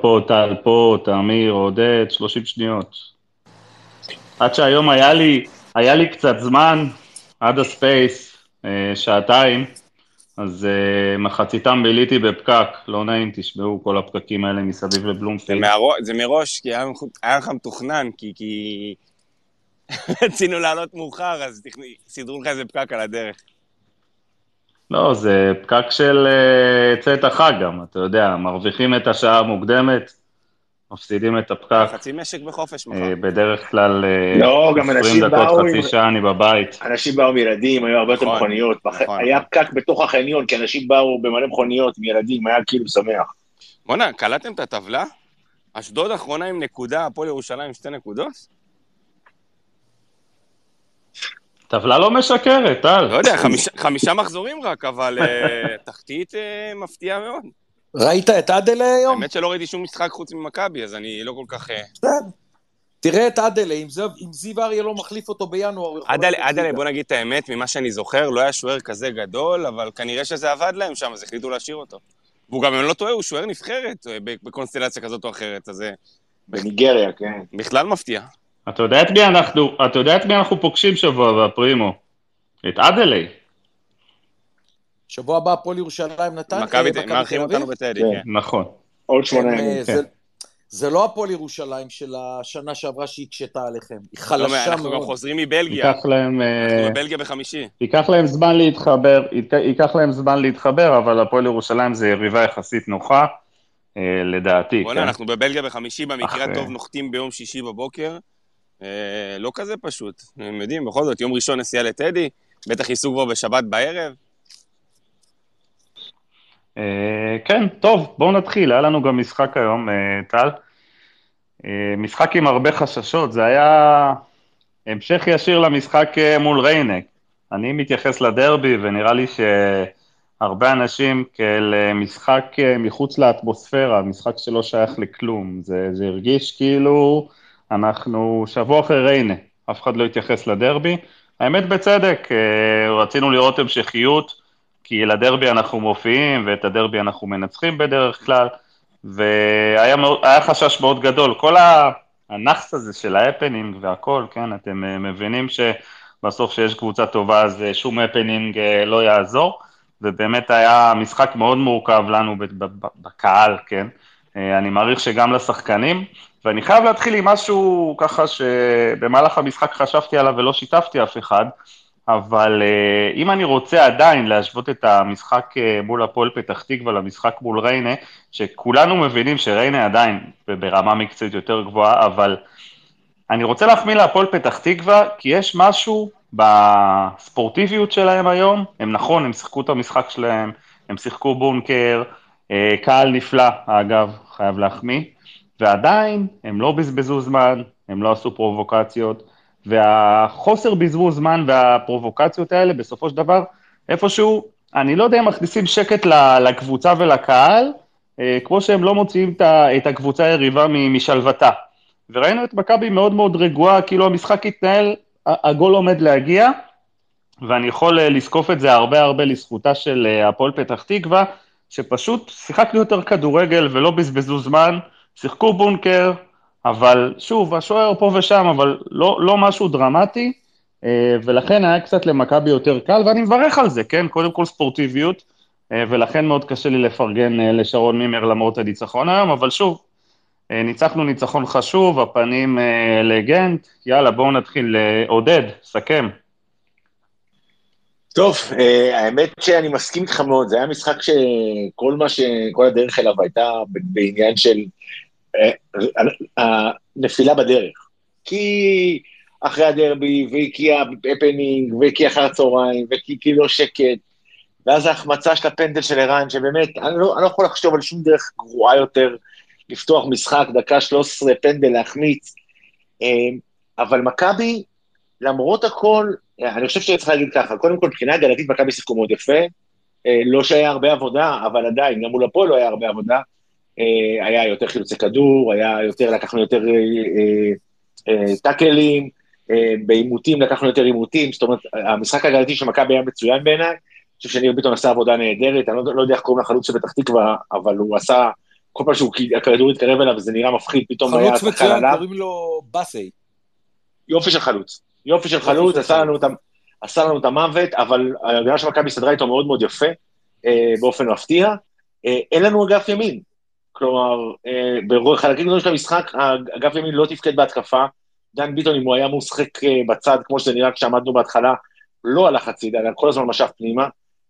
פה, טל פה, תמיר, עודד, 30 שניות. עד שהיום היה לי, היה לי קצת זמן, עד הספייס, אה, שעתיים, אז uh, מחציתם ביליתי בפקק, לא נעים, תשמעו כל הפקקים האלה מסביב לבלומפילד. זה, זה מראש, כי היה, היה לך מתוכנן, כי, כי רצינו לעלות מאוחר, אז סידרו לך איזה פקק על הדרך. לא, זה פקק של uh, צאת החג גם, אתה יודע, מרוויחים את השעה המוקדמת, מפסידים את הפקק. חצי משק בחופש מחר. בדרך כלל לא, גם 20 דקות, באו חצי שעה אני בבית. אנשים באו עם ילדים, היו הרבה יותר נכון, מכוניות. נכון. היה פקק בתוך החניון, כי אנשים באו במלא מכוניות עם ילדים, היה כאילו שמח. בואנה, קלטתם את הטבלה? אשדוד אחרונה עם נקודה, הפועל ירושלים עם שתי נקודות? טבלה לא משקרת, טל. לא יודע, חמישה מחזורים רק, אבל אה, תחתית אה, מפתיעה מאוד. ראית את אדלה היום? האמת שלא ראיתי שום משחק חוץ ממכבי, אז אני לא כל כך... אה. תראה את אדלה, אם, אם זיו אריה לא מחליף אותו בינואר... אדלה, בוא נגיד את האמת, ממה שאני זוכר, לא היה שוער כזה גדול, אבל כנראה שזה עבד להם שם, אז החליטו להשאיר אותו. והוא גם, אם אני לא טועה, הוא שוער נבחרת בקונסטלציה כזאת או אחרת, אז... בניגריה, כן. בכלל מפתיע. אתה יודע את מי אנחנו, אתה יודע את מי אנחנו פוגשים שבוע בפרימו? את אדלי. שבוע הבא הפועל ירושלים נתן... מכבי תל אביב? אותנו בטדי, כן. כן. נכון. עוד שמונה אה, ימים, כן. זה לא הפועל ירושלים של השנה שעברה שהקשתה עליכם, היא חלשה מאוד. אנחנו גם חוזרים מבלגיה. ייקח להם... אנחנו אה, בבלגיה בחמישי. ייקח להם זמן להתחבר, ייקח להם זמן להתחבר, אבל הפועל ירושלים זה יריבה יחסית נוחה, אה, לדעתי. בוא'נה, כן. אנחנו בבלגיה בחמישי, במקרה הטוב נוחתים ביום שישי בבוקר. לא כזה פשוט, הם יודעים, בכל זאת, יום ראשון נסיעה לטדי, בטח ייסעו כבר בשבת בערב. אה, כן, טוב, בואו נתחיל, היה לנו גם משחק היום, אה, טל. אה, משחק עם הרבה חששות, זה היה המשך ישיר למשחק מול ריינה. אני מתייחס לדרבי, ונראה לי שהרבה אנשים כאל משחק מחוץ לאטמוספירה, משחק שלא שייך לכלום. זה, זה הרגיש כאילו אנחנו שבוע אחרי ריינה, אף אחד לא התייחס לדרבי. האמת בצדק, רצינו לראות המשכיות. כי לדרבי אנחנו מופיעים ואת הדרבי אנחנו מנצחים בדרך כלל, והיה חשש מאוד גדול. כל הנאחס הזה של ההפנינג והכל, כן, אתם אה, מבינים שבסוף שיש קבוצה טובה אז אה, שום הפנינג אה, לא יעזור, ובאמת היה משחק מאוד מורכב לנו בקהל, כן. אני מעריך שגם לשחקנים, ואני חייב להתחיל עם משהו ככה שבמהלך המשחק חשבתי עליו ולא שיתפתי אף אחד, אבל uh, אם אני רוצה עדיין להשוות את המשחק uh, מול הפועל פתח תקווה למשחק מול ריינה, שכולנו מבינים שריינה עדיין ברמה מקצועית יותר גבוהה, אבל אני רוצה להחמיא להפועל פתח תקווה, כי יש משהו בספורטיביות שלהם היום, הם נכון, הם שיחקו את המשחק שלהם, הם שיחקו בונקר, uh, קהל נפלא, אגב, חייב להחמיא, ועדיין הם לא בזבזו זמן, הם לא עשו פרובוקציות, והחוסר בזבוז זמן והפרובוקציות האלה, בסופו של דבר, איפשהו, אני לא יודע אם מכניסים שקט לקבוצה ולקהל, אה, כמו שהם לא מוציאים את הקבוצה היריבה משלוותה. וראינו את מכבי מאוד מאוד רגועה, כאילו המשחק התנהל, הגול עומד להגיע, ואני יכול אה, לזקוף את זה הרבה הרבה לזכותה של אה, הפועל פתח תקווה, שפשוט שיחקנו יותר כדורגל ולא בזבזו זמן, שיחקו בונקר, אבל שוב, השוער פה ושם, אבל לא, לא משהו דרמטי, אה, ולכן היה קצת למכבי יותר קל, ואני מברך על זה, כן? קודם כל ספורטיביות, אה, ולכן מאוד קשה לי לפרגן אה, לשרון מימר למרות הניצחון היום, אבל שוב, ניצחנו ניצחון חשוב, הפנים לגנט, יאללה, בואו נתחיל. עודד, סכם. טוב, האמת שאני מסכים איתך מאוד, זה היה משחק שכל מה ש... כל הדרך אליו הייתה בעניין של הנפילה בדרך. כי אחרי הדרבי, וכי ההפנינג, וכי אחר הצהריים, וכי כי לא שקט, ואז ההחמצה של הפנדל של ערן, שבאמת, אני לא, אני לא יכול לחשוב על שום דרך גרועה יותר לפתוח משחק, דקה 13, פנדל להחמיץ. אמ, אבל מכבי, למרות הכל, אני חושב שצריך להגיד ככה, קודם כל, מבחינה הגנתית מכבי שיחקו מאוד יפה, אה, לא שהיה הרבה עבודה, אבל עדיין, גם מול הפועל לא היה הרבה עבודה. אה, היה יותר חילוצי כדור, היה יותר, לקחנו יותר אה, אה, טאקלים, בעימותים לקחנו יותר עימותים, זאת אומרת, המשחק הגלתי של מכבי היה מצוין בעיניי, אני חושב שניר ביטון עשה עבודה נהדרת, אני לא, לא יודע איך קוראים לחלוץ של פתח תקווה, אבל הוא עשה כל פעם שהכדור התקרב אליו זה נראה מפחיד, פתאום היה חלוץ שחקן מצוין, עליו. קוראים לו באסי. יופי של חלוץ. יופי של חלוץ, עשה חלוץ. לנו, את, עשה לנו את המוות, אבל ההגנה של מכבי הסתדרה איתו מאוד מאוד יפה, אה, באופן מפתיע. אה, אין לנו אגף ימין. כלומר, אה, בחלקים גדולים של המשחק, אגף ימין לא תפקד בהתקפה. דן ביטון, אם הוא היה מושחק אה, בצד, כמו שזה נראה כשעמדנו בהתחלה, לא הלך הצידה, אלא כל הזמן משך פנימה.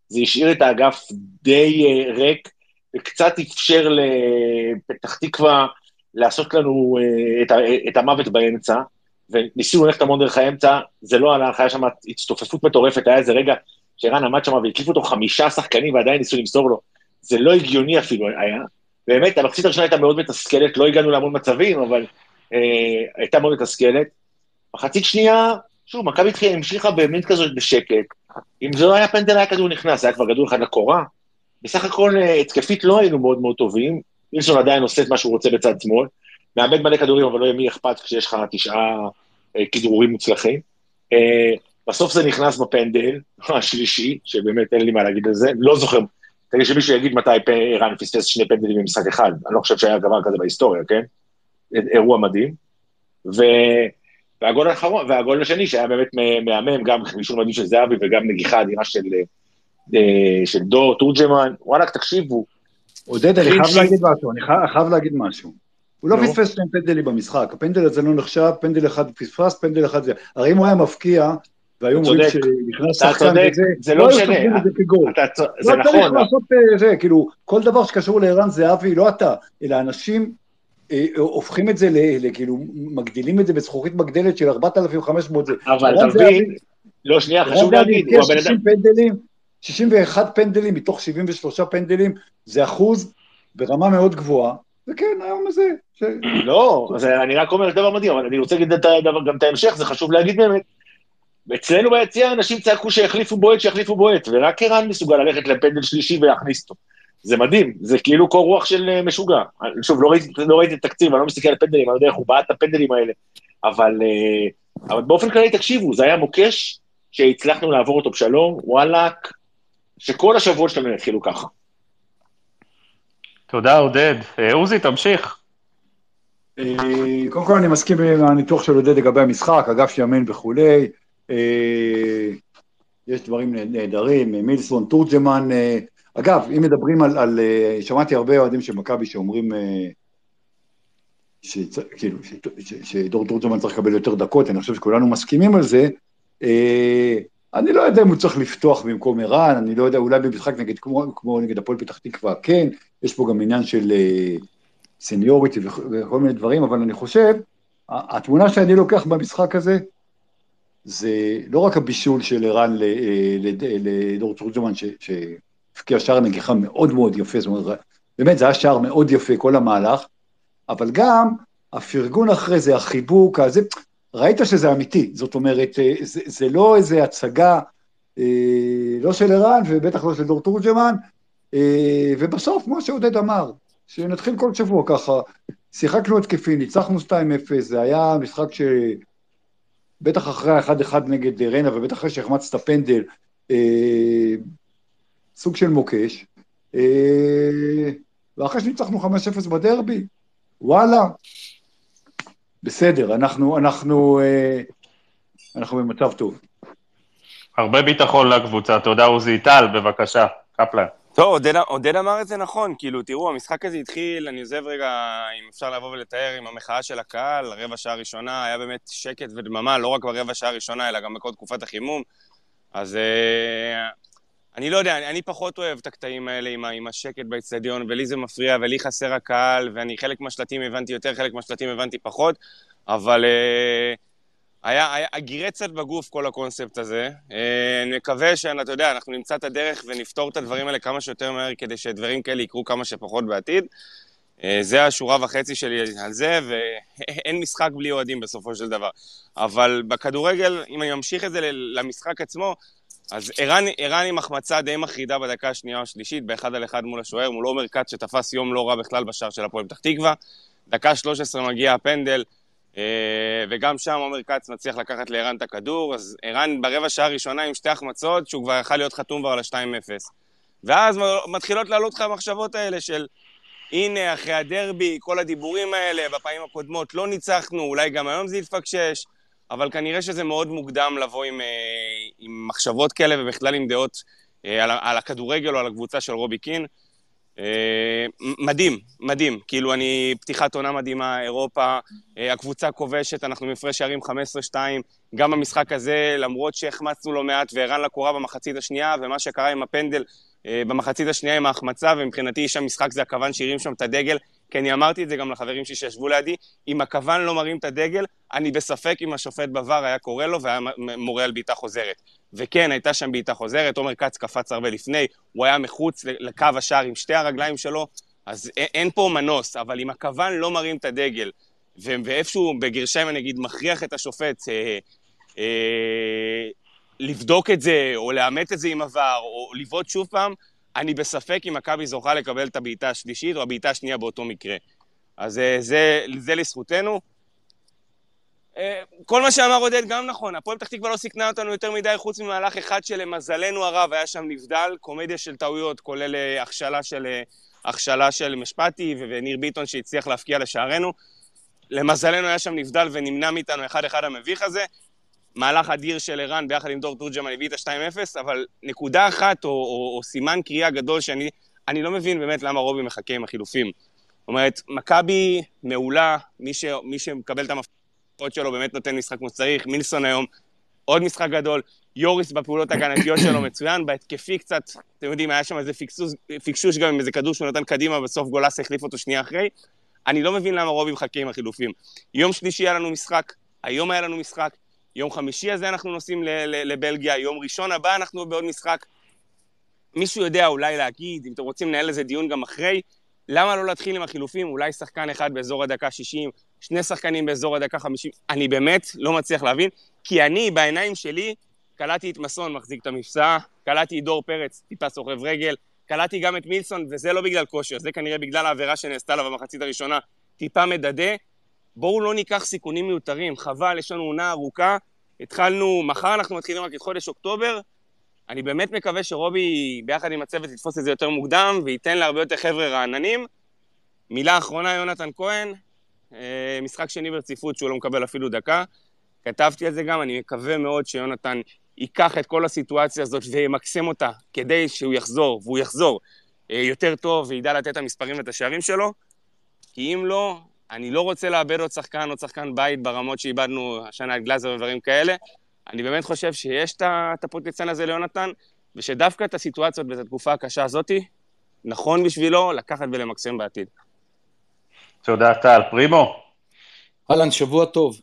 זה השאיר את האגף די אה, ריק, וקצת אפשר לפתח תקווה לעשות לנו את, המוות באמצע. וניסינו ללכת המון דרך האמצע, זה לא הלך, היה שם הצטופפות מטורפת, היה איזה רגע שערן עמד שם והקיפו אותו חמישה שחקנים ועדיין ניסו למסור לו. זה לא הגיוני אפילו היה. באמת, המחצית הראשונה הייתה מאוד מתסכלת, לא הגענו להמון מצבים, אבל אה, הייתה מאוד מתסכלת. מחצית שנייה, שוב, מכבי התחילה, המשיכה במין כזאת בשקט. אם זה לא היה פנדל, היה כדור נכנס, היה כבר כדור אחד לקורה. בסך הכל, אה, התקפית לא היינו מאוד מאוד טובים. מילסון עדיין עושה את מה שהוא רוצה בצד שמאל. מאבד מלא כדורים, אבל לא יהיה מי אכפת כשיש לך תשעה אה, כדרורים מוצלחים. אה, בסוף זה נכנס בפנדל השלישי, שבאמת אין לי מה להגיד על זה, לא זוכר, תגיד שמישהו יגיד מתי ערן פספס שני פנדלים במשחק אחד, אני לא חושב שהיה דבר כזה בהיסטוריה, כן? אירוע מדהים. ו... והגול האחרון, והגול השני שהיה באמת מהמם, גם חישור מדהים של זהבי וגם נגיחה אדירה של, אה, של דור תורג'מן, וואלכ, תקשיבו, עודד, אני חייב שיט. להגיד משהו, אני חי- חייב להגיד משהו. הוא לא. פספס שני פנדלים במשחק, הפנדל הזה לא נחשב, פנדל אחד פספס, פנדל אחד זה. הרי אם הוא היה מפקיע, והיו אומרים. שנכנס שחקן וזה, זה לא היו משנה. זה צ- זה לא צריך נכון, לעשות אה, זה, כאילו, כל דבר שקשור לערן זהבי, לא אתה, אלא אנשים אה, הופכים את זה, כאילו, מגדילים את זה בזכוכית מגדלת של 4,500 זה. אבל מבין, לא, שנייה, חשוב להגיד, הוא הבן אדם, 60 פנדלים, 61 פנדלים מתוך 73 פנדלים, זה אחוז ברמה מאוד גבוהה, וכן, היום הזה, ש... לא, אז אני רק אומר דבר מדהים, אבל אני רוצה להגיד גם את ההמשך, זה חשוב להגיד באמת. אצלנו ביציע אנשים צעקו שיחליפו בועט, שיחליפו בועט, ורק ערן מסוגל ללכת לפנדל שלישי ולהכניס אותו. זה מדהים, זה כאילו קור רוח של אה, משוגע. שוב, לא ראיתי, לא ראיתי את התקציב, אני לא מסתכל על פנדלים, אני לא יודע איך הוא בעט את הפנדלים האלה, אבל, אה, אבל באופן כללי, תקשיבו, זה היה מוקש שהצלחנו לעבור אותו בשלום, וואלאק, שכל השבועות שלנו יתחילו ככה. תודה, עודד. אה, עוזי, תמשיך. קודם כל אני מסכים עם הניתוח של עודד לגבי המשחק, אגף ימין וכולי. אה, יש דברים נהדרים, מילסון, תורג'מן. אה, אגב, אם מדברים על, על אה, שמעתי הרבה אוהדים של מכבי שאומרים אה, שצ- כאילו, שדור תורג'מן צריך לקבל יותר דקות, אני חושב שכולנו מסכימים על זה. אה, אני לא יודע אם הוא צריך לפתוח במקום ערן, אני לא יודע, אולי במשחק נגד, כמו, כמו נגד הפועל פתח תקווה, כן, יש פה גם עניין של אה, סניוריטי וכ- וכל מיני דברים, אבל אני חושב, התמונה שאני לוקח במשחק הזה, זה לא רק הבישול של ערן אה, לד- לדור תורג'מן, ש- שהבקיע שער נגיחה מאוד מאוד יפה, זאת אומרת, באמת זה היה שער מאוד יפה, כל המהלך, אבל גם הפרגון אחרי זה, החיבוק, הזה, ראית שזה אמיתי, זאת אומרת, אה, זה, זה לא איזה הצגה, אה, לא של ערן ובטח לא של דור תורג'מן, אה, ובסוף, כמו שעודד אמר, שנתחיל כל שבוע ככה, שיחקנו התקפי, ניצחנו 2-0, זה היה משחק ש... בטח אחרי ה-1-1 נגד ריינה, ובטח אחרי שהחמצת פנדל, אה, סוג של מוקש, אה, ואחרי שניצחנו 5-0 בדרבי, וואלה, בסדר, אנחנו, אנחנו, אה, אנחנו במצב טוב. הרבה ביטחון לקבוצה. תודה, עוזי. טל, בבקשה. קפלן. טוב, עודד, עודד אמר את זה נכון, כאילו, תראו, המשחק הזה התחיל, אני עוזב רגע, אם אפשר לבוא ולתאר, עם המחאה של הקהל, רבע שעה ראשונה, היה באמת שקט ודממה, לא רק ברבע שעה הראשונה, אלא גם בכל תקופת החימום. אז אה, אני לא יודע, אני, אני פחות אוהב את הקטעים האלה עם, עם השקט באצטדיון, ולי זה מפריע, ולי חסר הקהל, ואני חלק מהשלטים הבנתי יותר, חלק מהשלטים הבנתי פחות, אבל אה, היה, היה, גירה קצת בגוף כל הקונספט הזה. אה, אני מקווה שאתה יודע, אנחנו נמצא את הדרך ונפתור את הדברים האלה כמה שיותר מהר, כדי שדברים כאלה יקרו כמה שפחות בעתיד. אה, זה השורה וחצי שלי על זה, ואין משחק בלי אוהדים בסופו של דבר. אבל בכדורגל, אם אני ממשיך את זה למשחק עצמו, אז ערן, ערן עם החמצה די מחרידה בדקה השנייה או השלישית, באחד על אחד מול השוער, מול עומר כץ שתפס יום לא רע בכלל בשער של הפועל פתח תקווה. דקה 13 מגיע הפנדל, וגם שם עומר כץ מצליח לקחת לערן את הכדור, אז ערן ברבע שעה הראשונה עם שתי החמצות, שהוא כבר יכל להיות חתום כבר על ה-2-0. ואז מתחילות לעלות לך המחשבות האלה של הנה, אחרי הדרבי, כל הדיבורים האלה, בפעמים הקודמות לא ניצחנו, אולי גם היום זה יתפקשש, אבל כנראה שזה מאוד מוקדם לבוא עם, אה, עם מחשבות כאלה ובכלל עם דעות אה, על, על הכדורגל או על הקבוצה של רובי קין. אה, מדהים, מדהים. כאילו, אני, פתיחת עונה מדהימה, אירופה, הקבוצה כובשת, אנחנו מפרש שערים 15-2. גם במשחק הזה, למרות שהחמצנו לא מעט והרן לקורה במחצית השנייה, ומה שקרה עם הפנדל במחצית השנייה עם ההחמצה, ומבחינתי איש המשחק זה הכוון שהרים שם את הדגל, כי אני אמרתי את זה גם לחברים שלי שישבו לידי, אם הכוון לא מרים את הדגל, אני בספק אם השופט בVAR היה קורא לו והיה מורה על בעיטה חוזרת. וכן, הייתה שם בעיטה חוזרת, עומר כץ קפץ הרבה לפני, הוא היה מחוץ לקו השער עם שתי הרגליים שלו, אז אין פה מנוס, אבל אם הכוון לא מרים את הדגל, ואיפשהו בגרשיים אני אגיד מכריח את השופט אה, אה, לבדוק את זה, או לאמת את זה עם עבר, או לבעוט שוב פעם, אני בספק אם מכבי זוכה לקבל את הבעיטה השלישית או הבעיטה השנייה באותו מקרה. אז אה, זה, זה לזכותנו. אה, כל מה שאמר עודד גם נכון, הפועל פתח תקווה לא סיכנה אותנו יותר מדי חוץ ממהלך אחד שלמזלנו הרב היה שם נבדל, קומדיה של טעויות, כולל אה, הכשלה של, הכשלה של משפטי וניר ביטון שהצליח להפקיע לשערנו. למזלנו היה שם נבדל ונמנע מאיתנו אחד-אחד המביך הזה. מהלך אדיר של ערן ביחד עם דור תורג'מן הביא את ה-2-0, אבל נקודה אחת או, או, או סימן קריאה גדול שאני אני לא מבין באמת למה רובי מחכה עם החילופים. זאת אומרת, מכבי מעולה, מי, ש, מי שמקבל את המפתחות שלו באמת נותן משחק כמו שצריך, מילסון היום, עוד משחק גדול, יוריס בפעולות הגנתיות שלו מצוין, בהתקפי קצת, אתם יודעים, היה שם איזה פיקסוש, פיקשוש גם עם איזה כדור שהוא נתן קדימה, בסוף גולס החליף אותו שנייה אחרי. אני לא מבין למה רובי מחכה עם החילופים. יום שלישי היה לנו משחק, היום היה לנו משחק, יום חמישי הזה אנחנו נוסעים לבלגיה, יום ראשון הבא אנחנו בעוד משחק. מישהו יודע אולי להגיד, אם אתם רוצים לנהל איזה דיון גם אחרי, למה לא להתחיל עם החילופים? אולי שחקן אחד באזור הדקה 60, שני שחקנים באזור הדקה 50, אני באמת לא מצליח להבין, כי אני, בעיניים שלי, קלטתי את מסון מחזיק את המפסע, קלטתי את דור פרץ, טיפה סוחב רגל, קלטתי גם את מילסון, וזה לא בגלל כושר, זה כנראה בגלל העבירה שנעשתה לה במחצית הראשונה, טיפה מדדה, בואו לא ניקח סיכונים מיותרים, חבל, יש לנו עונה ארוכה, התחלנו, מחר אנחנו מתחילים רק את חודש אוקטובר, אני באמת מקווה שרובי ביחד עם הצוות יתפוס את זה יותר מוקדם וייתן להרבה יותר חבר'ה רעננים. מילה אחרונה, יונתן כהן, אה, משחק שני ברציפות שהוא לא מקבל אפילו דקה. כתבתי על זה גם, אני מקווה מאוד שיונתן ייקח את כל הסיטואציה הזאת וימקסם אותה כדי שהוא יחזור, והוא יחזור אה, יותר טוב וידע לתת את המספרים ואת השערים שלו, כי אם לא, אני לא רוצה לאבד עוד שחקן, עוד שחקן בית ברמות שאיבדנו השנה את גלאזר ודברים כאלה. אני באמת חושב שיש את הפוטנציאל הזה ליונתן, ושדווקא את הסיטואציות ואת התקופה הקשה הזאתי, נכון בשבילו לקחת ולמקסם בעתיד. תודה, טל. פרימו. אהלן, שבוע טוב.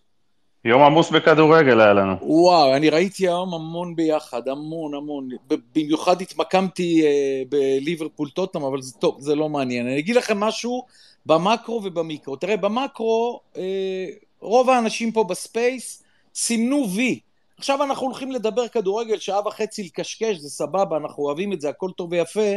יום עמוס בכדורגל היה לנו. וואו, אני ראיתי היום המון ביחד, המון המון. במיוחד התמקמתי אה, בליברפול טוטנאם, אבל זה טוב, זה לא מעניין. אני אגיד לכם משהו במקרו ובמיקרו. תראה, במקרו, אה, רוב האנשים פה בספייס סימנו וי. עכשיו אנחנו הולכים לדבר כדורגל, שעה וחצי לקשקש, זה סבבה, אנחנו אוהבים את זה, הכל טוב ויפה,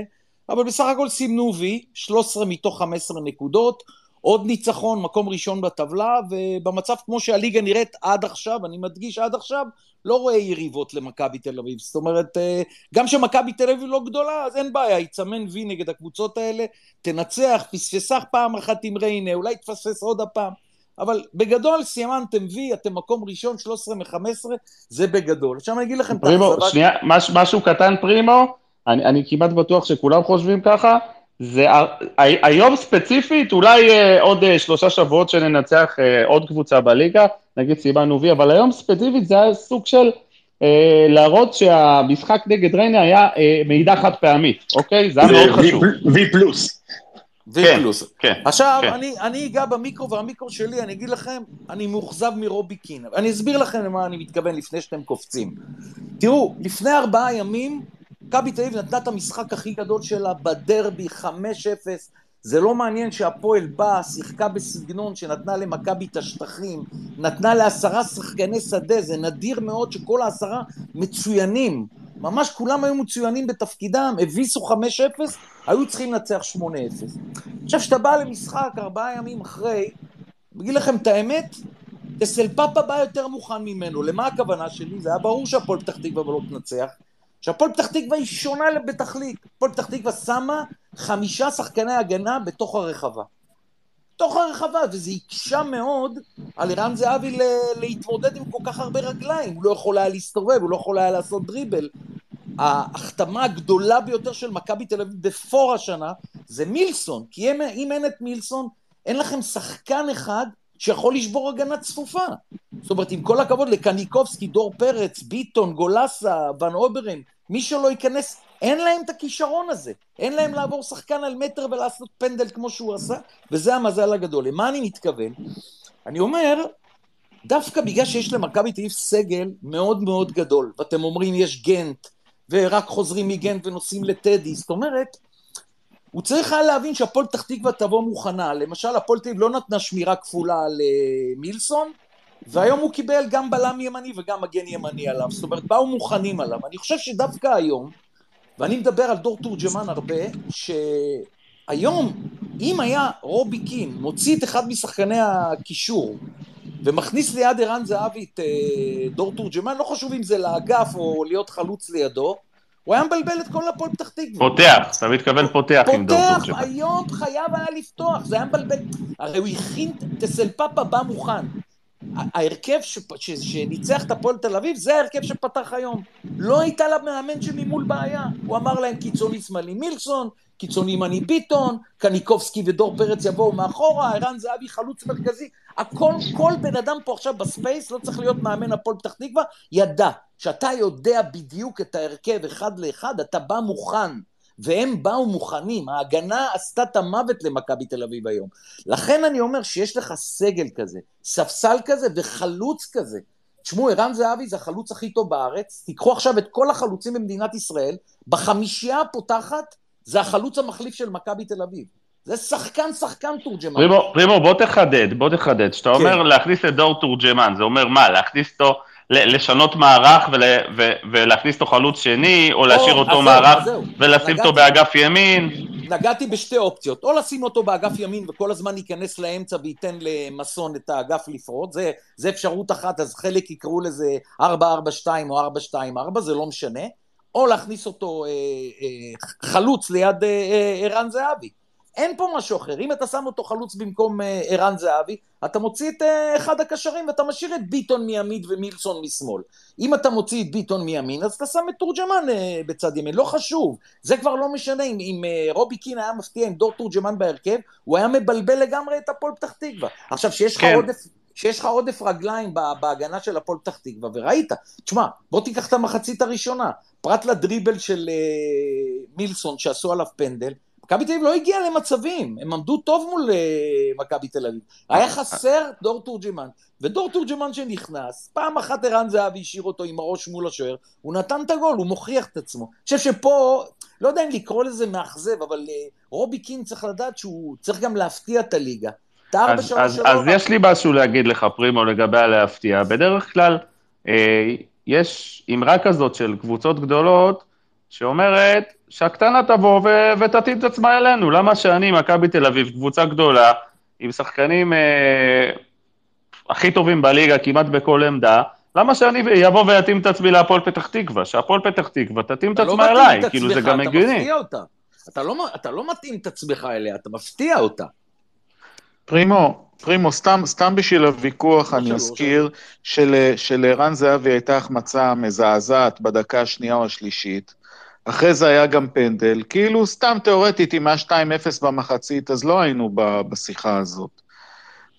אבל בסך הכל סימנו וי, 13 מתוך 15 נקודות, עוד ניצחון, מקום ראשון בטבלה, ובמצב כמו שהליגה נראית עד עכשיו, אני מדגיש עד עכשיו, לא רואה יריבות למכבי תל אביב. זאת אומרת, אה, גם שמכבי תל אביב לא גדולה, אז אין בעיה, יצמן וי נגד הקבוצות האלה, תנצח, פספסה פעם אחת עם ריינה, אולי תפספס עוד הפעם. אבל בגדול סיימנתם וי, אתם מקום ראשון, 13 מ-15, זה בגדול. עכשיו אני אגיד לכם... פרימו, שנייה, מש, משהו קטן פרימו, אני, אני כמעט בטוח שכולם חושבים ככה, זה היום ספציפית, אולי אה, עוד אה, שלושה שבועות שננצח אה, עוד קבוצה בליגה, נגיד סיבנו וי, אבל היום ספציפית זה היה סוג של להראות שהמשחק נגד ריינה היה מידע חד פעמית, אוקיי? זה היה מאוד חשוב. וי פלוס. וי כן, פלוס. כן, עכשיו, כן. אני, אני אגע במיקרו, והמיקרו שלי, אני אגיד לכם, אני מאוכזב מרובי קין. אני אסביר לכם למה אני מתכוון לפני שאתם קופצים. תראו, לפני ארבעה ימים מכבי תל אביב נתנה את המשחק הכי גדול שלה בדרבי, 5-0. זה לא מעניין שהפועל באה, שיחקה בסגנון שנתנה למכבי את השטחים, נתנה לעשרה שחקני שדה, זה נדיר מאוד שכל העשרה מצוינים. ממש כולם היו מצוינים בתפקידם, הביסו 5-0, היו צריכים לנצח 8-0. עכשיו, כשאתה בא למשחק ארבעה ימים אחרי, אגיד לכם את האמת, טסל פאפה בא יותר מוכן ממנו. למה הכוונה שלי? זה היה ברור שהפועל פתח תקווה לא תנצח. שהפועל פתח תקווה היא שונה בתכלית. הפועל פתח תקווה שמה חמישה שחקני הגנה בתוך הרחבה. בתוך הרחבה, וזה הקשה מאוד על ערן זהבי ל- להתמודד עם כל כך הרבה רגליים. הוא לא יכול היה להסתובב, הוא לא יכול היה לעשות דריבל. ההחתמה הגדולה ביותר של מכבי תל אביב בפער השנה זה מילסון, כי אם, אם אין את מילסון, אין לכם שחקן אחד שיכול לשבור הגנה צפופה. זאת אומרת, עם כל הכבוד לקניקובסקי, דור פרץ, ביטון, גולסה, ון אוברן, מי שלא ייכנס, אין להם את הכישרון הזה. אין להם לעבור שחקן על מטר ולעשות פנדל כמו שהוא עשה, וזה המזל הגדול. למה אני מתכוון? אני אומר, דווקא בגלל שיש למכבי תל אביב סגל מאוד מאוד גדול, ואתם אומרים יש גנט, ורק חוזרים מגנט ונוסעים לטדי, זאת אומרת, הוא צריך היה להבין שהפועל פתח תקווה תבוא מוכנה. למשל, הפועל תל אביב לא נתנה שמירה כפולה למילסון, והיום הוא קיבל גם בלם ימני וגם מגן ימני עליו. זאת אומרת, באו מוכנים עליו. אני חושב שדווקא היום, ואני מדבר על דור תורג'מן הרבה, שהיום, אם היה רובי קין מוציא את אחד משחקני הקישור ומכניס ליד ערן זהבי את אה, דור תורג'מן, לא חשוב אם זה לאגף או להיות חלוץ לידו, הוא היה מבלבל את כל הפועל פתח תקווה. פותח, אתה מתכוון פותח עם דור פותח, תורג'מן. היום חייב היה לפתוח, זה היה מבלבל. הרי הוא הכין, טסלפפה בא מוכן. ההרכב ש... שניצח את הפועל תל אביב, זה ההרכב שפתח היום. לא הייתה למאמן שממול בעיה. הוא אמר להם קיצוני שמאלי מילסון, קיצוני ימני ביטון, קניקובסקי ודור פרץ יבואו מאחורה, ערן זהבי חלוץ מרכזי. הכל, כל בן אדם פה עכשיו בספייס, לא צריך להיות מאמן הפועל פתח תקווה, ידע שאתה יודע בדיוק את ההרכב אחד לאחד, אתה בא מוכן. והם באו מוכנים, ההגנה עשתה את המוות למכבי תל אביב היום. לכן אני אומר שיש לך סגל כזה, ספסל כזה וחלוץ כזה. תשמעו, ערן זהבי זה החלוץ הכי טוב בארץ, תיקחו עכשיו את כל החלוצים במדינת ישראל, בחמישייה הפותחת זה החלוץ המחליף של מכבי תל אביב. זה שחקן שחקן תורג'מן. פרימו, פרימו, בוא תחדד, בוא תחדד. כשאתה כן. אומר להכניס את דור תורג'מן, זה אומר מה, להכניס אותו, לשנות מערך ול, ו, ולהכניס אותו חלוץ שני, או להשאיר אז אותו זהו, מערך זהו. ולשים אותו נגעתי. באגף ימין? נגעתי בשתי אופציות, או לשים אותו באגף ימין וכל הזמן ייכנס לאמצע וייתן למסון את האגף לפרוט, זה, זה אפשרות אחת, אז חלק יקראו לזה 4-4-2 או 4-2-4, זה לא משנה, או להכניס אותו אה, אה, חלוץ ליד אה, אה, ערן זהבי. אין פה משהו אחר, אם אתה שם אותו חלוץ במקום אה, ערן זהבי, אתה מוציא את אה, אחד הקשרים ואתה משאיר את ביטון מימין ומילסון משמאל. אם אתה מוציא את ביטון מימין, אז אתה שם את תורג'מן אה, בצד ימין, לא חשוב. זה כבר לא משנה, אם, אם אה, רובי קין היה מפתיע עם דור תורג'מן בהרכב, הוא היה מבלבל לגמרי את הפועל פתח תקווה. עכשיו, שיש לך כן. עודף... שיש לך עודף רגליים בהגנה של הפועל פתח תקווה, וראית, תשמע, בוא תיקח את המחצית הראשונה, פרט לדריבל של אה, מילסון שעשו עליו פנדל, מכבי תל אביב לא הגיעה למצבים, הם עמדו טוב מול אה, מכבי תל אביב. היה חסר דור תורג'מן, ודור תורג'מן שנכנס, פעם אחת ערן זהבי השאיר אותו עם הראש מול השוער, הוא נתן את הגול, הוא מוכיח את עצמו. אני חושב שפה, לא יודע אם לקרוא לזה מאכזב, אבל אה, רובי קין צריך לדעת שהוא צריך גם להפתיע את הליגה. את אז, שלוש אז, אז יש לי משהו להגיד לך, פרימו, לגבי הלהפתיע. בדרך כלל, אה, יש אמרה כזאת של קבוצות גדולות, שאומרת שהקטנה תבוא ו- ותתאים את עצמה אלינו. למה שאני, מכבי תל אביב, קבוצה גדולה, עם שחקנים אה, הכי טובים בליגה, כמעט בכל עמדה, למה שאני אבוא ואתאים את עצמי להפועל פתח תקווה? שהפועל פתח תקווה תתאים את אתה לא עצמה מתאים אליי, את כאילו זה גם אתה הגיוני. מפתיע אותה. אתה לא, אתה לא מתאים את עצמך אליה, אתה מפתיע אותה. פרימו, פרימו, סתם, סתם בשביל הוויכוח, אני אזכיר של- שלערן זהבי הייתה החמצה מזעזעת בדקה השנייה או השלישית. אחרי זה היה גם פנדל, כאילו סתם תיאורטית, אם היה 2-0 במחצית, אז לא היינו בשיחה הזאת.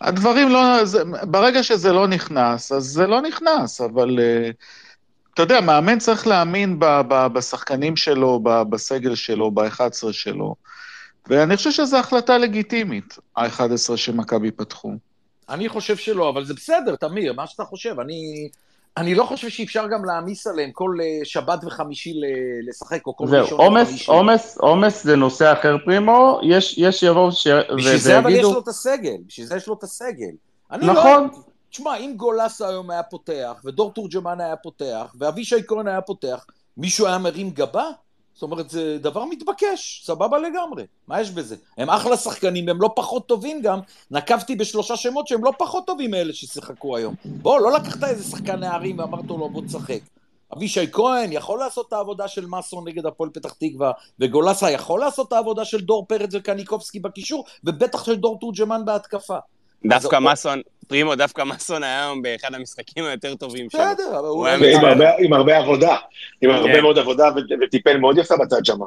הדברים לא, זה, ברגע שזה לא נכנס, אז זה לא נכנס, אבל uh, אתה יודע, מאמן צריך להאמין ב, ב, בשחקנים שלו, ב, בסגל שלו, ב-11 שלו, ואני חושב שזו החלטה לגיטימית, ה-11 שמכבי פתחו. אני חושב שלא, אבל זה בסדר, תמיר, מה שאתה חושב. אני, אני לא חושב שאפשר גם להעמיס עליהם כל אה, שבת וחמישי לשחק, או כל זהו, ראשון עומס, וחמישי. עומס, עומס זה נושא אחר פרימו, יש, יש יבואו ש... בשביל ו- זה אבל יש ויגידו- לו את הסגל, בשביל זה יש לו את הסגל. אני נכון. לא... תשמע, אם גולסה היום היה פותח, ודור תורג'מן היה פותח, ואבישי כהן היה פותח, מישהו היה מרים גבה? זאת אומרת, זה דבר מתבקש, סבבה לגמרי. מה יש בזה? הם אחלה שחקנים, הם לא פחות טובים גם. נקבתי בשלושה שמות שהם לא פחות טובים מאלה ששיחקו היום. בוא, לא לקחת איזה שחקן נערים ואמרת לו, בוא תשחק. אבישי כהן יכול לעשות את העבודה של מסון נגד הפועל פתח תקווה, וגולסה יכול לעשות את העבודה של דור פרץ וקניקובסקי בקישור, ובטח של דור תורג'מן בהתקפה. דווקא מסון, פרימו, דווקא מסון היה היום באחד המשחקים היותר טובים שלו. בסדר, אבל הוא... הוא היה עם מצוין. הרבה- עם הרבה עבודה, עם הרבה כן. מאוד עבודה, וטיפל מאוד יפה בצד שם.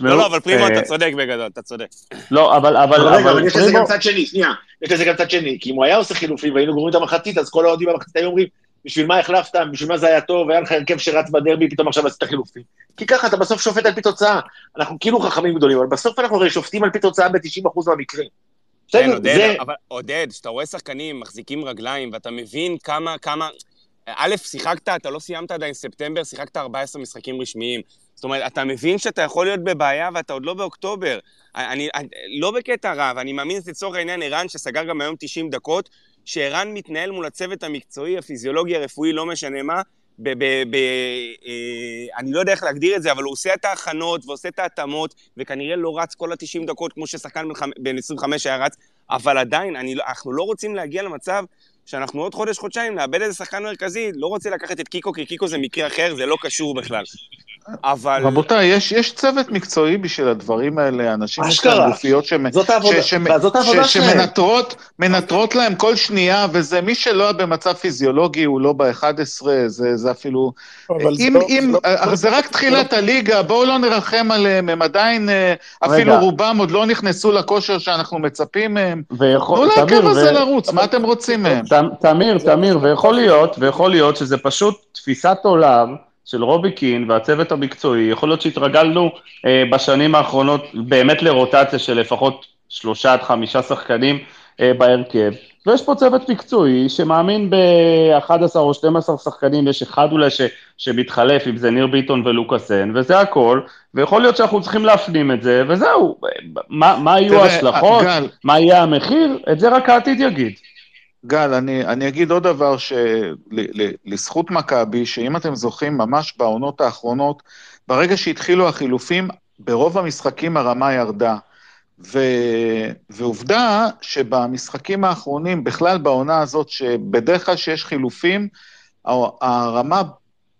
לא, לא, אבל פרימו, אתה צודק בגדול, אתה צודק. לא, אבל, אבל, אבל רגע, אבל יש לזה פרימו- גם צד שני, שנייה, יש לזה גם צד שני, כי אם הוא היה עושה חילופים והיינו גומרים את המחצית, אז כל האוהדים במחצית היו אומרים, בשביל מה החלפת, בשביל מה זה היה טוב, היה לך הרכב שרץ בדרבי, פתאום עכשיו עשית חילופים. כי ככה אתה בסוף שופט על פי תוצאה. אנחנו כאילו חכמים גדולים, אבל בסוף אנחנו הרי שופטים על פי תוצאה ב-90% מהמקרים. כן, עודד, זה... אבל עודד, כשאתה רואה שחקנים מחזיקים רגליים, ואתה מבין כמה, כמה... א', שיחקת, אתה לא סיימת עדיין ספטמבר, שיחקת 14 משחקים רשמיים. זאת אומרת, אתה מבין שאתה יכול להיות בבעיה ואתה עוד לא באוקטובר. אני, אני לא בקטע רע, ואני מאמין לצורך העניין ערן, שסגר גם היום 90 דקות, שערן מתנהל מול הצוות המקצועי, הפיזיולוגי, הרפואי, לא משנה מה, ב... ב, ב אה, אני לא יודע איך להגדיר את זה, אבל הוא עושה את ההכנות ועושה את ההתאמות, וכנראה לא רץ כל ה-90 דקות כמו ששחקן בן חמ- בן 25 היה רץ, אבל עדיין, אני, לא- אנחנו לא רוצים להגיע למצב שאנחנו עוד חודש, חודשיים נאבד איזה שחקן מרכזי, לא רוצה לקחת את קיקו, כי קיקו זה מקרה אחר, זה לא קשור בכלל. אבל... רבותיי, יש, יש צוות מקצועי בשביל הדברים האלה, אנשים יש. להם גופיות שמ- זאת העבודה, ש- שמ- וזאת העבודה ש- שלהם. שמנטרות מנטרות להם כל שנייה, וזה מי שלא היה במצב פיזיולוגי, הוא לא ב-11, זה, זה אפילו... אבל זה אם, לא- אם, זה לא- אה, זה רק תחילת הליגה, בואו לא נרחם עליהם, הם עדיין, אה, אפילו רגע. רובם עוד לא נכנסו לכושר שאנחנו מצפים מהם. ויכול, תנו תמיר, להרכב הזה ו- לרוץ, מה אתם רוצים מהם? תמיר, תמיר, ויכול להיות, ויכול להיות שזה פשוט תפיסת עולם של רובי קין והצוות המקצועי, יכול להיות שהתרגלנו אה, בשנים האחרונות באמת לרוטציה של לפחות שלושה עד חמישה שחקנים אה, בהרכב, ויש פה צוות מקצועי שמאמין ב-11 או 12 שחקנים, יש אחד אולי ש, שמתחלף, אם זה ניר ביטון ולוקאסן, וזה הכל, ויכול להיות שאנחנו צריכים להפנים את זה, וזהו, מה, מה יהיו ההשלכות, מה יהיה המחיר, את זה רק העתיד יגיד. גל, אני, אני אגיד עוד דבר שלזכות מכבי, שאם אתם זוכרים, ממש בעונות האחרונות, ברגע שהתחילו החילופים, ברוב המשחקים הרמה ירדה. ו... ועובדה שבמשחקים האחרונים, בכלל בעונה הזאת, שבדרך כלל שיש חילופים, הרמה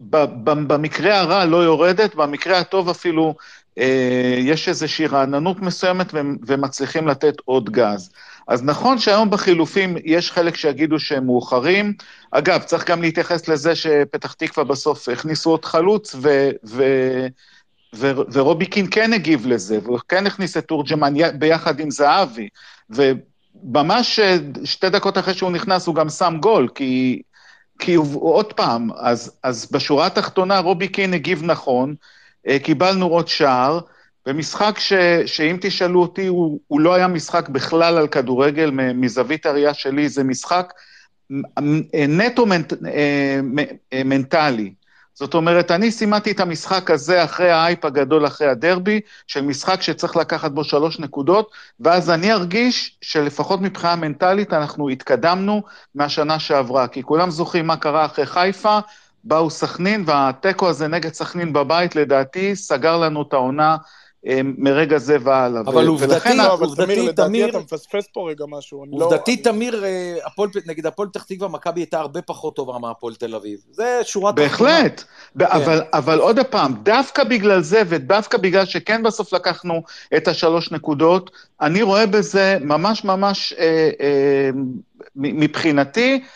במקרה הרע לא יורדת, במקרה הטוב אפילו אה, יש איזושהי רעננות מסוימת ומצליחים לתת עוד גז. אז נכון שהיום בחילופים יש חלק שיגידו שהם מאוחרים. אגב, צריך גם להתייחס לזה שפתח תקווה בסוף הכניסו עוד חלוץ, ו... ו... ו... ורובי קין כן הגיב לזה, והוא כן הכניס את תורג'מן ביחד עם זהבי, וממש אה, שתי דקות אחרי שהוא נכנס הוא גם שם גול, כי, כי הוא, עוד פעם, אז, אז בשורה התחתונה רובי קין הגיב נכון, אה, קיבלנו עוד שער, במשחק ש, שאם תשאלו אותי, הוא, הוא לא היה משחק בכלל על כדורגל, מזווית הראייה שלי, זה משחק נטו מנט, אה, אה, מנטלי. זאת אומרת, אני סימנתי את המשחק הזה אחרי האייפ הגדול, אחרי הדרבי, של משחק שצריך לקחת בו שלוש נקודות, ואז אני ארגיש שלפחות מבחינה מנטלית אנחנו התקדמנו מהשנה שעברה, כי כולם זוכרים מה קרה אחרי חיפה, באו סכנין, והתיקו הזה נגד סכנין בבית, לדעתי, סגר לנו את העונה מרגע זה והלאה. אבל עובדתית- לא, עובדתית, תמיר, אתה מפספס פה רגע משהו. לא- עובדתית, תמיר, אה, הפועל נגד הפועל פתח תקווה, מכבי הייתה הרבה פחות טובה מהפועל תל אביב. זה שורה תחתונה. בהחלט, ב- אבל, אבל עוד פעם, דווקא בגלל זה, ודווקא בגלל שכן בסוף לקחנו את השלוש נקודות, אני רואה בזה ממש ממש, אה, אה, מבחינתי, אה,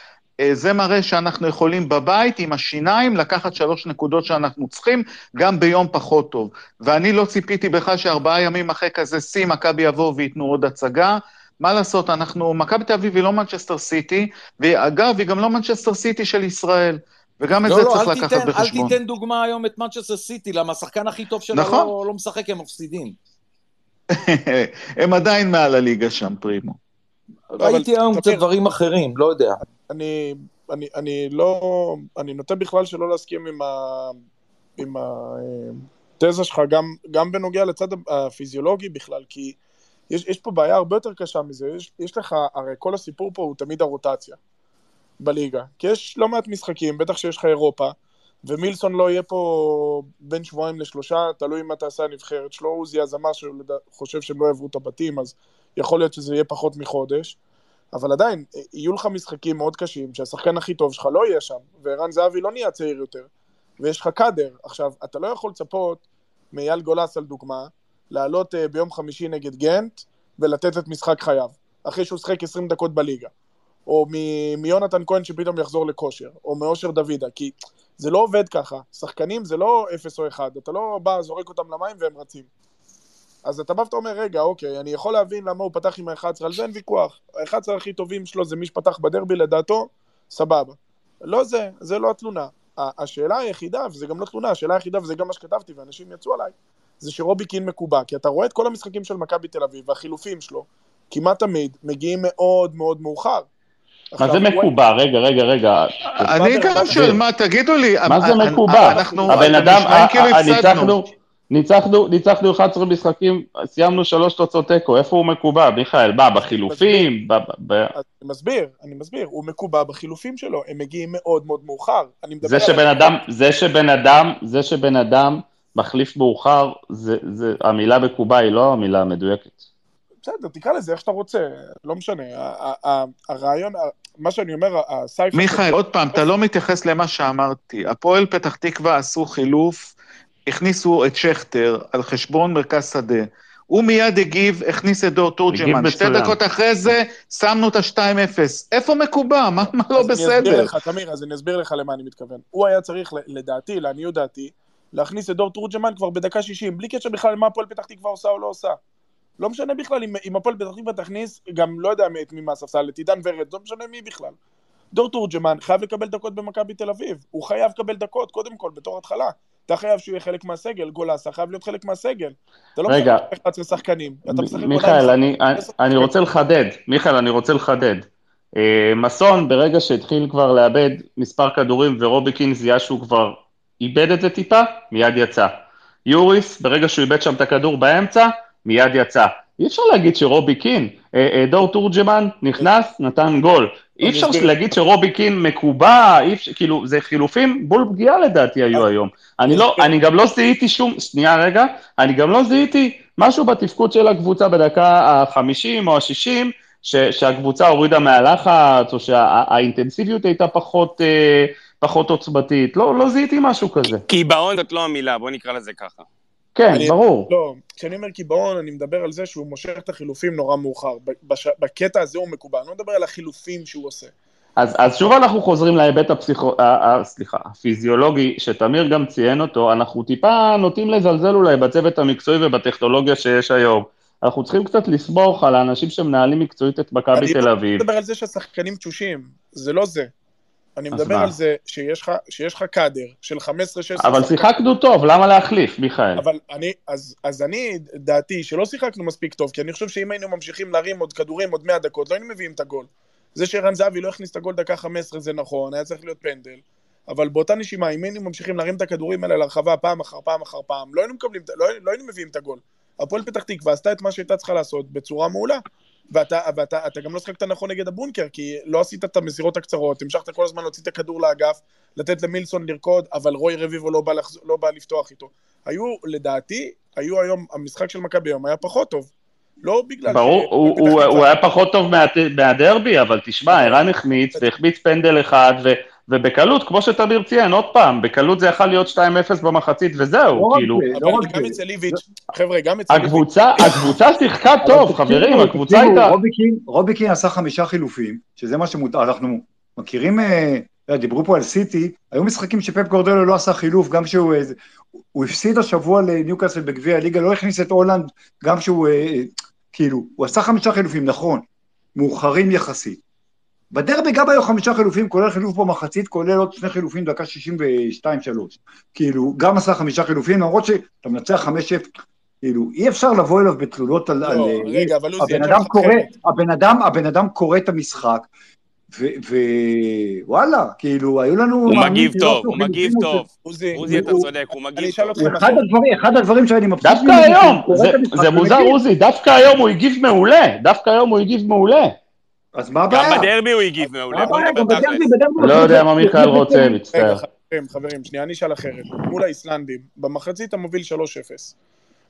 זה מראה שאנחנו יכולים בבית עם השיניים לקחת שלוש נקודות שאנחנו צריכים, גם ביום פחות טוב. ואני לא ציפיתי בכלל שארבעה ימים אחרי כזה שיא, מכבי יבואו וייתנו עוד הצגה. מה לעשות, אנחנו, מכבי תל אביב היא לא מנצ'סטר סיטי, ואגב, היא גם לא מנצ'סטר סיטי של ישראל. וגם את לא, זה לא, צריך אל לקחת תיתן, אל בחשבון. תיתן דוגמה היום את מנצ'סטר סיטי, למה השחקן הכי טוב שלה נכון. לא, לא משחק, הם מפסידים. הם עדיין מעל הליגה שם, פרימו. ראיתי היום קצת דברים אחרים, לא יודע. אני, אני, אני לא, אני נוטה בכלל שלא להסכים עם, ה, עם התזה שלך, גם, גם בנוגע לצד הפיזיולוגי בכלל, כי יש, יש פה בעיה הרבה יותר קשה מזה, יש, יש לך, הרי כל הסיפור פה הוא תמיד הרוטציה בליגה, כי יש לא מעט משחקים, בטח שיש לך אירופה, ומילסון לא יהיה פה בין שבועיים לשלושה, תלוי מה תעשה הנבחרת. שלו, עוזי אז אמר שהוא חושב שהם לא יעברו את הבתים, אז יכול להיות שזה יהיה פחות מחודש. אבל עדיין, יהיו לך משחקים מאוד קשים, שהשחקן הכי טוב שלך לא יהיה שם, וערן זהבי לא נהיה צעיר יותר. ויש לך קאדר. עכשיו, אתה לא יכול לצפות מאייל גולס, על דוגמה, לעלות אה, ביום חמישי נגד גנט ולתת את משחק חייו, אחרי שהוא שחק 20 דקות בליגה. או מיונתן כהן שפתאום יחזור לכושר, או מאושר דוידה, כי זה לא עובד ככה. שחקנים זה לא אפס או אחד, אתה לא בא, זורק אותם למים והם רצים. אז אתה בא ואתה אומר, רגע, אוקיי, אני יכול להבין למה הוא פתח עם ה-11, על זה אין ויכוח. ה-11 הכי טובים שלו זה מי שפתח בדרבי, לדעתו, סבבה. לא זה, זה לא התלונה. השאלה היחידה, וזה גם לא תלונה, השאלה היחידה, וזה גם מה שכתבתי, ואנשים יצאו עליי, זה שרובי קין מקובע. כי אתה רואה את כל המשחקים של מכבי תל אביב, והחילופים שלו, כמעט תמיד, מגיעים מאוד מאוד מאוחר. מה זה מקובע? רגע, רגע, רגע. אני גם שואל, מה, תגידו לי, מה זה אה, מקובע? אנחנו, הבן אדם, כאילו אה, אה. ניצחנו, ניצחנו, ניצחנו 11 משחקים, סיימנו שלוש תוצאות תיקו, איפה הוא מקובע, מיכאל? מה, בחילופים? ב- ב- ב- אני מסביר, אני מסביר, הוא מקובע בחילופים שלו, הם מגיעים מאוד מאוד מאוחר. זה שבן אדם, זה שבן אדם, זה שבן אדם מחליף מאוחר, זה, זה, המילה מקובע היא לא המילה המדויקת. בסדר, תקרא לזה איך שאתה רוצה, לא משנה. ה- ה- ה- הרעיון, ה- מה שאני אומר, הסייפר... מיכאל, עוד פעם, אתה לא מתייחס למה שאמרתי. הפועל פתח תקווה עשו חילוף, הכניסו את שכטר על חשבון מרכז שדה. הוא מיד הגיב, הכניס את דור תורג'מן. שתי. דקות אחרי זה, שמנו את ה-2-0. איפה מקובע? מה, מה לא אז אני אסביר בסדר? לך, תמיר, אז אני אסביר לך למה אני מתכוון. הוא היה צריך, לדעתי, לעניות דעתי, להכניס את דור תורג'מן כבר בדקה 60, בלי קשר בכלל למה הפועל פתח תקווה עושה או לא עושה. לא משנה בכלל אם, אם הפועל פתח תקווה תכניס, גם לא יודע את מי מהספסל, את עידן ורד, לא משנה מי בכלל. דור תורג'מן חייב לקבל דקות במכבי תל אביב. הוא חייב לקבל דקות, קודם כל, בתור התחלה. אתה חייב שהוא יהיה חלק מהסגל, גולסה חייב להיות חלק מהסגל. אתה לא רגע. משחק 11 שחקנים, אתה משחק מיכאל, אני, אני. רוצה לחדד, מיכאל, אני רוצה לחדד. אה, מסון, ברגע שהתחיל כבר לאבד מספר כדורים ורובי קין זיהה שהוא כבר איבד את זה טיפה, מיד יצא. יוריס, ברגע שהוא איבד שם את הכדור באמצע, מיד יצא. אי אפשר להגיד שרובי קין, אה, אה, דור תורג'מן נכנס, נתן גול. אי אפשר. להגיד שרובי קין מקובע, אי אפשר, כאילו, זה חילופים בול פגיעה לדעתי היו היום. אני לא, אסביר. אני גם לא זיהיתי שום, שנייה רגע, אני גם לא זיהיתי משהו בתפקוד של הקבוצה בדקה ה-50 או ה-60, שהקבוצה הורידה מהלחץ, או שהאינטנסיביות הייתה פחות, אה, פחות עוצמתית. לא, לא זיהיתי משהו כזה. קיבעון זאת לא המילה, בוא נקרא לזה ככה. כן, אני- ברור. לא, כשאני אומר קיבעון, אני מדבר על זה שהוא מושך את החילופים נורא מאוחר. בש... בקטע הזה הוא מקובע, אני לא מדבר על החילופים שהוא עושה. אז, אז שוב אנחנו חוזרים להיבט הפסיכו... סליחה, הפיזיולוגי, שתמיר גם ציין אותו, אנחנו טיפה נוטים לזלזל אולי בצוות המקצועי ובטכנולוגיה שיש היום. אנחנו צריכים קצת לסמוך על האנשים שמנהלים מקצועית את מכבי אני תל לא אביב. מדבר על זה שהשחקנים תשושים, זה לא זה. אני מדבר מה? על זה שיש לך, שיש לך קאדר של 15-16 אבל שיחקנו טוב, למה להחליף, מיכאל? אבל אני, אז, אז אני, דעתי, שלא שיחקנו מספיק טוב, כי אני חושב שאם היינו ממשיכים להרים עוד כדורים עוד 100 דקות, לא היינו מביאים את הגול. זה שערן זהבי לא הכניס את הגול דקה 15 זה נכון, היה צריך להיות פנדל, אבל באותה נשימה, אם היינו ממשיכים להרים את הכדורים האלה להרחבה פעם אחר פעם אחר פעם, לא היינו, מקבלים, לא, לא היינו מביאים את הגול. הפועל פתח תקווה עשתה את מה שהייתה צריכה לעשות בצורה מעולה. ואתה, ואתה אתה גם לא שחקת נכון נגד הבונקר, כי לא עשית את המסירות הקצרות, המשכת כל הזמן להוציא את הכדור לאגף, לתת למילסון לרקוד, אבל רוי רביבו לא בא, לחז... לא בא לפתוח איתו. היו, לדעתי, היו היום, המשחק של מכבי היום היה פחות טוב. לא בגלל ברור, הוא, פתח הוא, תקווה- הוא היה פחות טוב מה, מהדרבי, אבל תשמע, ערן החמיץ, והחמיץ פנדל אחד, ו, ובקלות, כמו שתמיר ציין, עוד פעם, בקלות זה יכול להיות 2-0 במחצית לא וזהו, רק כאילו, לא אבל רק גם. אצל איביץ', חבר'ה, גם אצל איביץ', הקבוצה, שיחקה טוב, חברים, הקבוצה הייתה... רובי קין- רובי קין עשה חמישה חילופים, שזה מה שמותר, אנחנו מכירים, אה, יודע, דיברו פה על סיטי, היו משחקים שפפ גורדלו לא עשה חילוף, גם שהוא, אה, הוא הפסיד השבוע לניוקאסל בגביע הליגה, לא הכניס את הולנד, גם שהוא, אה, כאילו, הוא עשה חמישה חילופים, נכון, מאוחרים יחסית. בדרבי גם היו חמישה חילופים, כולל חילוף במחצית, כולל עוד שני חילופים דקה 62-3. כאילו, גם עשה חמישה חילופים, למרות שאתה מנצח 5-0, כאילו, אי אפשר לבוא אליו בתלונות על... לא, על רגע, אבל עוזי, הבן אדם קורא. הבן אדם, הבן אדם קורא את המשחק, ווואלה, כאילו, היו לנו... הוא מגיב טוב, הוא מגיב טוב. עוזי, עוזי, אתה הוא- צודק, הוא אני מגיב טוב. הוא אחד משהו. הדברים, אחד הדברים שאני מבסוט דווקא היום, זה, מוזר. עוזי, דווקא היום הוא הגיב מעולה, דווקא היום הוא הגיב מעולה. אז מה גם הבעיה? בדרבי הוא הגיב מה מעולה, בוא הבעיה? גם בדרבי. בדרבי... לא יודע מה מיכאל רוצה, מצטער. חברים, חברים, שנייה, אני אשאל אחרת. מול האיסלנדים, במחצית המוביל 3-0.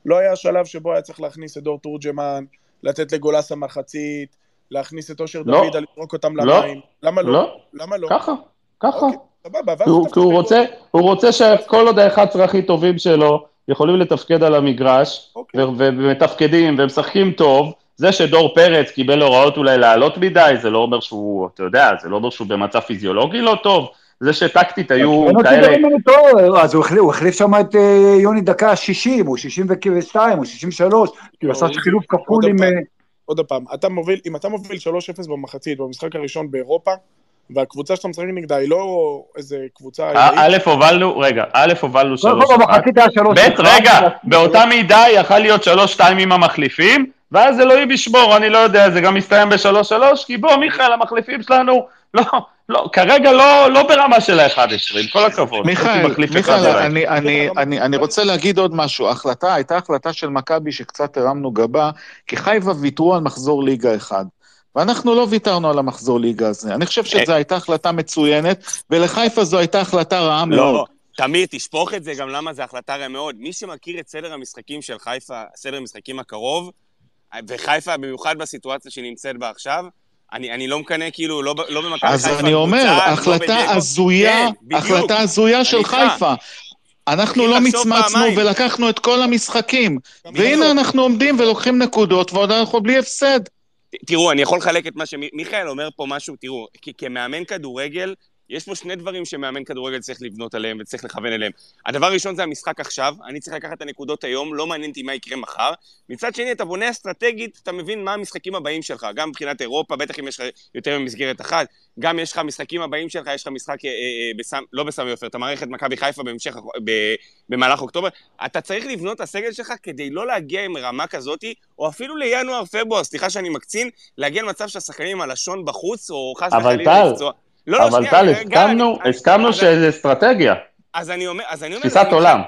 לא היה שלב שבו היה צריך להכניס את דור תורג'מן, לתת לגולס המחצית, להכניס את אושר לא. דוידה, לזרוק אותם לא. למים. למה לא? לא, למה לא? ככה, ככה. אוקיי. סבבה, ואז כי הוא, רוצה, הוא רוצה שכל עוד ה-11 הכי טובים שלו יכולים לתפקד על המגרש, אוקיי. ו- ומתפקדים ומשחקים טוב, זה שדור פרץ קיבל הוראות אולי לעלות מדי, זה לא אומר שהוא, אתה יודע, זה לא אומר שהוא במצב פיזיולוגי לא טוב, זה שטקטית היו אותי כאלה... אז הוא החליף- שם את אה, יוני דקה 60, או 62, או 63, כאילו עשה חילוף כפול עם... אה, עוד פעם, אתה מוביל, אם אתה מוביל 3-0 במחצית במשחק הראשון באירופה, והקבוצה שאתה משחק נגדה היא לא איזה קבוצה... א- הובלנו, רגע, א', הובלנו קודם שלוש כל אחת, במחצית היה שלוש... ב', רגע, באותה מידה יכל להיות שלוש שתיים עם המחליפים, ואז אלוהים ישמור, אני לא יודע, זה גם מסתיים בשלוש שלוש, כי בוא, מיכאל, המחליפים שלנו, לא, לא, כרגע לא, לא ברמה של ה-11, עם כל הכבוד. מיכאל, מיכאל. אני, אני, אני, אני רוצה להגיד עוד משהו. ההחלטה, הייתה החלטה של מכבי שקצת הרמנו גבה, כי חיפה ויתרו על מחזור ליגה אחד. ואנחנו לא ויתרנו על המחזור ליגה הזה. אני חושב שזו הייתה החלטה מצוינת, ולחיפה זו הייתה החלטה רעה מאוד. לא, תמיר, תשפוך את זה גם למה זו החלטה רעה מאוד. מי שמכיר את סדר המשחקים של חיפה, סדר המשחקים הקרוב, וחיפה במיוחד בסיטואציה שהיא נמצאת בה עכשיו, אני, אני לא מקנא כאילו, לא, לא במכבי חיפה. אז אני אומר, לא החלטה בדגו. הזויה, כן. החלטה הזויה של. חיפה. אנחנו לא מצמצנו. ולקחנו את כל המשחקים. והנה אנחנו עומדים ולוקחים נקודות, ועוד אנחנו בלי הפסד. תראו, אני יכול לחלק את מה שמיכאל אומר פה משהו, תראו, כמאמן כדורגל, יש פה שני דברים שמאמן כדורגל צריך לבנות עליהם וצריך לכוון אליהם. הדבר הראשון זה המשחק עכשיו, אני צריך לקחת את הנקודות היום, לא מעניין אותי מה יקרה מחר. מצד שני, אתה בונה אסטרטגית, אתה מבין מה המשחקים הבאים שלך, גם מבחינת אירופה, בטח אם יש לך יותר ממסגרת אחת, גם יש לך משחקים הבאים שלך, יש לך משחק, אה, אה, בסם, לא בסמי עופר, אתה מערכת מכבי חיפה בהמשך, ב, במהלך אוקטובר, אתה צריך לבנות את הסגל שלך כדי לא להגיע עם רמה כזאתי, או אפילו לינואר-פברואר, סליחה שאני מקצין, להגיע למצב שהשחקנים עם הלשון בחוץ, או חס אבל וחלילה טל, לפצוע. לא, לא, אבל טל, רגע, הסכמנו, הסכמנו שזה אסטרטגיה, אז אני אומר, אז אני אומר... תפיסת עולם.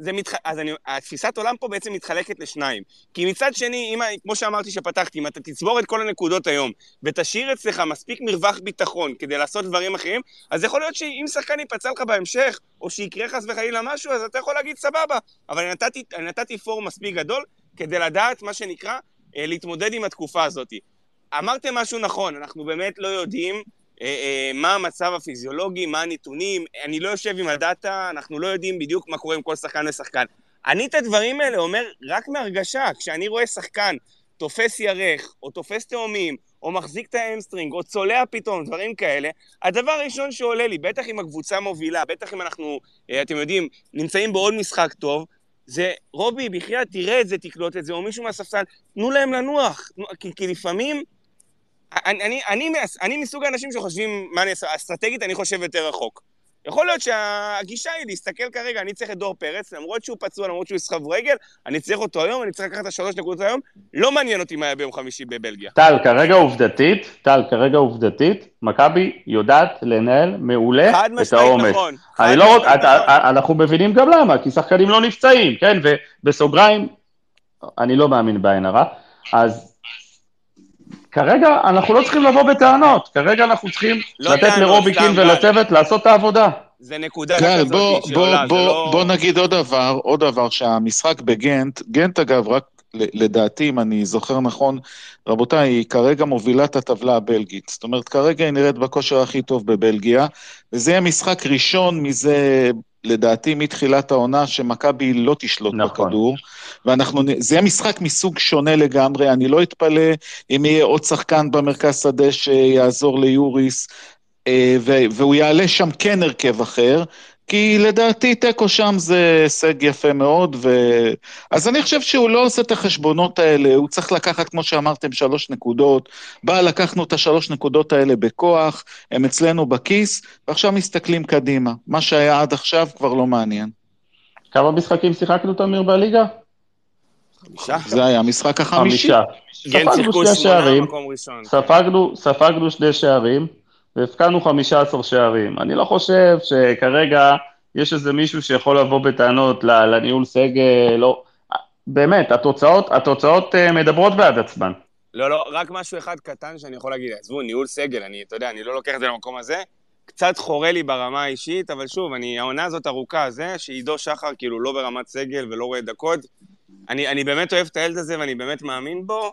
זה מתח... אז אני... התפיסת עולם פה בעצם מתחלקת לשניים. כי מצד שני, אם... כמו שאמרתי שפתחתי, אם אתה תצבור את כל הנקודות היום, ותשאיר אצלך מספיק מרווח ביטחון כדי לעשות דברים אחרים, אז יכול להיות שאם שחקן ייפצע לך בהמשך, או שיקרה חס וחלילה משהו, אז אתה יכול להגיד סבבה. אבל אני נתתי, אני נתתי פור מספיק גדול כדי לדעת, מה שנקרא, אה, להתמודד עם התקופה הזאת. אמרתם משהו נכון, אנחנו באמת לא יודעים אה, אה, מה המצב הפיזיולוגי, מה הנתונים, אני לא יושב עם הדאטה, אנחנו לא יודעים בדיוק מה קורה עם כל שחקן ושחקן. אני את הדברים האלה אומר רק מהרגשה, כשאני רואה שחקן תופס ירך, או תופס תאומים, או מחזיק את ה hamstring, או צולע פתאום, דברים כאלה, הדבר הראשון שעולה לי, בטח אם הקבוצה מובילה, בטח אם אנחנו, אה, אתם יודעים, נמצאים בעוד משחק טוב, זה, רובי, בחייאת, תראה את זה, תקלוט את זה, או מישהו מהספסל, תנו להם לנוח, כי, כי לפעמים אני, אני, אני, אני מסוג האנשים שחושבים, מה אני אעשה, אסטרטגית אני חושב יותר רחוק. יכול להיות שהגישה היא להסתכל כרגע, אני צריך את דור פרץ, למרות שהוא פצוע, למרות שהוא יסחב רגל, אני צריך אותו היום, אני צריך לקחת את השלוש נקודות היום, לא מעניין אותי מה היה ביום חמישי בבלגיה. טל, כרגע עובדתית, טל, כרגע עובדתית, מכבי יודעת לנהל מעולה חד את משמעית העומס. נכון. אני חד לא משמעית רוצה, נכון. אנחנו מבינים גם למה, כי שחקנים לא נפצעים, כן, ובסוגריים, אני לא מאמין בעין הרע, אז כרגע אנחנו לא צריכים לבוא בטענות, כרגע אנחנו צריכים לא לתת טענות, לרובי סתם, קין גל. ולצוות לעשות את העבודה. זה נקודה גל, כזאת בוא, בוא, שעולה, זה בוא, לא... בוא נגיד עוד דבר, עוד דבר, שהמשחק בגנט, גנט אגב, רק לדעתי, אם אני זוכר נכון, רבותיי, היא כרגע מובילה את הטבלה הבלגית. זאת אומרת, כרגע היא נראית בכושר הכי טוב בבלגיה, וזה יהיה משחק ראשון מזה, לדעתי, מתחילת העונה, שמכבי לא תשלוט נכון. בכדור. ואנחנו, זה יהיה משחק מסוג שונה לגמרי, אני לא אתפלא אם יהיה עוד שחקן במרכז שדה שיעזור ליוריס, אה, והוא יעלה שם כן הרכב אחר, כי לדעתי תיקו שם זה הישג יפה מאוד, ו... אז אני חושב שהוא לא עושה את החשבונות האלה, הוא צריך לקחת, כמו שאמרתם, שלוש נקודות. בא, לקחנו את השלוש נקודות האלה בכוח, הם אצלנו בכיס, ועכשיו מסתכלים קדימה. מה שהיה עד עכשיו כבר לא מעניין. כמה משחקים שיחקנו, תמיר, בליגה? חמישה. זה היה המשחק החמישי. חמישה. גן ספגנו שני שערים. ספגנו, ספגנו שני שערים, והפקענו 15 שערים. אני לא חושב שכרגע יש איזה מישהו שיכול לבוא בטענות לניהול סגל, לא. באמת, התוצאות, התוצאות אה, מדברות בעד עצמן. לא, לא, רק משהו אחד קטן שאני יכול להגיד, עזבו, ניהול סגל, אני, אתה יודע, אני לא לוקח את זה למקום הזה. קצת חורה לי ברמה האישית, אבל שוב, אני, העונה הזאת ארוכה, זה שעידו שחר כאילו לא ברמת סגל ולא רואה דקות. אני, אני באמת אוהב את הילד הזה ואני באמת מאמין בו,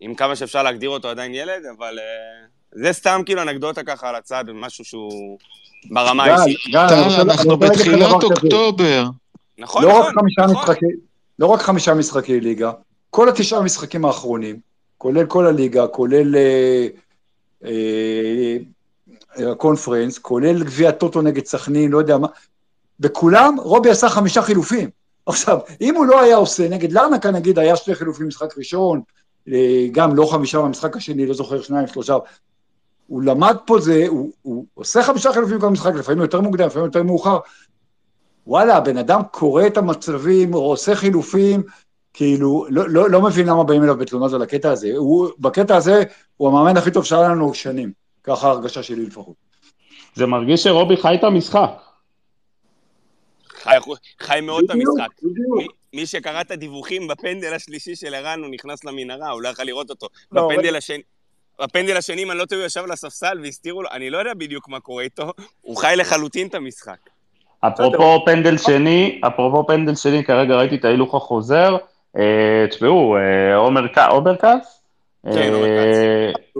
עם כמה שאפשר להגדיר אותו עדיין ילד, אבל uh, זה סתם כאילו אנקדוטה ככה על הצד, משהו שהוא ברמה גל, האישית. גל, טל, אנחנו בתחילת. אוקטובר. נכון, לא נכון, חמישה נכון. לא רק חמישה משחקי ליגה, כל התשעה המשחקים האחרונים, כולל כל הליגה, כולל אה, אה, הקונפרנס, כולל גביע טוטו נגד סכנין, לא יודע מה, בכולם רובי עשה חמישה חילופים. עכשיו, אם הוא לא היה עושה, נגד לרנקה נגיד, היה שני חילופים במשחק ראשון, אה, גם לא חמישה במשחק השני, לא זוכר, שניים, שלושה. הוא למד פה זה, הוא, הוא עושה חמישה חילופים כל משחק, לפעמים יותר מוקדם, לפעמים יותר מאוחר. וואלה, הבן אדם קורא את המצבים, או עושה חילופים, כאילו, לא, לא, לא מבין למה באים אליו בתלונות על הקטע הזה. הוא, בקטע הזה, הוא המאמן הכי טוב שהיה לנו שנים. ככה ההרגשה שלי לפחות. זה מרגיש שרובי חי את המשחק. חי, חי מאוד את המשחק. בדיוק. מי- מי שקרא את הדיווחים בפנדל השלישי של ערן, הוא נכנס למנהרה, הוא לא יכל לראות אותו. לא, בפנדל רגע. השני... בפנדל השני, אם אני לא טועה, הוא ישב על הספסל והסתירו לו, אני לא יודע בדיוק מה קורה איתו, הוא חי לחלוטין את המשחק. אפרופו פנדל שני, אפרופו פנדל שני, כרגע ראיתי את ההילוך החוזר. אה, תשמעו, אה, עומר כץ?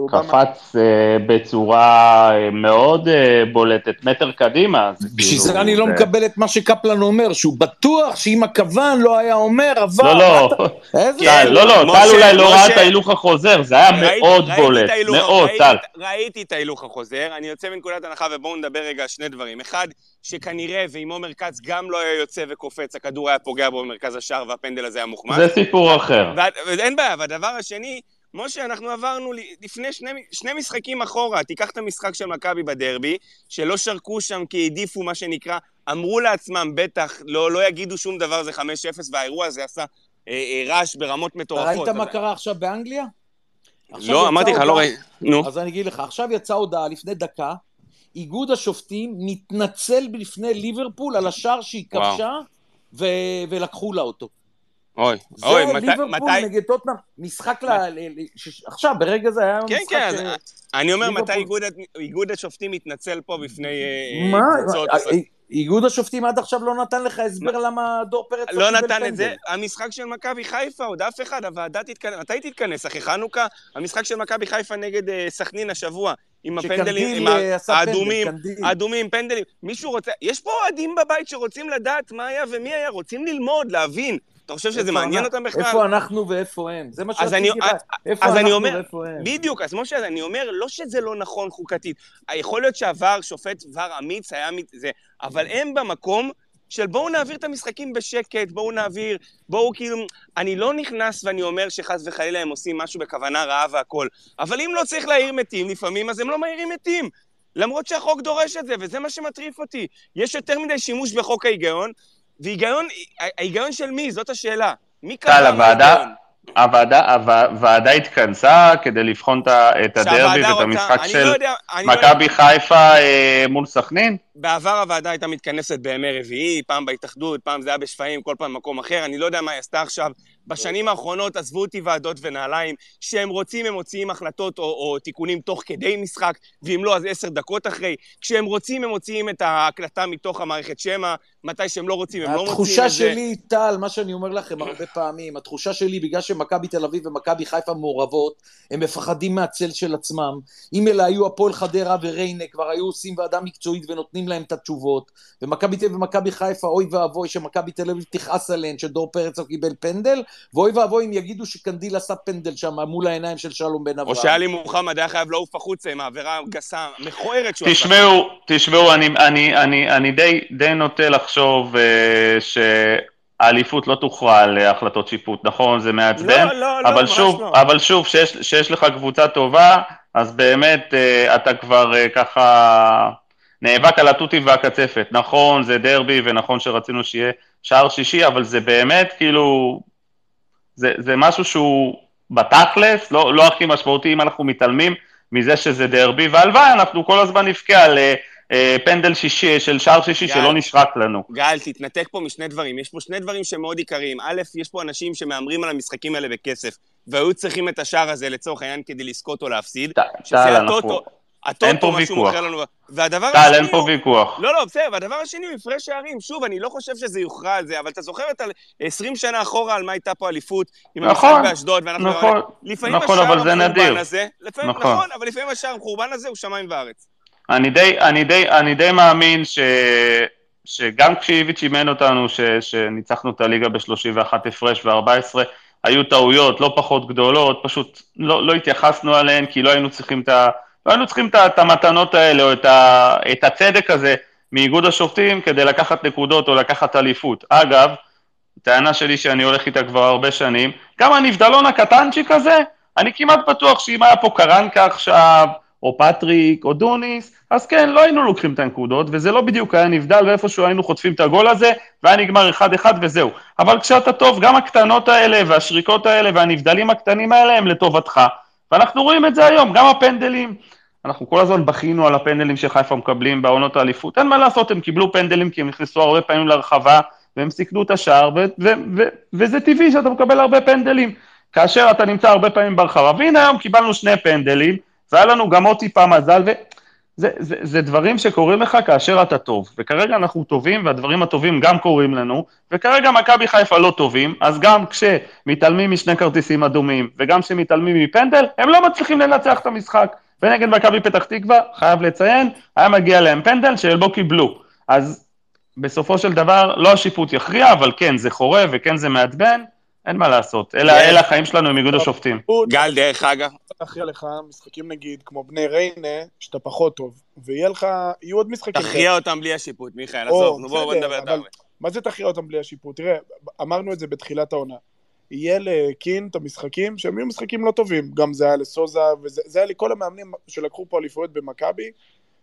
קפץ אה, בצורה אה, מאוד אה, בולטת, מטר קדימה. זה בשביל כאילו, זה אני לא מקבל את מה שקפלן אומר, שהוא בטוח שאם הכוון לא היה אומר, עבר. לא, לא. כן, לא, לא, טל אולי לא ראה. את ההילוך החוזר, זה היה מאוד בולט, מאוד, ראיתי טל. ראיתי את ההילוך החוזר, אני יוצא מנקודת הנחה, ובואו נדבר רגע על שני דברים. אחד, שכנראה, ואם עומר כץ גם לא היה יוצא וקופץ, הכדור היה פוגע בו במרכז השער והפנדל הזה היה מוחמץ. זה סיפור אחר. ואין בעיה, והדבר השני, משה, אנחנו עברנו לפני שני, שני משחקים אחורה, תיקח את המשחק של מכבי בדרבי, שלא שרקו שם כי העדיפו מה שנקרא, אמרו לעצמם, בטח, לא, לא יגידו שום דבר, זה 5-0, והאירוע הזה עשה אה, אה, רעש ברמות מטורפות. ראית מה אבל- קרה עכשיו באנגליה? עכשיו לא, אמרתי לך, לא ראיתי. נו. אז אני אגיד לך, עכשיו יצאה הודעה לפני דקה, איגוד השופטים מתנצל בפני ליברפול על השער שהיא. כבשה, ו- ולקחו לה אותו. אוי, זה אוי, מתי... ליברפול מתי... נגד טוטנאם, משחק ל... עכשיו, ברגע זה היה כן, משחק... כן, אז אני אומר, ליברפול- מתי איגוד, השופטים מתנצל פה בפני אה, מה? קבוצות? אה, איגוד השופטים עד עכשיו לא נתן לך הסבר למה דור פרץ לא קיבל נתן. את זה. המשחק של מכבי חיפה, עוד אף אחד, הוועדה תתכנס, מתי תתכנס? אחרי חנוכה? המשחק של מכבי חיפה נגד אה, סכנין השבוע, עם הפנדלים, עם אה, האדומים. האדומים, פנדלים. מישהו רוצה... יש פה אוהדים בבית שרוצים לדעת מה היה ומי היה, רוצים ללמוד, להבין. אתה חושב שזה מעניין אותם בכלל? איפה אנחנו ואיפה הם? זה מה שרציתי לדעת. איפה אנחנו אומר- ואיפה הם? בדיוק, אז משה, אני אומר, לא שזה לא נכון חוקתית. יכול להיות שעבר, שופט ור אמיץ, היה זה, אבל הם במקום של בואו נעביר את המשחקים בשקט, בואו נעביר, בואו כאילו... אני לא נכנס ואני אומר שחס וחלילה הם עושים משהו בכוונה רעה והכול, אבל אם לא צריך להעיר מתים לפעמים, אז הם לא מעירים מתים. למרות שהחוק דורש את זה, וזה מה שמטריף אותי. יש יותר מדי שימוש בחוק ההיגיון, והיגיון, ההיגיון של מי? זאת השאלה. מי קבע טל, הוועדה-? הוועדה, הווע- הוועדה התכנסה כדי לבחון את הדרבי ואת המשחק של לא יודע, לא מכבי חיפה אה, מול סכנין? בעבר הוועדה הייתה מתכנסת בימי רביעי, פעם בהתאחדות, פעם זה היה בשפיים, כל פעם במקום אחר, אני לא יודע מה היא עשתה עכשיו. בשנים האחרונות עזבו אותי ועדות ונעליים, כשהם רוצים הם מוציאים החלטות או, או תיקונים תוך כדי משחק, ואם לא אז עשר דקות אחרי. כשהם רוצים הם מוציאים את ההקלטה מתוך המערכת שמע, מתי שהם לא רוצים הם לא מוציאים את זה. התחושה שלי, טל, מה שאני אומר לכם הרבה פעמים, התחושה שלי, בגלל שמכבי תל אביב ומכבי חיפה מעורבות, הם מפחדים מהצל של עצמם. אם אלה היו הפועל חדרה וריינה, כבר היו עושים ועדה מקצועית ונותנים להם את התשובות. ומכבי תל אביב ומכבי חיפה, אוי ואבוי שמכבי תל אביב תכעס עליהן שדור פרץ לא קיבל פנדל, ואוי ואבוי אם יגידו שקנדיל עשה פנדל שם מול העיניים של שלום בן או אברהם. שאלי מוחמד היה חייב לעוף החוצה עם העבירה הגסה, מכוערת שהוא עשה. תשמעו, תשמעו, אני, אני, אני, אני די, די נוטה לחשוב אה, שהאליפות לא תוכרע על החלטות שיפוט, נכון? זה מעצבן, לא, לא, לא, אבל ממש שוב, לא. אבל שוב, שיש, שיש לך קבוצה טובה, אז באמת אה, אתה כבר אה, ככה נאבק על התותים והקצפת. נכון, זה דרבי, ונכון שרצינו שיהיה שער שישי, אבל זה באמת כאילו, זה, זה משהו שהוא בתכלס, לא, לא הכי משמעותי אם אנחנו מתעלמים מזה שזה דרבי, והלוואי, אנחנו כל הזמן נבכה על אה, אה, פנדל שישי, של שער שישי גל. שלא נשרק לנו. גל, תתנתק פה משני דברים. יש פה שני דברים שמאוד עיקריים. א', יש פה אנשים שמהמרים על המשחקים האלה בכסף, והיו צריכים את השער הזה לצורך העניין כדי לזכות או להפסיד. ט- שזה הטוטו. הטוטו, מה שהוא ויכוח. מוכר לנו. והדבר טל, אין השני פה הוא... ויכוח. לא, לא, בסדר, והדבר השני הוא הפרש שערים. שוב, אני לא חושב שזה יוכרע על זה, אבל אתה זוכר את ה- 20 שנה אחורה על מה הייתה פה אליפות, עם נכון, המשחק באשדוד, ואנחנו... נכון, לפעמים נכון, אבל זה נדיר. הזה, לפעמים, נכון. נכון, אבל לפעמים השער המחורבן הזה הוא שמיים וארץ. אני די, אני די, אני די מאמין ש, שגם כשאיביץ' אימן אותנו, ש, שניצחנו את הליגה ב-31 הפרש ו-14, היו טעויות לא פחות גדולות, פשוט לא, לא התייחסנו אליהן, כי לא היינו צריכים את ה... לא היינו צריכים את, המתנות האלה, או את הצדק הזה מאיגוד השופטים כדי לקחת נקודות או לקחת אליפות. אגב, טענה שלי שאני הולך איתה כבר הרבה שנים, גם הנבדלון הקטנצ'יק הזה, אני כמעט בטוח שאם היה פה קרנקה עכשיו, או פטריק, או דוניס, אז כן, לא היינו לוקחים את הנקודות, וזה לא בדיוק היה נבדל, ואיפשהו היינו חוטפים את הגול הזה, והיה נגמר 1-1 וזהו. אבל כשאתה טוב, גם הקטנות האלה, והשריקות האלה, והנבדלים הקטנים האלה הם לטובתך. ואנחנו רואים את זה היום, גם הפנדלים. אנחנו כל הזמן בכינו על הפנדלים שחיפה מקבלים בעונות האליפות. אין מה לעשות, הם קיבלו פנדלים כי הם נכנסו הרבה פעמים לרחבה, והם סיכנו את השער, ו- ו- ו- וזה טבעי שאתה מקבל הרבה פנדלים. כאשר אתה נמצא הרבה פעמים ברחבה. והנה היום קיבלנו שני פנדלים, והיה לנו גם עוד טיפה מזל, וזה זה, זה דברים שקורים לך כאשר אתה טוב. וכרגע אנחנו טובים, והדברים הטובים גם קורים לנו, וכרגע מכבי חיפה לא טובים, אז גם כשמתעלמים משני כרטיסים אדומים, וגם כשמתעלמים מפנדל, הם לא מצליחים לנצח את המשחק. ונגד מכבי פתח תקווה, חייב לציין, היה מגיע להם פנדל שלא קיבלו. אז בסופו של דבר, לא השיפוט יכריע, אבל כן, זה חורה וכן זה מעצבן, אין מה לעשות. אלה, כן. אלה החיים שלנו עם איגוד השופטים. גל, דרך אגב, להכריע לך משחקים נגיד כמו בני ריינה, שאתה פחות טוב, ויהיה לך, יהיו עוד משחקים. תכריע אותם בלי השיפוט, מיכאל, עזוב, בואו נדבר. מה זה תכריע אותם בלי השיפוט? תראה, אמרנו את זה בתחילת העונה. יהיה לקין את המשחקים שהם יהיו משחקים לא טובים. גם זה היה לסוזה, וזה זה היה לכל המאמנים שלקחו פה אליפויות במכבי,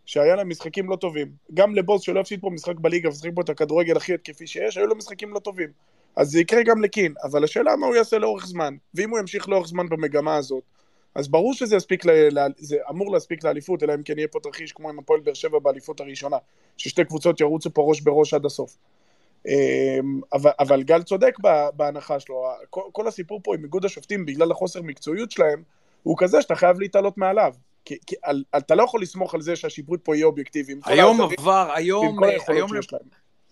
שהיה להם משחקים לא טובים. גם לבוס שלא הפסיד פה משחק בליגה ושיחק פה את הכדורגל הכי התקפי שיש, היו לו משחקים לא טובים. אז זה יקרה גם לקין, אבל השאלה מה הוא יעשה לאורך זמן. ואם הוא ימשיך לאורך זמן במגמה הזאת, אז ברור שזה יספיק. ל- זה אמור להספיק לאליפות, אלא אם כן יהיה פה תרחיש כמו עם הפועל באר שבע באליפות הראשונה, ששתי קבוצות ירוצו פה ראש בראש עד הסוף. אמ, אבל, אבל גל צודק בה- בהנחה שלו, כל, כל הסיפור פה עם איגוד השופטים בגלל החוסר מקצועיות שלהם, הוא כזה שאתה חייב להתעלות מעליו. כי, כי על, אתה לא יכול לסמוך על זה שהשיפוט פה יהיה אובייקטיבי. היום עבר, היום, כל היכולות היום.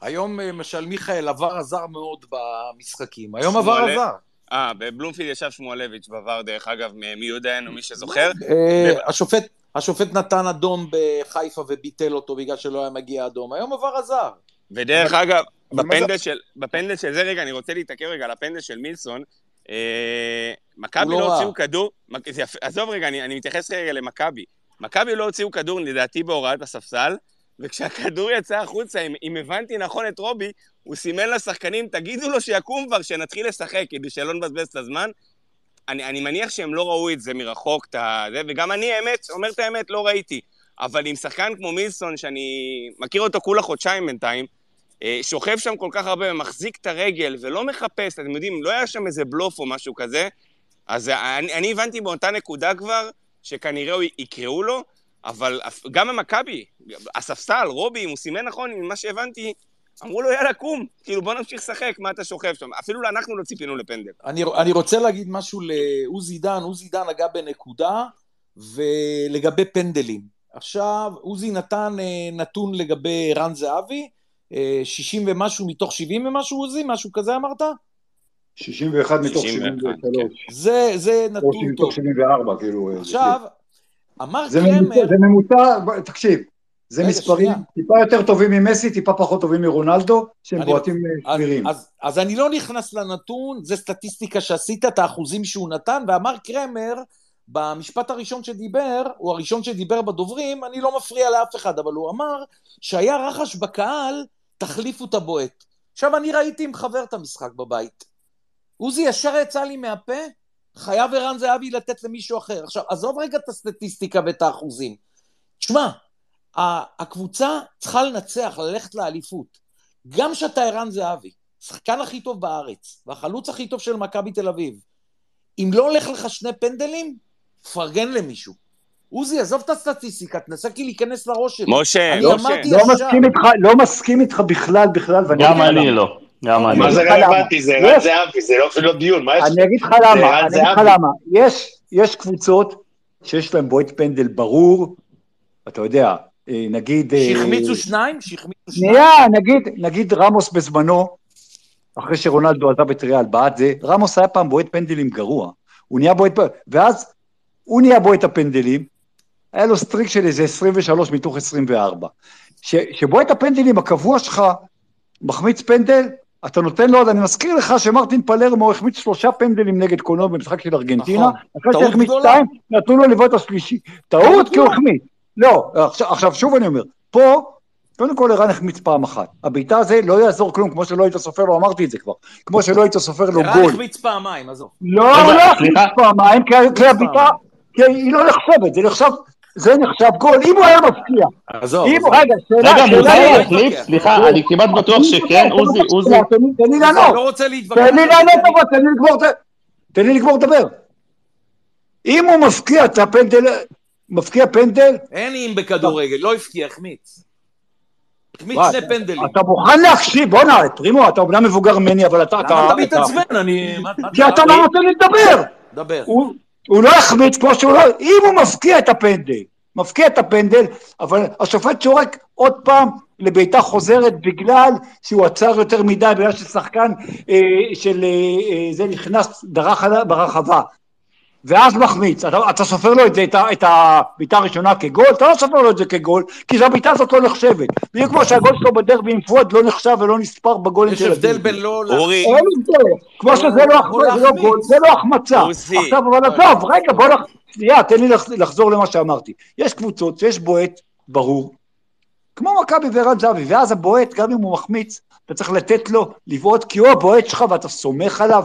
היום למשל מיכאל עבר עזר מאוד במשחקים. היום עבר עזר. אה, בבלומפילד ישב שמואלביץ' בעבר, דרך אגב, מ- מיודענו, מי שזוכר. אה, השופט, השופט נתן אדום בחיפה וביטל אותו בגלל שלא היה מגיע אדום. היום עבר עזר. ודרך אגב, בפנדל של, בפנדל של זה, רגע, אני רוצה להתעכב רגע על הפנדל של מילסון. אה, מכבי לא לא. הוציאו כדור, זה עזוב רגע, אני, אני מתייחס רגע למכבי. מכבי לא הוציאו כדור, לדעתי, בהוראת הספסל, וכשהכדור יצא החוצה, אם, אם הבנתי נכון את רובי, הוא סימן לשחקנים, תגידו לו שיקום כבר, שנתחיל לשחק, כדי שלא נבזבז את הזמן. אני, אני מניח שהם לא ראו את זה מרחוק, את זה, וגם אני, האמת, אומר את האמת, לא ראיתי. אבל עם שחקן כמו מילסון, שאני מכיר אותו כולה חודשיים בינתיים, שוכב שם כל כך הרבה ומחזיק את הרגל ולא מחפש, אתם יודעים, לא היה שם איזה בלוף או משהו כזה, אז אני, אני הבנתי באותה נקודה כבר, שכנראה יקראו לו, אבל גם במכבי, הספסל, רובי, אם הוא סימן נכון, ממה שהבנתי, אמרו לו, יאללה, קום, כאילו, בוא נמשיך לשחק, מה אתה שוכב שם? אפילו אנחנו לא ציפינו לפנדל. אני, אני רוצה להגיד משהו לעוזי דן, עוזי דן נגע בנקודה ולגבי פנדלים. עכשיו, עוזי נתן אה, נתון לגבי ערן זהבי, אה, 60 ומשהו מתוך 70 ומשהו עוזי, משהו כזה אמרת? 61 מתוך 61, 73. זה, זה או נתון מתוך טוב. 74, כאילו. אה, עכשיו, אמר זה ממוצע, קרמר, זה ממוצע, תקשיב, זה רגע, מספרים שנייה. טיפה יותר טובים ממסי, טיפה פחות טובים מרונלדו, שהם אני- בועטים אה, אז, סבירים. אז, אז אני לא נכנס לנתון, זה סטטיסטיקה שעשית, את האחוזים שהוא נתן, ואמר קרמר, במשפט הראשון שדיבר, הוא הראשון שדיבר בדוברים, אני לא מפריע לאף אחד, אבל הוא אמר שהיה רחש בקהל, תחליפו את הבועט. עכשיו, אני ראיתי עם חבר את המשחק בבית. עוזי ישר יצא לי מהפה, חייב ערן זהבי לתת למישהו אחר. עכשיו, עזוב רגע את הסטטיסטיקה ואת האחוזים. תשמע, הקבוצה צריכה לנצח, ללכת לאליפות. גם שאתה ערן זהבי, שחקן הכי טוב בארץ, והחלוץ הכי טוב של מכבי תל אביב, אם לא הולך לך שני פנדלים, פרגן למישהו. עוזי, עזוב את הסטטיסטיקה, תנסה כי להיכנס לראש שלי. משה, משה, לא. מסכים איתך, לא מסכים איתך בכלל, בכלל, ואני גם אני. לא, גם אני מה לא. זה רלוונטי? זה. ערן זהבי, זה לא אפילו לא דיון, מה יש? אני אגיד לך למה, אני אגיד לך. למה. יש, יש קבוצות שיש להן בועט פנדל ברור, אתה יודע, אה, נגיד... אה, שהחמיצו שניים? שהחמיצו שניים? שנייה, נגיד, נגיד רמוס בזמנו, אחרי שרונלדו עזב את ריאל, בעט זה, רמוס היה פעם בועט פנדלים גרוע. הוא נהיה בועט, ואז הוא נהיה בועט הפנדלים, היה לו סטריק של איזה 23 מתוך 24. ש, שבועט הפנדלים הקבוע שלך מחמיץ פנדל, אתה נותן לו, אני מזכיר לך שמרטין פלרמו החמיץ שלושה פנדלים נגד קולומביה במשחק של ארגנטינה, נכון. אחרי טעות גדולה. שתיים, נתנו לו לבעוט השלישי. טעות כי הוא החמיץ. לא, עכשיו, עכשיו שוב אני אומר, פה, קודם כל ערן החמיץ פעם אחת. הבעיטה הזה לא יעזור כלום, כמו שלא היית סופר לו, אמרתי את זה כבר. כמו שלא היית סופר לו ערן גול. החמיץ פעמיים, עזוב. לא, הוא לא החמיץ. פעמיים, כי כי הבעיטה, כי היא לא נחשבת, זה נחשב, זה נחשב גול. אם הוא היה מפקיע, עזוב. אם. רגע, שאלה, רגע, מותר לא להחליף? סליחה, אני כמעט בטוח שכן, עוזי, עוזי. תן לי- לי אני לענות. לא רוצה להתווכח. תן לי לענות, אבל תן לי לגמור, את- תן לי לגמור לדבר. אם הוא מפקיע את הפנדל, מפקיע פנדל, אין אם בכדורגל, לא הפקיע, החמיץ. החמיץ שני פנדלים. אתה מוכן להקשיב, בואנה, פרימו, אתה אומנם מבוגר ממני, אבל אתה... למה אתה מתעצבן? אני... כי אתה לא נותן לי לדבר. דבר. הוא, לא יחמיץ כמו שהוא לא... אם הוא מפקיע את הפנדל, מפקיע את הפנדל, אבל השופט שורק עוד פעם לבעיטה חוזרת בגלל שהוא עצר יותר מדי, בגלל ששחקן אה, של אה, אה, זה נכנס, דרך ברחבה. ואז מחמיץ, אתה, אתה סופר לו את, זה, את, את הבעיטה הראשונה כגול, אתה לא סופר לו את זה כגול, כי הבעיטה הזאת לא נחשבת. בדיוק כמו שהגול שלו בדרבי עם פואד לא נחשב ולא נספר בגולים יש של הבדל הדרבי. בין לא... אורי, אין הבדל, כמו שזה לא יכול החמצה, זה לא להחמיץ. גול, זה לא החמצה. עכשיו, אבל עזוב, רגע, בוא נח... שנייה, תן לי לח- לחזור למה שאמרתי. יש קבוצות שיש בועט ברור, כמו מכבי וערן זהבי, ואז הבועט, גם אם הוא מחמיץ, אתה צריך לתת לו לבעוט, כי הוא הבועט שלך ואתה סומך עליו.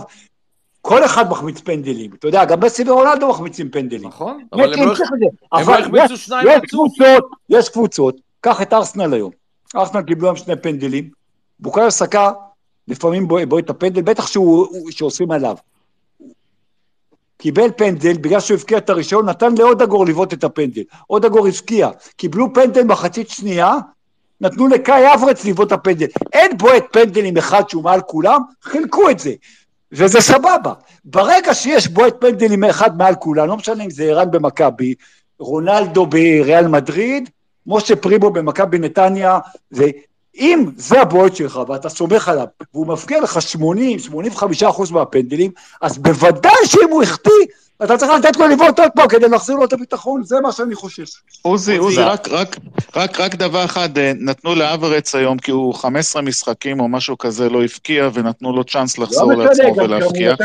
כל אחד מחמיץ פנדלים, אתה יודע, גם מסי ורונלדו מחמיצים פנדלים. נכון, אבל הם מסי לא... לא החמיצו יש- שניים יש רצוף. קבוצות, יש קבוצות, קח את ארסנל היום. ארסנל קיבלו היום שני פנדלים, בוקאיו סקה לפעמים בועט הפנדל, בטח שעושים עליו. קיבל פנדל, בגלל שהוא הבקיע את הראשון, נתן לאודגור לבעוט את הפנדל. אודגור הבקיע. קיבלו פנדל מחצית שנייה, נתנו לקאי אברץ לבעוט את הפנדל. אין בועט פנדלים אחד שהוא מעל כולם, חילקו את זה. וזה סבבה. ברגע שיש בועט פנדלים אחד מעל כולם, לא משנה אם זה ערן במכבי, רונלדו בריאל מדריד, משה פרימו במכבי נתניה, ואם זה הבועט שלך ואתה סומך עליו, והוא מבקיע לך 80-85 אחוז מהפנדלים, אז בוודאי שאם הוא החטיא, אתה צריך לתת לו לבעוט עוד פעם כדי להחזיר לו את הביטחון, זה מה שאני חושב. עוזי, עוזי. רק, רק, רק, רק דבר אחד, אה, נתנו לאברץ היום, כי הוא 15 משחקים או משהו כזה לא הבקיע, ונתנו לו צ'אנס לחזור לא לעצמו ולהבקיע.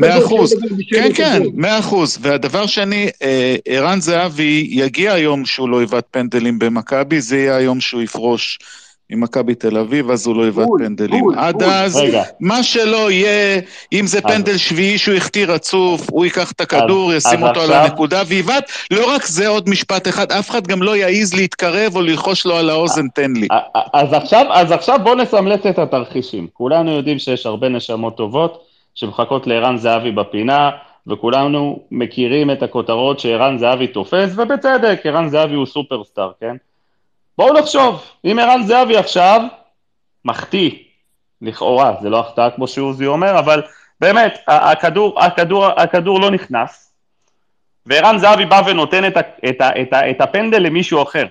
מאה לדבר, אחוז. שידבר בשם כן, כן, הכדור. מאה אחוז. והדבר שני, אה, ערן זהבי יגיע היום שהוא לא יבעט פנדלים במכבי, זה יהיה היום שהוא יפרוש ממכבי תל אביב, אז הוא לא יבעט בול, פנדלים. בול, עד בול. אז, רגע. מה שלא יהיה, אם זה אז- פנדל שביעי שהוא החטיא רצוף, הוא ייקח את הכדור, אז- ישים אז אותו על עכשיו- הנקודה ויבעט. לא רק זה, עוד משפט אחד, אף אחד גם לא יעז להתקרב או ללחוש לו על האוזן, תן לי. אז עכשיו, אז עכשיו בואו נסמלט את התרחישים. כולנו יודעים שיש הרבה נשמות טובות שמחכות לערן זהבי בפינה, וכולנו מכירים את הכותרות שערן זהבי תופס, ובצדק, ערן זהבי הוא סופרסטאר, כן? בואו נחשוב, אם ערן זהבי עכשיו מחטיא, לכאורה, זה לא החטאה כמו שעוזי אומר, אבל באמת, הכדור, הכדור, הכדור לא נכנס, וערן זהבי בא ונותן את, ה, את, ה, את, ה, את הפנדל למישהו אחר.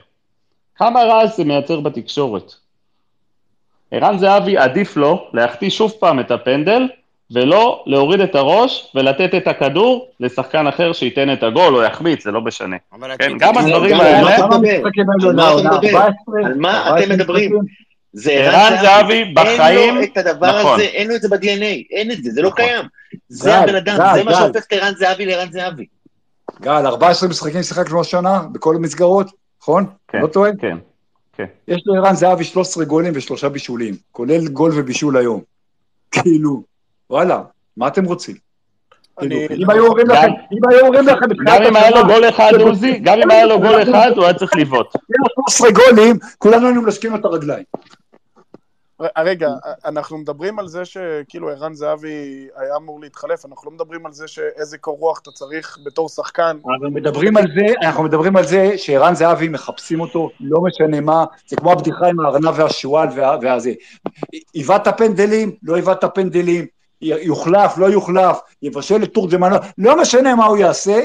כמה רעש זה מייצר בתקשורת? ערן זהבי עדיף לו להחטיא שוב פעם את הפנדל, ולא להוריד את הראש ולתת את הכדור לשחקן אחר שייתן את הגול או יחמיץ, זה לא משנה. אבל כן, גם הדברים האלה, על מה אתה לעונה? מדבר? 14? על מה 14 אתם מדברים? זה ערן זהבי בחיים, אין לו את הדבר נכון. הזה, אין לו את זה ב-DNA, אין את זה, זה לא נכון. קיים. זה גל, הבן אדם, גל, זה מה. שהופך את ערן זהבי לערן זהבי. גל, 14 משחקים שיחקנו השנה, בכל המסגרות, נכון? כן. לא טועה? כן, כן. יש לערן זהבי 13 גולים ושלושה בישולים, כולל גול ובישול היום. כאילו, וואלה, מה אתם רוצים? כאילו, אם היו אומרים לכם, גם- אם היו אומרים לכם גם אם היה לו גול אחד, עוזי, גם אם היה לו גול אחד, הוא היה צריך לבעוט. יש לו 13 גולים, כולנו היינו מנשקים לו את הרגליים. ר- רגע, אנחנו מדברים על זה שכאילו ערן זהבי היה אמור להתחלף, אנחנו לא מדברים על זה שאיזה קור רוח אתה צריך בתור שחקן. אנחנו מדברים על זה, אנחנו מדברים על זה שערן זהבי מחפשים אותו, לא משנה מה, זה כמו הבדיחה עם הארנב והשועל וה- והזה. עיוות פנדלים, לא עיוות פנדלים, י- יוחלף, לא יוחלף, יבשל את תורג'מן, לא משנה מה הוא יעשה,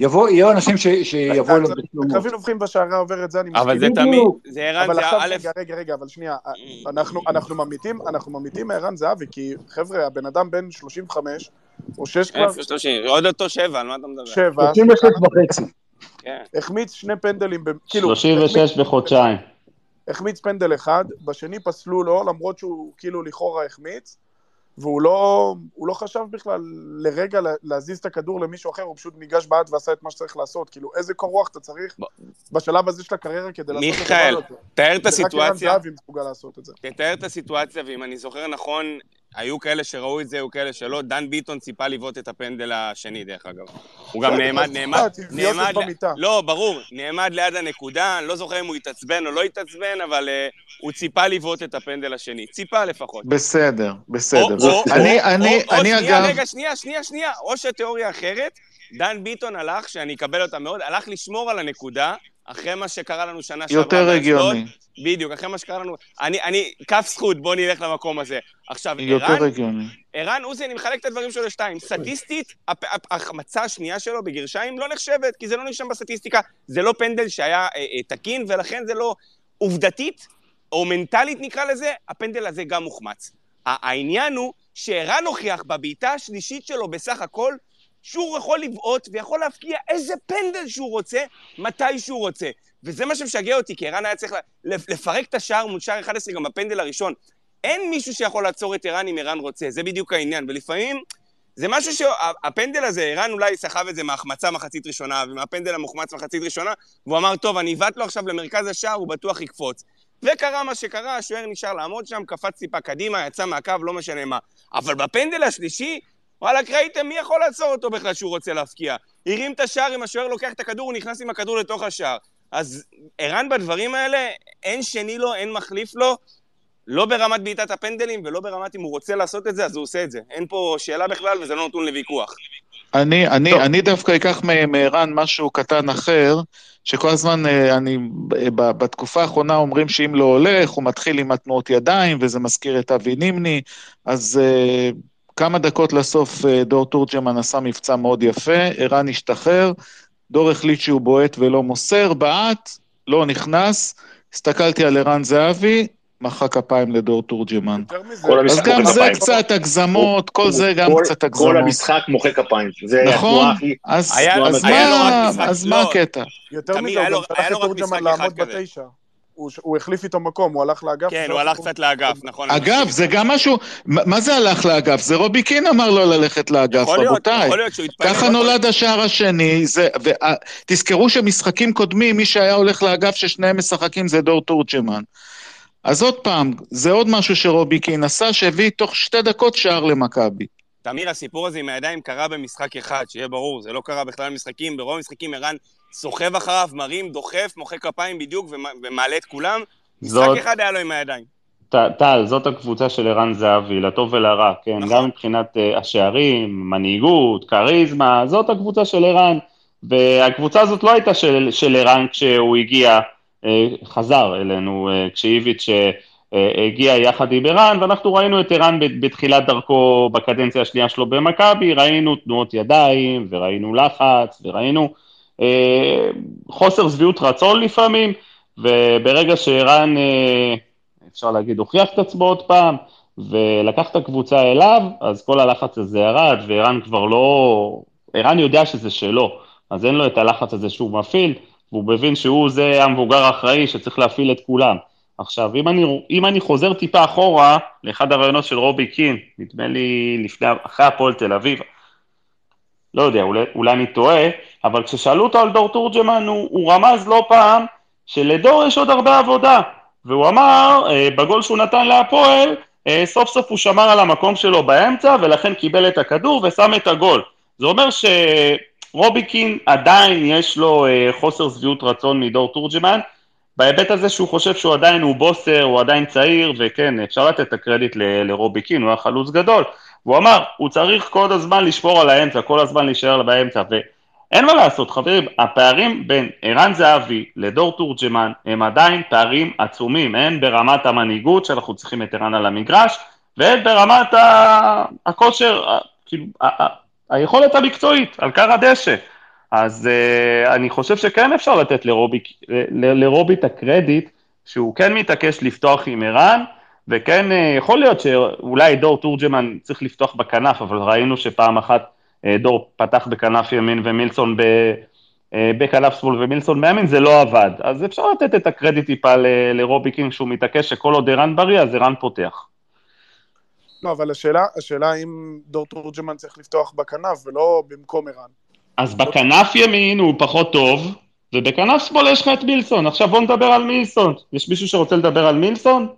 יבוא, יהיו אנשים ש- שיבואו אליו בשלומות. הקרבים נובחים בשערה עוברת, זה אני מסכים. אבל זה. תמיד, זה ערן, אבל זה עכשיו, א', רגע, רגע, רגע, אבל שנייה, אנחנו, אנחנו ממיתים, אנחנו ממיתים מערן זהבי, כי חבר'ה, הבן אדם בן 35, או 6 כבר, איפה שלושים, עוד אותו שבע, על מה אתה מדבר? 7, 36 וחצי. כן. החמיץ שני פנדלים, כאילו, 36 בחודשיים. החמיץ פנדל אחד, בשני פסלו לו, למרות שהוא כאילו לכאורה החמיץ, והוא לא, לא חשב בכלל לרגע לה- להזיז את הכדור למישהו אחר, הוא פשוט ניגש בעט ועשה את מה שצריך לעשות. כאילו, איזה קור רוח אתה צריך ב- בשלב הזה של הקריירה כדי לעשות את מיכאל, הדבר הזה. תאר את זה רק ערן הסיטואציה, זהבי מסוגל לעשות את זה. תתאר את הסיטואציה, ואם אני זוכר נכון, היו כאלה שראו את זה, היו כאלה שלא. דן ביטון ציפה לבעוט את הפנדל השני, דרך אגב. הוא גם נעמד, נעמד, תביעות נעמד, במיטה. לא, ברור, נעמד ליד הנקודה, אני לא זוכר אם הוא התעצבן או לא התעצבן, אבל אה, הוא ציפה לבעוט את הפנדל השני. ציפה לפחות. בסדר, בסדר. אני, אני, אני שנייה, אגב, רגע, שנייה, שנייה, שנייה. או שתיאוריה אחרת, דן ביטון הלך, שאני אקבל אותה מאוד, הלך לשמור על הנקודה, אחרי מה שקרה לנו שנה שעברה יותר. הגיוני, בדיוק, אחרי מה שקרה לנו. אני, אני, כף זכות, בוא נלך למקום הזה. עכשיו, ערן, יותר הגיוני. ערן עוזי, אני מחלק את הדברים שלו לשתיים. סטטיסטית, ההחמצה השנייה שלו בגרשיים לא נחשבת, כי זה לא נרשם בסטטיסטיקה. זה לא פנדל שהיה אה, אה, תקין, ולכן זה לא... עובדתית, או מנטלית נקרא לזה, הפנדל הזה גם מוחמץ. ה- העניין הוא שערן הוכיח בבעיטה השלישית שלו בסך הכל, שהוא יכול לבעוט ויכול להפקיע איזה פנדל שהוא רוצה, מתי שהוא רוצה. וזה מה שמשגע אותי, כי ערן היה צריך לפרק את השער מול שער 11 גם בפנדל הראשון. אין מישהו שיכול לעצור את ערן אם ערן רוצה, זה בדיוק העניין. ולפעמים זה משהו שהפנדל הזה, ערן אולי סחב את זה מהחמצה מחצית ראשונה, ומהפנדל המוחמץ מחצית ראשונה, והוא אמר, טוב, אני אבעט לו עכשיו למרכז השער, הוא בטוח יקפוץ. וקרה מה שקרה, השוער נשאר לעמוד שם, קפץ טיפה קדימה, יצא מהקו, לא משנה מה. אבל בפנדל השלישי, וואלכ, ראיתם מי יכול לעצור אותו בכלל שהוא רוצה להפקיע? הרים את השער, אם השוער לוקח את הכדור, הוא נכנס עם הכדור לתוך השער. אז ערן בדברים האלה, אין שני לו, אין מחליף לו, לא ברמת בעיטת הפנדלים ולא ברמת אם הוא רוצה לעשות את זה, אז הוא עושה את זה. אין פה שאלה בכלל וזה לא נתון לוויכוח. אני, אני, טוב. אני דווקא אקח מערן משהו קטן אחר, שכל הזמן אה, אני, בתקופה האחרונה אומרים שאם לא הולך, הוא מתחיל עם התנועות ידיים, וזה מזכיר את אבי נימני, אז אה, כמה דקות לסוף אה, דור תורג'מן עשה מבצע מאוד יפה, ערן השתחרר, דור החליט שהוא בועט ולא מוסר, בעט, לא נכנס, הסתכלתי על ערן זהבי, מחא כפיים לדור תורג'מן. כל אז גם זה כפיים. קצת הגזמות, כל זה גם כל- קצת כל הגזמות. המשחק מוחא כפיים. זה נכון, הכי... אז, היה- אז, היה לו רק מה, אז לא. מה הקטע? יותר מזה, הוא גם שלח היה את לו רק תורג'מן משחק לעמוד אחד כזה. בתשע. הוא הוא החליף איתו מקום, הוא הלך לאגף. כן, הוא הלך קצת לאגף, נכון. אגב. זה גם משהו, מה זה הלך לאגף? זה רובי קין אמר לו ללכת לאגף, יכול להיות, רבותיי. יכול להיות שהוא התפלל. ככה נולד השער השני, תזכרו שמשחקים קודמים, מי שהיה הולך לאגף ששניהם משחקים זה דור תורג'מן. אז עוד פעם, זה עוד משהו שרובי קין עשה, שהביא תוך שתי דקות שער למכבי. תמיר, הסיפור הזה עם הידיים קרה במשחק אחד, שיהיה ברור, זה לא קרה בכלל במשחקים. ברוב המשחקים ערן סוחב אחריו, מרים, דוחף, מוחא כפיים בדיוק ומ- ומעלה את כולם. משחק זאת- אחד היה לו עם הידיים. טל, זאת הקבוצה של ערן זהבי, לטוב ולרע, כן? נכון. גם מבחינת אה, השערים, מנהיגות, כריזמה, זאת הקבוצה של ערן. והקבוצה הזאת לא הייתה של, של ערן כשהוא הגיע, אה, חזר אלינו, אה, כשאיביץ' אה, הגיע יחד עם ערן, ואנחנו ראינו את ערן בתחילת דרכו בקדנציה השנייה שלו במכבי, ראינו תנועות ידיים, וראינו לחץ, וראינו חוסר שביעות רצון לפעמים, וברגע שערן... אה, אפשר להגיד, הוכיח את עצמו עוד פעם, ולקח את הקבוצה אליו, אז כל הלחץ הזה ירד, וערן כבר לא... ערן יודע שזה שלו, אז אין לו את הלחץ הזה שהוא מפעיל, והוא מבין שהוא זה המבוגר האחראי שצריך להפעיל את כולם. עכשיו, אם אני, אם אני חוזר טיפה אחורה, לאחד הרעיונות של רובי קין, נדמה לי לפני, אחרי הפועל תל אביב, לא יודע, אולי, אולי אני טועה, אבל כששאלו אותו על דור תורג'מן, הוא, הוא רמז לא פעם שלדור יש עוד הרבה עבודה. והוא אמר, אה, בגול שהוא נתן להפועל, אה, סוף סוף הוא שמר על המקום שלו באמצע, ולכן קיבל את הכדור ושם את הגול. זה אומר שרוביקין עדיין יש לו אה, חוסר שביעות רצון מדור תורג'מן, בהיבט הזה שהוא חושב שהוא עדיין הוא בוסר, הוא עדיין צעיר, וכן, אפשר לתת את הקרדיט ל- לרוביקין, הוא היה חלוץ גדול. והוא אמר, הוא צריך כל הזמן לשמור על האמצע, כל הזמן להישאר באמצע, ואין מה לעשות, חברים, הפערים בין ערן זהבי לדור תורג'מן הם עדיין פערים עצומים, הן ברמת המנהיגות שאנחנו צריכים את ערן על המגרש, והן ברמת ה- הכושר, ה- כאילו, ה- ה- היכולת המקצועית על קר הדשא. אז uh, אני חושב שכן אפשר לתת לרובי, ל- לרובי את הקרדיט שהוא כן מתעקש לפתוח עם ערן, וכן אה, יכול להיות שאולי דור תורג'מן צריך לפתוח בכנף, אבל ראינו שפעם אחת דור פתח בכנף ימין ומילסון ב... בכנף שמאל ומילסון בימין, זה לא עבד. אז אפשר לתת את הקרדיט טיפה לרובי קינג שהוא מתעקש שכל עוד ערן בריא, אז ערן פותח. לא, אבל השאלה, השאלה אם דור תורג'מן צריך לפתוח בכנף ולא במקום ערן. אז בכנף ימין הוא פחות טוב, ובכנף שמאל יש לך את מילסון. עכשיו בוא נדבר על מילסון. יש מישהו שרוצה לדבר על מילסון?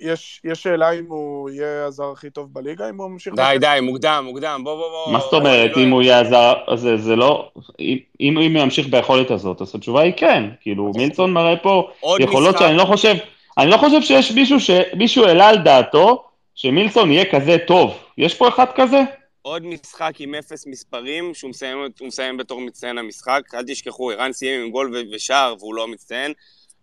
יש, יש שאלה אם הוא יהיה הזר הכי טוב בליגה, אם הוא ממשיך... די, די, מוקדם, מוקדם, בוא, בוא, בוא. מה זאת אומרת, אם הוא יהיה הזר, זה, זה לא... אם, אם הוא ימשיך ביכולת הזאת, אז התשובה היא כן. כאילו, מילסון מראה פה יכולות שאני לא חושב... אני לא חושב שיש מישהו שמישהו העלה על דעתו שמילסון יהיה כזה טוב. יש פה אחד כזה? עוד משחק עם אפס מספרים, שהוא מסיים, מסיים בתור מצטיין המשחק. אל תשכחו, ערן סיים עם גול ושער והוא לא מצטיין.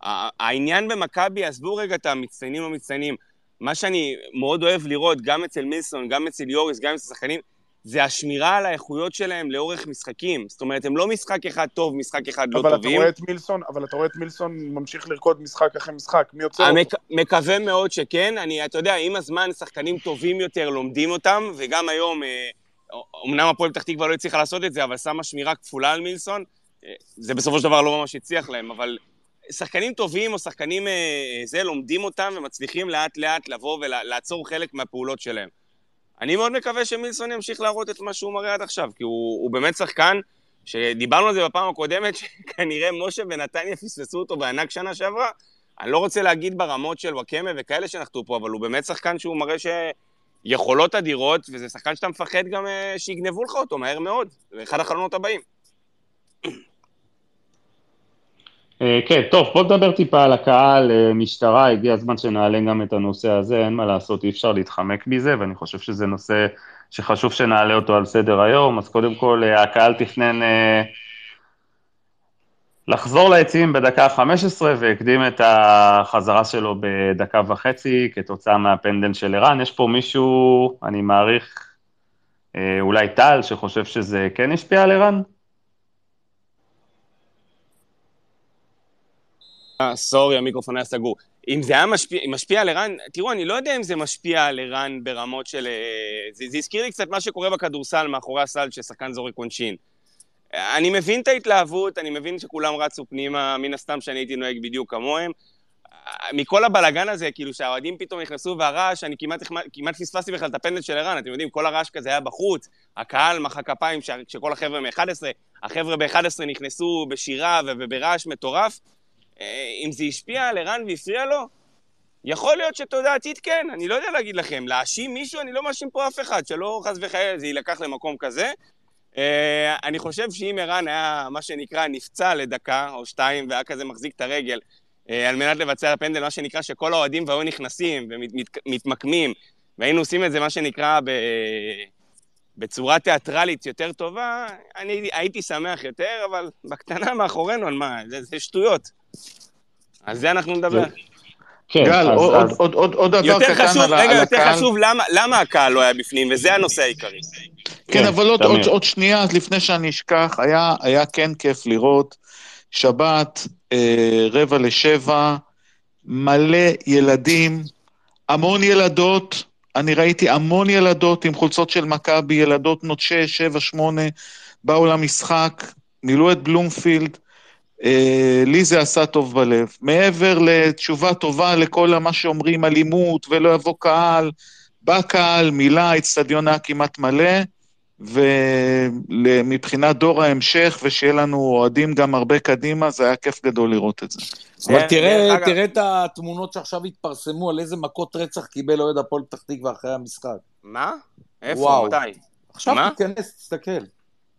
העניין במכבי, עזבו רגע את המצטיינים לא מצטיינים. מה שאני מאוד אוהב לראות, גם אצל מילסון, גם אצל יוריס, גם אצל השחקנים, זה השמירה על האיכויות שלהם לאורך משחקים. זאת אומרת, הם לא משחק אחד טוב, משחק אחד לא אבל טובים. אתה רואה את מילסון, אבל אתה רואה את מילסון ממשיך לרקוד משחק אחרי משחק, מי יוצא המק... אותו? מקווה מאוד שכן. אני, אתה יודע, עם הזמן שחקנים טובים יותר לומדים אותם, וגם היום, אה, אמנם הפועל פתח תקווה לא הצליחה לעשות את זה, אבל שמה שמירה כפולה על מילסון. אה, זה בסופו של דבר לא ממש הצליח להם, אבל שחקנים טובים או שחקנים אה, זה, לומדים אותם ומצליחים לאט לאט לבוא ולעצור חלק מהפעולות שלהם. אני מאוד מקווה שמילסון ימשיך להראות את מה שהוא מראה עד עכשיו, כי הוא, הוא באמת שחקן, שדיברנו על זה בפעם הקודמת, שכנראה משה ונתניה פספסו אותו בענק שנה שעברה. אני לא רוצה להגיד ברמות של וואקמה וכאלה שנחתו פה, אבל הוא באמת שחקן שהוא מראה שיכולות אדירות, וזה שחקן שאתה מפחד גם אה, שיגנבו לך אותו מהר מאוד, זה אחד החלונות הבאים. אה, כן, טוב, בוא נדבר טיפה על הקהל, אה, משטרה, הגיע הזמן שנעלה גם את הנושא הזה, אין מה לעשות, אי אפשר להתחמק מזה, ואני חושב שזה נושא שחשוב שנעלה אותו על סדר היום, אז קודם כל אה, הקהל תכנן לחזור ליציעים בדקה ה-15 והקדים את החזרה שלו בדקה וחצי כתוצאה מהפנדל של ערן. יש פה מישהו, אני מעריך, אולי טל, שחושב שזה כן השפיע על ערן? סורי, המיקרופון היה סגור. אם זה היה משפיע, משפיע על ערן, תראו, אני לא יודע אם זה משפיע על ערן ברמות של... אה, זה, זה הזכיר לי קצת מה שקורה בכדורסל מאחורי הסל ששחקן זורק עונשין. אני מבין את ההתלהבות, אני מבין שכולם רצו פנימה, מן הסתם שאני הייתי נוהג בדיוק כמוהם. מכל הבלגן הזה, כאילו שהאוהדים פתאום נכנסו והרעש, אני כמעט, כמעט פספסתי בכלל את הפנדל של ערן, אתם יודעים, כל הרעש כזה היה בחוץ, הקהל מחא כפיים, שכל החבר'ה מ-11, החבר'ה ב-11 נכנסו בשירה וברעש מטורף, אה, אם זה השפיע על ערן והפריע לו, יכול להיות שתודעתית כן, אני לא יודע להגיד לכם. להאשים מישהו, אני לא מאשים פה אף אחד, שלא חס וחלילה זה יילקח למקום כזה. אה, אני חושב שאם ערן היה, מה שנקרא, נפצע לדקה או שתיים, והיה כזה מחזיק את הרגל, אה, על מנת לבצע הפנדל, מה שנקרא, שכל האוהדים והיו נכנסים ומתמקמים, והיינו עושים את זה, מה שנקרא, ב... בצורה תיאטרלית יותר טובה, אני הייתי שמח יותר, אבל בקטנה מאחורינו, על מה? זה, זה שטויות. על זה אנחנו נדבר. כן, גל, אז, עוד, אז... עוד, עוד, עוד דבר קטן חשוב, על, רגע, על יותר הקהל. חשוב, למה, למה הקהל לא היה בפנים, וזה הנושא העיקרי. כן, כן, אבל עוד. עוד, עוד שנייה, לפני שאני אשכח, היה, היה כן כיף לראות שבת, אה, רבע לשבע, מלא ילדים, המון ילדות, אני ראיתי המון ילדות עם חולצות של מכבי, ילדות בנות שש, שבע, שמונה, באו למשחק, מילאו את בלומפילד, לי זה עשה טוב בלב. מעבר לתשובה טובה לכל מה שאומרים אלימות ולא יבוא קהל, בא קהל, מילא, האצטדיון היה כמעט מלא, ומבחינת דור ההמשך, ושיהיה לנו אוהדים גם הרבה קדימה, זה היה כיף גדול לראות את זה. אבל דרך תראה, תראה את התמונות שעכשיו התפרסמו על איזה מכות רצח קיבל אוהד הפועל פתח תקווה אחרי המשחק. מה? איפה? וואו. מתי? עכשיו? תיכנס, תסתכל.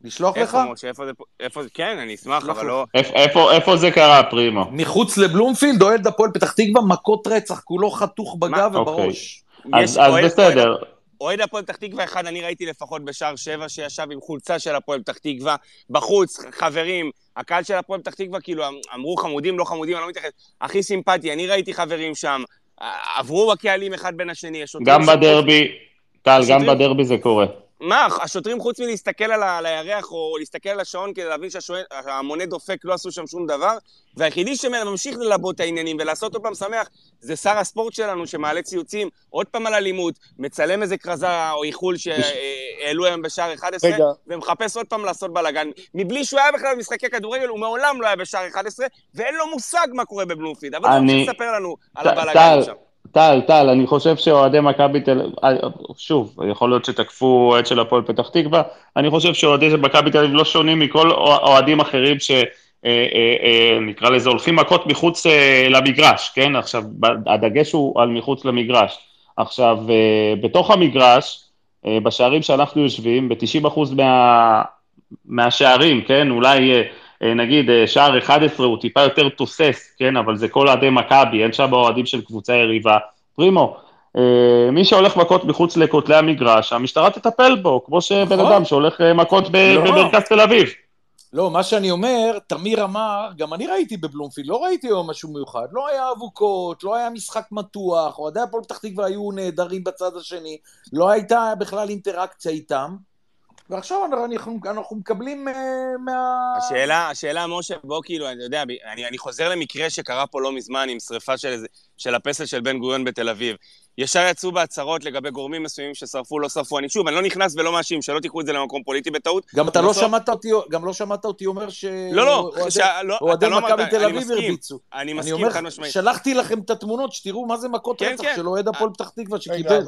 לשלוח לך? איפה, משה? איפה זה פה? איפה זה? כן, אני אשמח, אבל לך. לא... איפה- איפה איפה זה קרה, פרימו? מחוץ לבלומפילד, אוהד הפועל פתח תקווה, מכות רצח, כולו חתוך בגב מה? ובראש. אז יש אז אוהד- בסדר. אוהד הפועל פתח תקווה אחד, אני ראיתי לפחות בשער שבע, שישב עם חולצה של הפועל פתח תקווה, בחוץ, חברים, הקהל של הפועל פתח תקווה, כאילו, אמ- אמרו חמודים, לא חמודים, אני לא מתייחס, הכי סימפטי, אני ראיתי חברים שם, עברו הקהלים אחד בין השני, השוטרים גם שם- בדרבי, טל, גם בדרבי זה קורה. מה, השוטרים חוץ מלהסתכל על ה- על הירח או להסתכל על השעון כדי להבין שהמונה דופק, לא עשו שם שום דבר, והיחידי שממשיך ללבות את העניינים ולעשות עוד פעם שמח, זה שר הספורט שלנו שמעלה ציוצים עוד פעם על אלימות, מצלם איזה כרזה או איחול שהעלו היום בשער 11, רגע. ומחפש עוד פעם לעשות בלאגן. מבלי שהוא היה בכלל במשחקי כדורגל, הוא מעולם לא היה בשער 11, ואין לו מושג מה קורה בבלומפילד, אבל הוא אני- רוצה לספר לנו על הבלאגן שם. טל, טל, אני חושב שאוהדי מכבי תל אביב, שוב, יכול להיות שתקפו אוהד של הפועל פתח תקווה, אני חושב שאוהדי מכבי תל אביב לא שונים מכל אוהדים אחרים ש... אה, אה, אה, לזה, הולכים מכות מחוץ אה, למגרש, כן? עכשיו, הדגש הוא על מחוץ למגרש. עכשיו, אה, בתוך המגרש, אה, בשערים שאנחנו יושבים, ב-90% מה, מהשערים, כן? אולי אה, אה, נגיד אה, שער 11 הוא טיפה יותר תוסס, כן? אבל זה כל אוהדי מכבי, אין שם אוהדים של קבוצה יריבה. פרימו, אה, מי שהולך מכות מחוץ לכותלי המגרש, המשטרה תטפל בו, כמו שבן נכון. אדם שהולך אה, מכות לא. במרכז תל אביב. לא, מה שאני אומר, תמיר אמר, גם אני ראיתי בבלומפילד, לא ראיתי היום משהו מיוחד, לא היה אבוקות, לא היה משחק מתוח, אוהדי הפועל פתח תקווה היו נהדרים בצד השני, לא הייתה בכלל אינטראקציה איתם, ועכשיו אנחנו, אנחנו מקבלים uh, מה... השאלה, השאלה, משה, בוא כאילו, אני יודע, אני, אני חוזר למקרה שקרה פה לא מזמן עם שריפה של, של הפסל של בן גוריון בתל אביב. ישר יצאו בהצהרות לגבי גורמים מסוימים ששרפו, לא שרפו. אני שוב, אני לא נכנס ולא מאשים, שלא תיקחו את זה למקום פוליטי בטעות. גם אתה לא שמעת אותי, גם לא שמעת אותי אומר ש... לא, לא, אוהדי-. לא לא אמרת, מכבי תל אני אביב מסכים. הרביצו. אני אני מסכים, אומר, חד משמעית. שלחתי לכם את התמונות, שתראו מה זה מכות כן, רצח כן. של אוהד הפועל פתח תקווה שקיבל.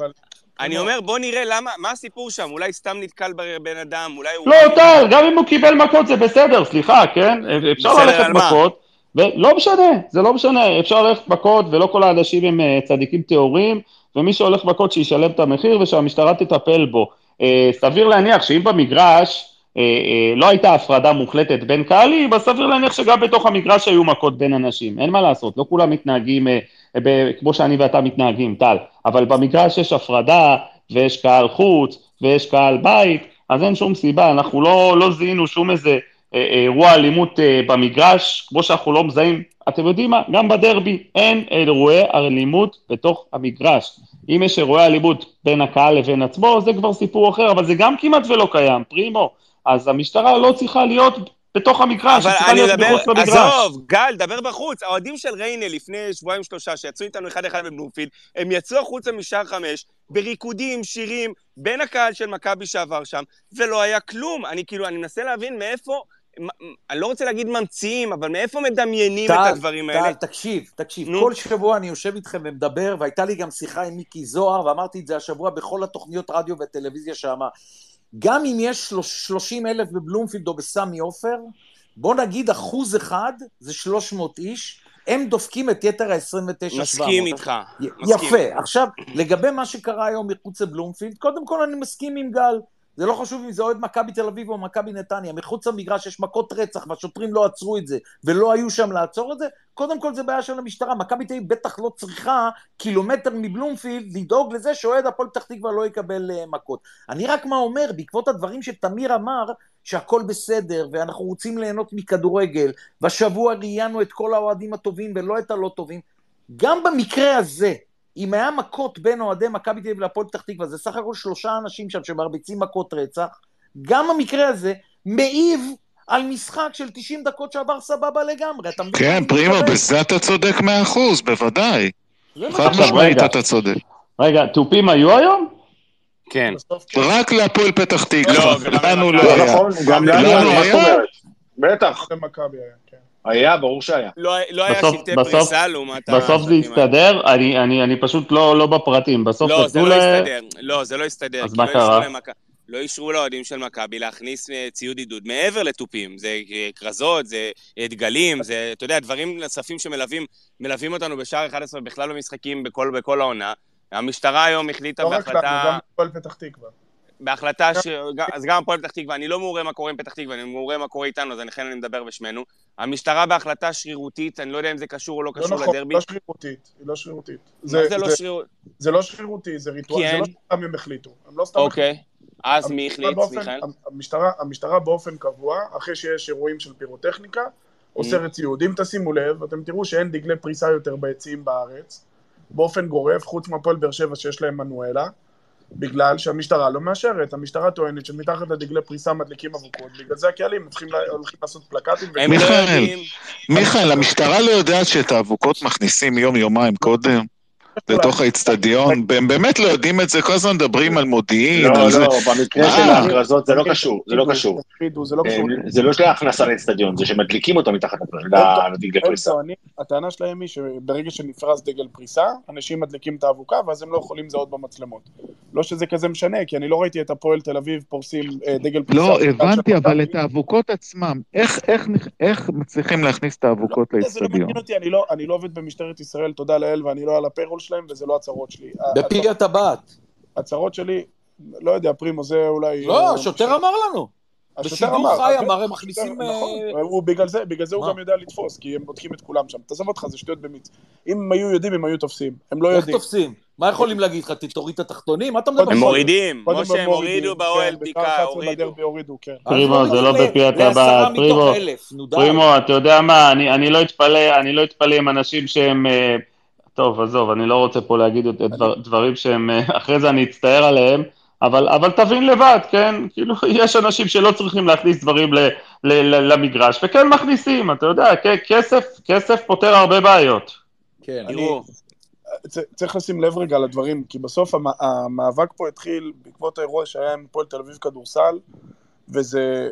אני אומר, בוא נראה למה, מה הסיפור שם? אולי סתם נתקל בבן אדם, אולי הוא... לא, טל, גם אם הוא קיבל מכות זה בסדר, סליחה, כן? אפשר ללכת? מכות, ולא משנה, זה לא משנה, אפשר ללכת מכות ולא כל האנשים הם אה, צדיקים טהורים, ומי שהולך מכות שישלם את המחיר ושהמשטרה תטפל בו. אה, סביר להניח שאם במגרש אה, אה, לא הייתה הפרדה מוחלטת בין קהלים, אז סביר להניח שגם בתוך המגרש היו מכות בין אנשים, אין מה לעשות, לא כולם מתנהגים אה, ב- כמו שאני ואתה מתנהגים, טל, אבל במגרש יש הפרדה, ויש קהל חוץ, ויש קהל בית, אז אין שום סיבה, אנחנו לא, לא זיהינו שום איזה אה, אה, אירוע אלימות אה, במגרש, כמו שאנחנו לא מזהים, אתם יודעים מה, גם בדרבי אין אירועי אלימות בתוך המגרש. אם יש אירועי אלימות בין הקהל לבין עצמו, זה כבר סיפור אחר, אבל זה גם כמעט ולא קיים, פרימו. אז המשטרה לא צריכה להיות בתוך המגרש, היא צריכה להיות מחוץ למגרש. עזוב, גל, דבר בחוץ. האוהדים של ריינה לפני שבועיים שלושה, שיצאו איתנו אחד-אחד בבלומפילד, הם יצאו החוצה משער חמש, בריקודים, שירים, בין הקהל של מכבי שעבר שם, ולא היה כלום. אני כאילו, אני מנסה להבין מאיפה, אני לא רוצה להגיד ממציאים, אבל מאיפה מדמיינים את הדברים האלה? טל, תקשיב, תקשיב. נו. כל שבוע אני יושב איתכם ומדבר, והייתה לי גם שיחה עם מיקי זוהר, ואמרתי את זה השבוע בכל התוכניות רדיו וטלוויזיה שאמר. גם אם יש 30 אלף בבלומפילד או בסמי עופר, בוא נגיד אחוז אחד, זה 300 איש, הם דופקים את יתר ה-29 700. מסכים איתך. י- מסכים. יפה. עכשיו, לגבי מה שקרה היום מחוץ לבלומפילד, קודם כל אני מסכים עם גל. זה לא חשוב אם זה אוהד מכבי תל אביב או מכבי נתניה, מחוץ למגרש יש מכות רצח והשוטרים לא עצרו את זה ולא היו שם לעצור את זה, קודם כל זה בעיה של המשטרה. מכבי תל אביב בטח לא צריכה קילומטר מבלומפילד לדאוג לזה שאוהד הפועל פתח תקווה לא יקבל uh, מכות. אני רק מה אומר, בעקבות הדברים שתמיר אמר, שהכל בסדר ואנחנו רוצים ליהנות מכדורגל, והשבוע ראיינו את כל האוהדים הטובים ולא את הלא טובים, גם במקרה הזה, אם היה מכות בין אוהדי מכבי תל אביב להפועל פתח תקווה, זה סך הכל שלושה אנשים שם שמרביצים מכות רצח, גם המקרה הזה מעיב על משחק של 90 דקות שעבר סבבה לגמרי, אתה מבין? כן, פרימו? בזה אתה צודק מאה אחוז, בוודאי. זה מה חד משמעית. אתה צודק. רגע, תופים היו היום? כן. כן. רק להפועל פתח תקווה, לא, גם לנו למכבי. לא לא היה. נכון, גם לא, לנו, לא, היה. בטח, היה, ברור שהיה. לא לא היה שלטי בסוף- פריסה לעומת בסוף זה. יסתדר, אני, אני, אני פשוט לא, לא בפרטים, בסוף לא, זה לא ל... יסתדר. לא, זה לא יסתדר. אז מה לא קרה? לא אישרו לאוהדים של מכבי להכניס אה, ציוד עידוד מעבר לתופים. זה אה, כרזות, זה אה, דגלים, זה, אתה יודע, דברים נוספים שמלווים מלווים אותנו בשער 11 בכלל במשחקים בכל, בכל העונה. המשטרה היום החליטה לא רק לנו, בהחלטה... גם הפועל פתח תקווה. בהחלטה ש... אז גם הפועל פתח תקווה, אני לא מעורה מה קורה עם פתח תקווה, אני מעורה מה קורה איתנו, אז לכן אני מדבר בשמנו. המשטרה בהחלטה שרירותית, אני לא יודע אם זה קשור או לא לא קשור נכון, לדרבי. לא שרירותית, היא לא שרירותית. מה זה לא זה- שרירות? זה לא שרירותי, זה ריטואל, זה כן. לא סתם הם החליטו. הם לא סתם אוקיי. אז מי החליט, מיכאל? המשטרה, המשטרה באופן קבוע, אחרי שיש אירועים של פירוטכניקה, אוסרת ציוד. אם תשימו לב, אתם תראו שאין דגלי פריסה יותר ביציעים בארץ, באופן גורף, חוץ מהפועל באר שבע שיש להם מנואלה. בגלל שהמשטרה לא מאשרת. המשטרה טוענת שמתחת לדגלי פריסה מדליקים אבוקות, בגלל זה הקהלים הולכים לעשות פלקטים. מיכאל. מיכאל, המשטרה לא יודעת שאת האבוקות מכניסים יום-יומיים קודם לתוך האיצטדיון? הם באמת לא יודעים את זה, כל הזמן מדברים על מודיעין, לא. לא, במקרה? של ההכרזות זה לא קשור, זה לא קשור. זה לא אה, קשור. זה לא שהכנסה לאצטדיון, זה שמדליקים אותו מתחת לדגלי הם פריסה. הטענה שלהם היא שברגע שנפרס דגל פריסה, אנשים מדליקים את האבוקה, ואז הם לא יכולים לזהות במצלמות. לא שזה כזה משנה, כי אני לא ראיתי את הפועל תל אביב פורסים אה, דגל פריסה. לא, הבנתי, אבל את האבוקות עצמם, איך- איך נכ- איך מצליחים להכניס את האבוקות לא, זה לא לאצטדיון? מעניין אותי, אני לא, אני לא עובד במשטרת ישראל, תודה לאל, ואני לא על הפיירול שלהם, וזה לא הצהרות שלי. בפי הטבעת. הצהרות שלי, לא יודע, פרימו, זה אולי... לא, אה, השוטר אמר לנו. בשידור אמר, חי אמר, הם מכניסים... נכון, אה, הוא בגלל זה, בגלל זה הוא? גם יודע לתפוס, כי הם בודקים את כולם שם. תעזוב אותך, זה שטויות במיץ. אם הם היו יודעים, הם היו תופסים. הם לא איך יודעים. תופסים? מה יכולים להגיד לך? תוריד את התחתונים? מה אתה מדבר? הם מורידים, משה, הם מורידים, הורידו באוהל כן, בדיקה, בשער 11 הורידו. כן. פרימו, זה לא בפי הטבעת, פרימו. אתה יודע מה, אני, אני לא אתפלא, אני לא אתפלא עם אנשים שהם... טוב, עזוב, אני לא רוצה פה להגיד את דבר, דברים שהם... אה, אחרי זה אני אצטער עליהם, אבל, אבל תבין לבד, כן? כאילו, יש אנשים שלא צריכים להכניס דברים ל, ל, ל, למגרש, וכן מכניסים, אתה יודע, כסף, כסף פותר הרבה בעיות. כן. תראו, צ- צריך לשים לב רגע לדברים, כי בסוף המ- המאבק פה התחיל בעקבות האירוע שהיה עם הפועל תל אביב כדורסל, וזה,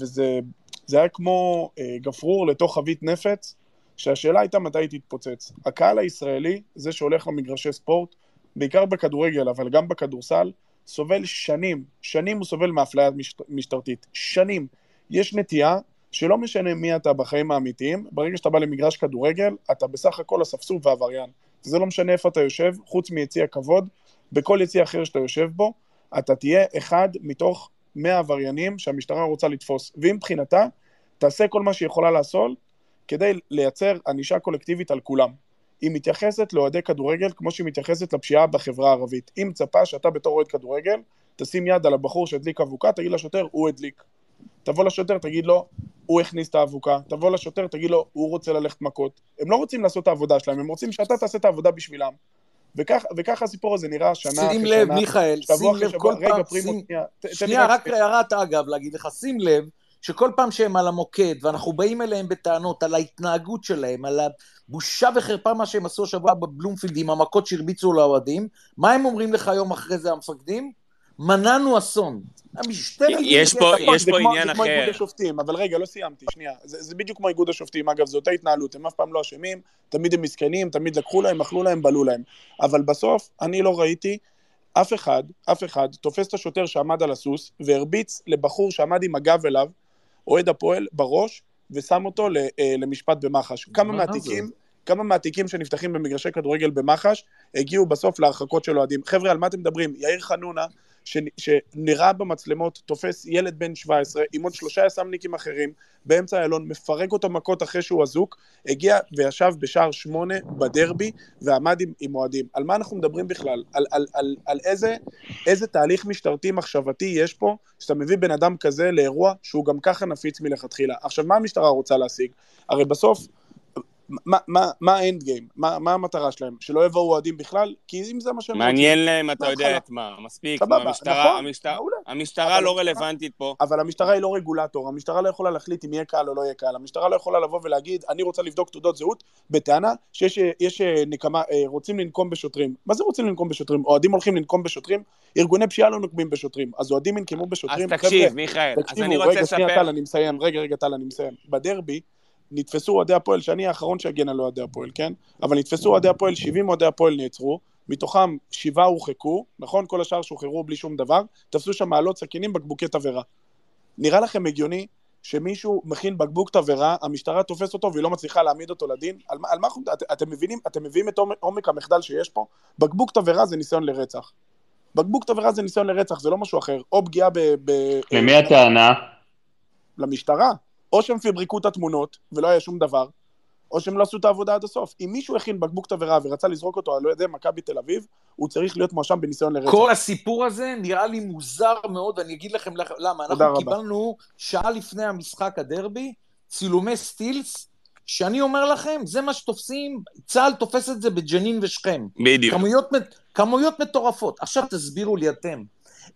וזה זה היה כמו אה, גפרור לתוך חבית נפץ, שהשאלה הייתה מתי היא תתפוצץ. הקהל הישראלי, זה שהולך למגרשי ספורט, בעיקר בכדורגל, אבל גם בכדורסל, סובל שנים, שנים הוא סובל מאפליה משט, משטרתית. שנים. יש נטייה שלא משנה מי אתה בחיים האמיתיים, ברגע שאתה בא למגרש כדורגל, אתה בסך הכל אספסוף ועבריין. זה לא משנה איפה אתה יושב, חוץ מיציע כבוד, בכל יציע אחר שאתה יושב בו, אתה תהיה אחד מתוך 100 עבריינים שהמשטרה רוצה לתפוס. והיא מבחינתה, תעשה כל מה שהיא יכולה לעשות כדי לייצר ענישה קולקטיבית על כולם. היא מתייחסת לאוהדי כדורגל כמו שהיא מתייחסת לפשיעה בחברה הערבית. היא מצפה שאתה בתור אוהד כדורגל, תשים יד על הבחור שהדליק אבוקה, תגיד לשוטר, הוא הדליק. תבוא לשוטר, תגיד לו, הוא הכניס את האבוקה. תבוא לשוטר, תגיד לו, הוא רוצה ללכת מכות. הם לא רוצים לעשות את העבודה שלהם, הם רוצים שאתה תעשה את העבודה בשבילם. וכך, וככה הסיפור הזה נראה שנה אחרי שים שנה. לב, מיכאל, שים לב שבוע. כל רגע, פעם, פרימו, שים- שנייה. תן לי שנייה, רק שנייה. הערת אגב, להגיד לך, שים לב שכל פעם שהם על המוקד, ואנחנו באים אליהם בטענות על ההתנהגות שלהם, על הבושה וחרפה מה שהם עשו השבוע בבלומפילד עם המכות שהרביצו לאוהדים, מה הם אומרים לך יום אחרי זה המפקדים? מנענו אסון. יש פה- יש פה עניין זה כמו אחר. איגוד השופטים, אבל רגע, לא סיימתי, שנייה. זה, זה בדיוק כמו איגוד השופטים, אגב, זו אותה התנהלות, הם אף פעם לא אשמים, תמיד הם מסכנים, תמיד לקחו להם, אכלו להם, בלו להם. אבל בסוף, אני לא ראיתי אף אחד, אף אחד, תופס את השוטר שעמד על הסוס, והרביץ לבחור שעמד עם הגב אליו, אוהד הפועל, בראש, ושם אותו אה, למשפט במח"ש. כמה מה מהתיקים... כמה מהתיקים שנפתחים במגרשי כדורגל במח"ש הגיעו בסוף להרחקות של אוהדים. חבר'ה, על מה אתם מדברים? יאיר חנונה, שנראה במצלמות, תופס ילד בן 17 עם עוד שלושה יס"מניקים אחרים באמצע איילון, מפרק אותו מכות אחרי שהוא אזוק, הגיע וישב בשער שמונה בדרבי ועמד עם, עם אוהדים. על מה אנחנו מדברים בכלל? על, על, על, על איזה, איזה תהליך משטרתי מחשבתי יש פה, שאתה מביא בן אדם כזה לאירוע שהוא גם ככה נפיץ מלכתחילה. עכשיו, מה המשטרה רוצה להשיג? הרי בסוף, מה, מה, מה האנד גיים? מה, מה המטרה שלהם? שלא יבואו אוהדים בכלל? כי אם זה מה שהם מעניין להם, אתה. יודע את מה, מספיק, סבבה, המשטרה, נכון, המשטרה, מעולה. המשטרה אבל לא רלוונטית פה. אבל המשטרה היא לא רגולטור, המשטרה לא יכולה להחליט אם יהיה קהל או לא יהיה קהל, המשטרה לא יכולה לבוא ולהגיד, אני רוצה לבדוק תעודות זהות, בטענה שיש יש, אה, נקמה, אה, רוצים לנקום בשוטרים. מה זה רוצים לנקום בשוטרים? אוהדים הולכים לנקום בשוטרים? ארגוני פשיעה לא נוקמים בשוטרים, אז אוהדים ינקמו אז בשוטרים? תקשיב, חבר'ה, מיכאל, אז אני רוצה רגע, שנייה, טל, לספר... אני מסיים, רגע, רגע, טל, אני מסיים. בדרבי, נתפסו אוהדי הפועל, שאני האחרון שיגן על אוהדי הפועל, כן? אבל נתפסו אוהדי הפועל, 70 אוהדי הפועל נעצרו, מתוכם שבעה הורחקו, נכון? כל השאר שוחררו בלי שום דבר, תפסו שם מעלות סכינים, בקבוקי תבערה. נראה לכם הגיוני שמישהו מכין בקבוק תבערה, המשטרה תופסת אותו והיא לא מצליחה להעמיד אותו לדין? על מה, על מה את, אתם מבינים, אתם מבינים את עומק, עומק המחדל שיש פה? בקבוק תבערה זה ניסיון לרצח. בקבוק תבערה זה ניסיון לרצח, זה לא משהו אחר. או פגיעה ב... ב למי הטענה? למשטרה. או שהם פבריקו את התמונות ולא היה שום דבר, או שהם לא עשו את העבודה עד הסוף. אם מישהו הכין בקבוק תבערה ורצה לזרוק אותו על ידי מכבי תל אביב, הוא צריך להיות מואשם בניסיון לרצח. כל הסיפור הזה נראה לי מוזר מאוד, ואני אגיד לכם למה. תודה אנחנו רבה. קיבלנו שעה לפני המשחק הדרבי, צילומי סטילס שאני אומר לכם, זה מה שתופסים, צה"ל תופס את זה בג'נין ושכם. בדיוק. כמויות, כמויות מטורפות. עכשיו תסבירו לי אתם,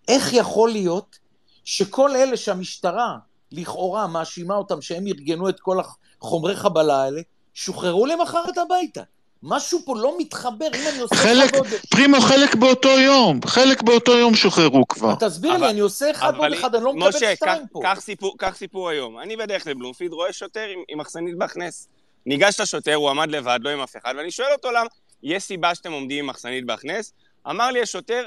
איך יכול להיות שכל אלה שהמשטרה לכאורה מאשימה אותם שהם ארגנו את כל החומרי חבלה האלה, שוחררו למחרת הביתה? משהו פה לא מתחבר, אם אני עושה חלק, אחד ועוד... פרימו, חלק באותו יום, חלק באותו יום שוחררו כבר. תסביר לי, אבל- אני עושה אחד ועוד אחד, אני לא מקבל משה, שתיים פה. קח סיפור- קח סיפור היום. אני בדרך לבלומפיד רואה שוטר עם- עם מחסנית בהכנס. ניגש לשוטר, הוא עמד לבד, לא עם אף אחד, ואני שואל אותו למה, יש סיבה שאתם עומדים עם מחסנית בהכנס? אמר לי השוטר,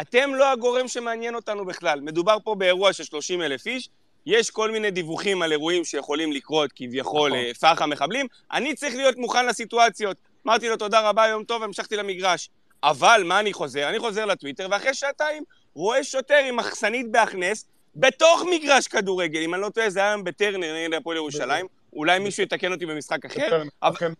אתם לא הגורם שמעניין אותנו בכלל. מדובר פה באירוע של 30 אלף איש, יש כל מיני דיווחים על אירועים שיכולים לקרות, כביכול, נכון. אה, פח"ע מחבלים, אני צריך להיות מוכן לסיטואציות. אמרתי לו תודה רבה, יום טוב, המשכתי למגרש. אבל מה אני חוזר? אני חוזר לטוויטר, ואחרי שעתיים רואה שוטר עם מחסנית בהכנס, בתוך מגרש כדורגל. אם אני לא טועה, זה היה היום בטרנר נגד הפועל ירושלים. אולי מישהו יתקן אותי במשחק אחר. אבל- כן.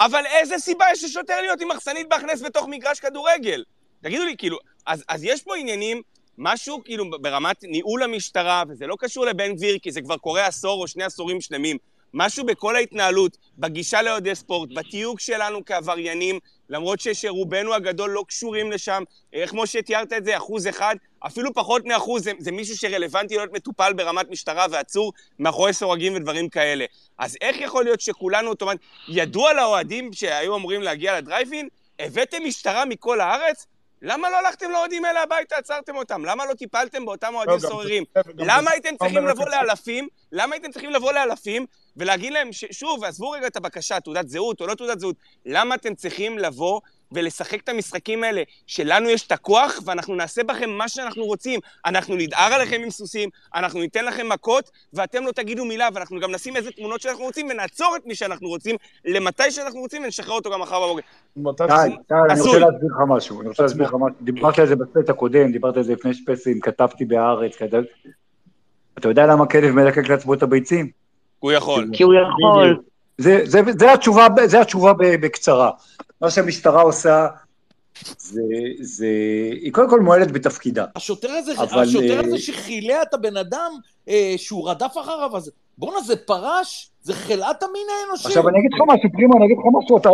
אבל איזה סיבה יש לשוטר להיות עם מחסנית בהכנס בתוך מגרש כדורגל? תגידו לי, כאילו, אז, אז יש פה עניינים, משהו כאילו ברמת ניהול המשטרה, וזה לא קשור לבן גביר, כי זה כבר קורה עשור או שני עשורים שלמים. משהו בכל ההתנהלות, בגישה לאוהדי ספורט, בתיוג שלנו כעבריינים, למרות שרובנו הגדול לא קשורים לשם, אה, כמו שתיארת את זה, אחוז אחד, אפילו פחות מאחוז, זה, זה מישהו שרלוונטי להיות מטופל ברמת משטרה ועצור מאחורי סורגים ודברים כאלה. אז איך יכול להיות שכולנו אוטומט... ידוע לאוהדים שהיו אמורים להגיע לדרייב-אין, הבאתם משטרה מכל הארץ? למה לא הלכתם לאוהדים האלה הביתה, עצרתם אותם? למה לא טיפלתם באותם אוהדים לא, גם סוררים? למה הייתם צריכים אומר לבוא. לאלפים? למה הייתם צריכים לבוא לאלפים ולהגיד להם. שוב, עזבו רגע את הבקשה, תעודת זהות או לא תעודת זהות, למה אתם צריכים לבוא ולשחק את המשחקים האלה, שלנו יש את הכוח ואנחנו נעשה בכם מה שאנחנו רוצים. אנחנו נדהר עליכם עם סוסים, אנחנו ניתן לכם מכות, ואתם לא תגידו מילה, ואנחנו גם נשים איזה תמונות שאנחנו רוצים, ונעצור את מי שאנחנו רוצים, למתי שאנחנו רוצים, ונשחרר אותו גם מחר בבוקר. די, די, אני. רוצה להסביר לך משהו, אני רוצה להסביר לך משהו, דיברתי על זה בסט הקודם, דיברתי על זה לפני שפסים, כתבתי בהארץ, כתב- אתה יודע למה כלב מלקק לעצמו את הביצים? הוא יכול. כי הוא יכול. זה, זה, זה התשובה, זה התשובה בקצרה. מה שהמשטרה עושה, זה, זה, היא קודם כל מועלת בתפקידה. השוטר הזה, אבל, השוטר אה, הזה שחילע את הבן אדם אה, שהוא רדף אחריו, אז בואנה זה פרש, זה חלאת המין האנושי. עכשיו אני אגיד לך משהו, פרימו, אני אגיד לך משהו, אתה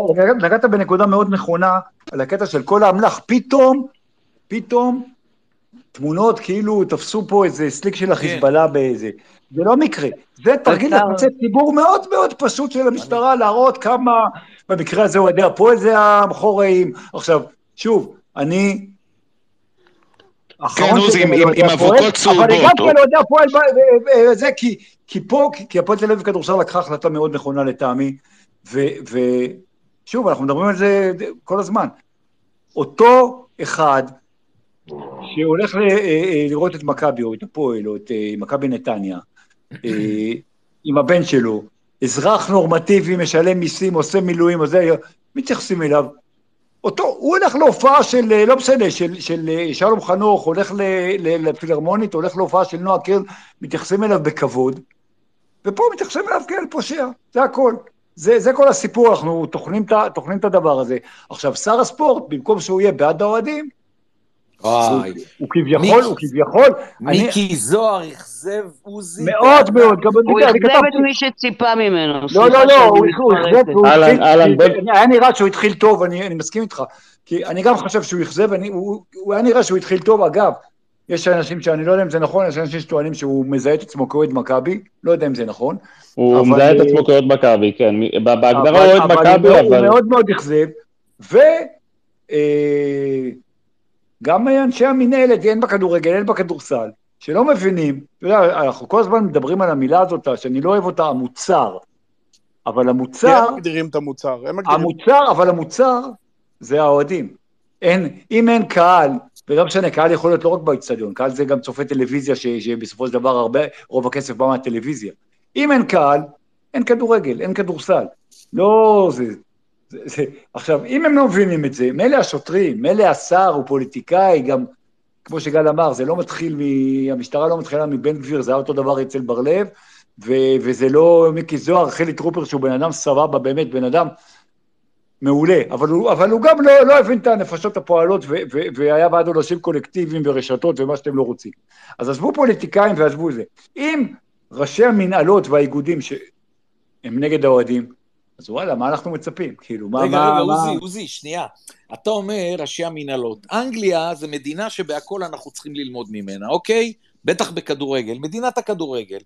נגעת בנקודה מאוד נכונה על הקטע של כל האמל"ח, פתאום, פתאום, תמונות כאילו תפסו פה איזה סליק של החיזבאללה באיזה, זה לא מקרה, זה תרגיל לחצי ציבור מאוד מאוד פשוט של המשטרה, להראות כמה, במקרה הזה אוהדי הפועל זה המחוראים, עכשיו, שוב, אני... כן, עוזי, עם- הפועל, אבוקות צהובות, אבל הגעתי או- לאוהדי הפועל זה כי, כי פה, כי- הפועל תל אביב כדורסל לקחה החלטה מאוד נכונה לטעמי, ושוב, אנחנו מדברים על זה כל הזמן. אותו אחד שהולך ל, אה, אה, לראות את מכבי או את הפועל או את אה, מכבי נתניה, אה, עם הבן שלו, אזרח נורמטיבי, משלם מיסים, עושה מילואים, או זה, מתייחסים אליו. אותו, הוא הולך להופעה של, אה, לא משנה, של, של אה, שלום חנוך, הולך לפילהרמונית, הולך להופעה של נועה קירל, מתייחסים אליו בכבוד, ופה מתייחסים אליו כאל פושע, זה הכל. זה, זה כל הסיפור, אנחנו טוחנים את הדבר הזה. עכשיו, שר הספורט, במקום שהוא יהיה בעד האוהדים, וואי, הוא כביכול. הוא כביכול, אני מיקי זוהר אכזב עוזי. מאוד מאוד, גם הוא אכזב את מי שציפה ממנו. לא, לא, לא, הוא. אכזב, אהלן, אהלן, היה נראה שהוא התחיל טוב, אני אני מסכים איתך, כי אני גם חושב שהוא אכזב, הוא היה נראה שהוא התחיל טוב, אגב, יש אנשים שאני לא יודע אם זה נכון, יש אנשים שטוענים שהוא מזהה את עצמו כאוהד מכבי, לא יודע אם זה נכון. הוא אבל- מזהה את עצמו כאוהד מכבי, כן. בהגדרה הוא אוהד מכבי, הוא מאוד- אבל... הוא מאוד מאוד אכזב, וגם אנשי המינהלת, הן בכדורגל, הן בכדורסל, שלא מבינים, אתה יודע, אנחנו כל הזמן מדברים על המילה הזאת, שאני לא אוהב אותה, המוצר, אבל המוצר, הם מגדירים את המוצר, הם מגדירים... המוצר, אבל המוצר זה האוהדים. אין, אם אין קהל, ולא משנה, קהל יכול להיות לא רק באצטדיון, קהל זה גם צופה טלוויזיה, ש, שבסופו של דבר הרבה, רוב הכסף בא מהטלוויזיה. אם אין קהל, אין כדורגל, אין כדורסל. לא זה, זה, זה. עכשיו, אם הם לא מבינים את זה, מילא השוטרים, מילא השר הוא פוליטיקאי, גם, כמו שגל אמר, זה לא מתחיל, מ... המשטרה לא מתחילה מבן גביר, זה היה אותו דבר אצל בר לב, ו, וזה לא מיקי זוהר, חילי טרופר, שהוא בן אדם סבבה, באמת, בן אדם מעולה, אבל הוא, אבל הוא גם לא, לא הבין את הנפשות הפועלות, ו, ו, והיה בעד עונשים קולקטיביים ורשתות ומה שאתם לא רוצים. אז עזבו פוליטיקאים ועזבו זה. אם ראשי המנהלות והאיגודים שהם נגד האוהדים, אז וואלה, מה אנחנו מצפים? כאילו, מה... רגע, מה, רגע, מה... עוזי, עוזי, שנייה. אתה אומר ראשי המנהלות. אנגליה זה מדינה שבהכל אנחנו צריכים ללמוד ממנה, אוקיי? בטח בכדורגל, מדינת הכדורגל.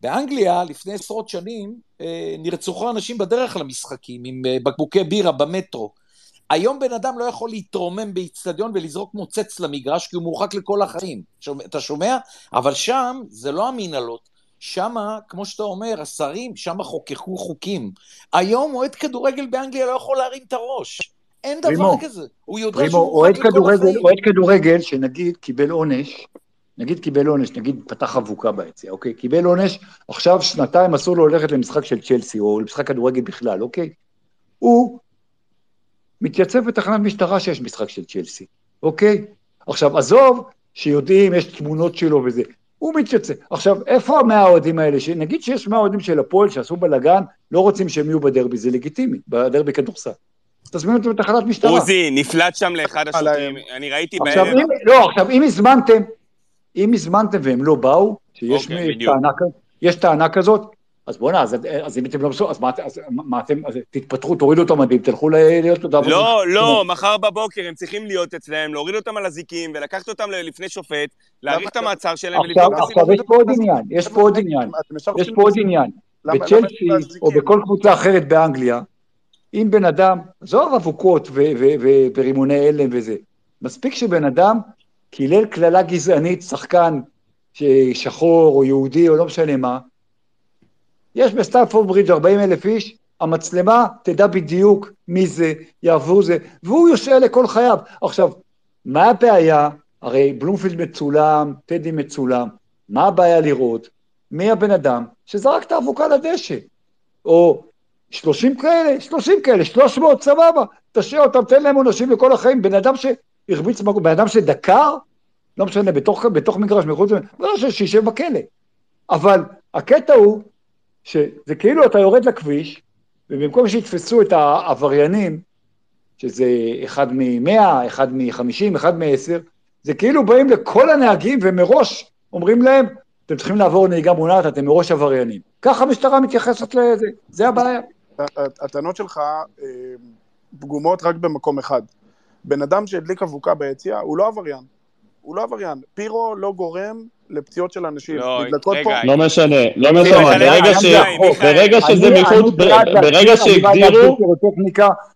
באנגליה, לפני עשרות שנים, אה, נרצחו אנשים בדרך למשחקים עם אה, בקבוקי בירה במטרו. היום בן אדם לא יכול להתרומם באיצטדיון ולזרוק מוצץ למגרש כי הוא מורחק לכל החיים. אתה שומע? אבל שם זה לא המנהלות. שם, כמו שאתה אומר, השרים, שם חוקקו חוקים. היום אוהד כדורגל באנגליה לא יכול להרים את הראש. אין דבר פרימו, כזה. הוא יודע פרימו, שהוא אוהד מורחק לכל כדורגל, החיים. אוהד כדורגל שנגיד קיבל עונש, נגיד קיבל עונש, נגיד פתח אבוקה ביציע, אוקיי? קיבל עונש, עכשיו שנתיים אסור לו ללכת למשחק של צ'לסי, או למשחק כדורגל בכלל, אוקיי? הוא מתייצב בתחנת משטרה שיש משחק של צ'לסי, אוקיי? עכשיו, עזוב שיודעים, יש תמונות שלו וזה, הוא מתייצב. עכשיו, איפה המאה האוהדים האלה? נגיד שיש מאה אוהדים של הפועל שעשו בלאגן, לא רוצים שהם יהיו בדרבי, זה לגיטימי, בדרבי כדורסל. תזמינו אותם לתחנת משטרה. עוזי, נפלט שם לאחד השוטרים. אני ראיתי עכשיו, בערב, אם, לא, עכשיו, אם הזמנתם, אם הזמנתם והם לא באו, שיש אוקיי. טענה, טענה כזאת, אז בוא'נה, אז, אז אם אתם לא בסוף, אז מה, אז מה אתם, אז תתפטרו, תורידו את המדים, תלכו ל- להיות עבודה. לא, לא, מחר בבוקר הם צריכים להיות אצלם, להוריד אותם באזיקים ולקחת אותם לפני שופט, להאריך את המעצר שלהם עכשיו, ולבדוק את עכשיו יש פה עוד עניין, יש פה עוד עניין, יש פה עוד עניין. בצ'לסי? או בכל קבוצה אחרת באנגליה, אם בן אדם, עזוב אבוקות ו- ו- ו- ורימוני הלם וזה, מספיק שבן אדם קילל קללה גזענית, שחקן שחור או יהודי או לא משנה מה, יש בסטנפורד ברידג' 40 אלף איש, המצלמה תדע בדיוק מי זה, יעבור זה, והוא יושע לכל חייו. עכשיו, מה הבעיה? הרי בלומפילד מצולם, טדי מצולם, מה הבעיה לראות? מי הבן אדם שזרק את האבוקה לדשא? או 30 כאלה, 30 כאלה, 300, סבבה, תשאיר אותם, תן להם עונשים לכל החיים. בן אדם שהרביץ, בן אדם שדקר, לא משנה, בתוך, בתוך מגרש, מחוץ למגרש, שישב בכלא. אבל הקטע הוא שזה כאילו אתה יורד לכביש, ובמקום שיתפסו את העבריינים, שזה אחד מ-100, אחד מ-50, אחד מ-10, זה כאילו באים לכל הנהגים ומראש אומרים להם, אתם צריכים לעבור נהיגה מונעת, אתם מראש עבריינים. ככה המשטרה מתייחסת לזה, זה הבעיה. הטענות שלך אה, פגומות רק במקום אחד. בן אדם שהדליק אבוקה ביציע, הוא לא עבריין. הוא לא עבריין. פירו לא גורם לפציעות של אנשים. לא, רגע, פה... לא משנה, לא משנה, ברגע ש- שזה אני- מחוץ, ברגע שהגדירו,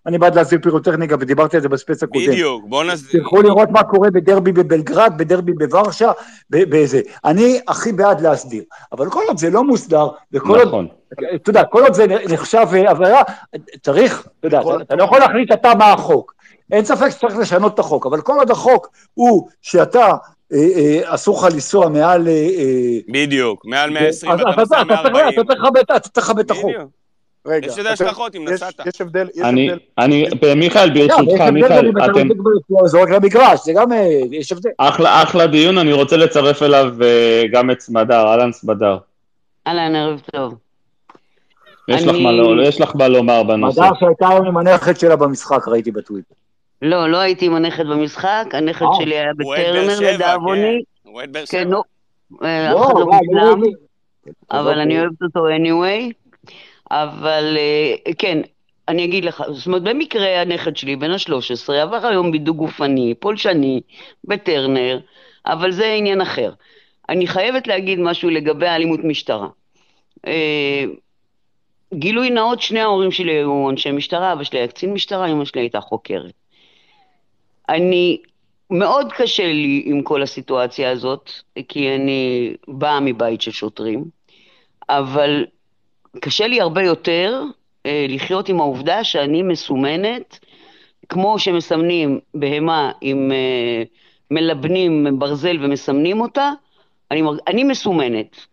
אני בעד להסדיר פירוטכניקה, ודיברתי על זה בספייס הקודם. בדיוק, בוא נסדיר. תלכו לראות מה קורה בדרבי בבלגרד, בדרבי בוורשה, ב- בזה. אני הכי בעד להסדיר. אבל כל עוד זה לא מוסדר, וכל עוד, נכון, אתה יודע, כל עוד זה נחשב אה, עבירה, צריך, אתה יודע, אתה- אתה לא יכול להחליט אתה מה החוק. אין ספק שצריך לשנות את החוק, אבל כל עוד החוק הוא שאתה, אה, אה, אסור לך לנסוע מעל... אה, בדיוק, מעל 120 אז ואתה אתה נוסע צריך- 140. אתה צריך לכבד- את החוק. בדיוק. רגע, יש לזה השלכות אם נסעת. יש הבדל, יש אני, הבדל. אני, מיכאל, ברשותך, מיכאל, אתם, רוצה זורק למגרש, זה גם, יש הבדל. אחלה, אחלה דיון, אני רוצה לצרף אליו גם את סמדר, אהלן סמדר. אהלן, ערב טוב. יש לך מה לא- יש לך מה לומר בנושא. מדר שהייתה היום עם הנכד שלה במשחק, ראיתי בטוויטר. לא, לא הייתי עם הנכד במשחק, הנכד אה. שלי היה בטרנר לדאבוני. כן. הוא אוהד באר כן, שבע. נו. אף אחד לא וואי, מושלם, יודעים. אבל אני אוקיי. אוהבת אותו anyway. אבל אה, כן, אני אגיד לך, זאת אומרת, במקרה הנכד שלי, בן ה-13, עבר היום בידוק גופני, פולשני, בטרנר, אבל זה עניין אחר. אני חייבת להגיד משהו לגבי אלימות משטרה. אה, גילוי נאות, שני ההורים שלי היו אנשי משטרה, אבא שלי היה קצין משטרה, אמא שלי הייתה חוקרת. אני, מאוד קשה לי עם כל הסיטואציה הזאת, כי אני באה מבית של שוטרים, אבל קשה לי הרבה יותר אה, לחיות עם העובדה שאני מסומנת, כמו שמסמנים בהמה עם אה, מלבנים ברזל ומסמנים אותה, אני. אני מסומנת.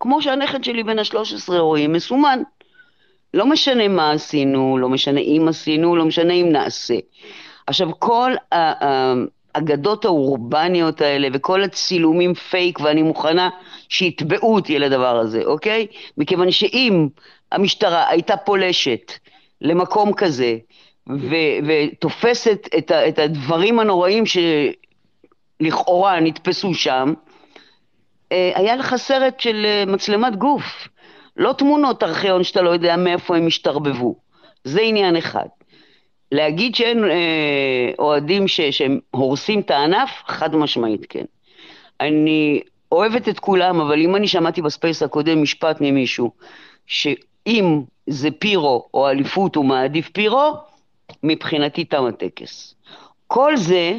כמו שהנכד שלי בן ה-13 רואים, מסומן. לא משנה מה עשינו, לא משנה אם עשינו, לא משנה אם נעשה. עכשיו, כל האגדות האורבניות האלה וכל הצילומים פייק, ואני מוכנה שיתבעו אותי לדבר הזה, אוקיי? מכיוון שאם המשטרה הייתה פולשת למקום כזה, ו- ותופסת את, ה- את הדברים הנוראים שלכאורה נתפסו שם, אה, היה לך סרט של אה, מצלמת גוף. לא תמונות ארכיון שאתה לא יודע מאיפה הם השתרבבו. זה עניין אחד. להגיד שאין אה, אוהדים ש, שהם הורסים את הענף, חד משמעית כן. אני אוהבת את כולם, אבל אם אני שמעתי בספייס הקודם משפט ממישהו, שאם זה פירו או אליפות הוא מעדיף פירו, מבחינתי תם הטקס. כל זה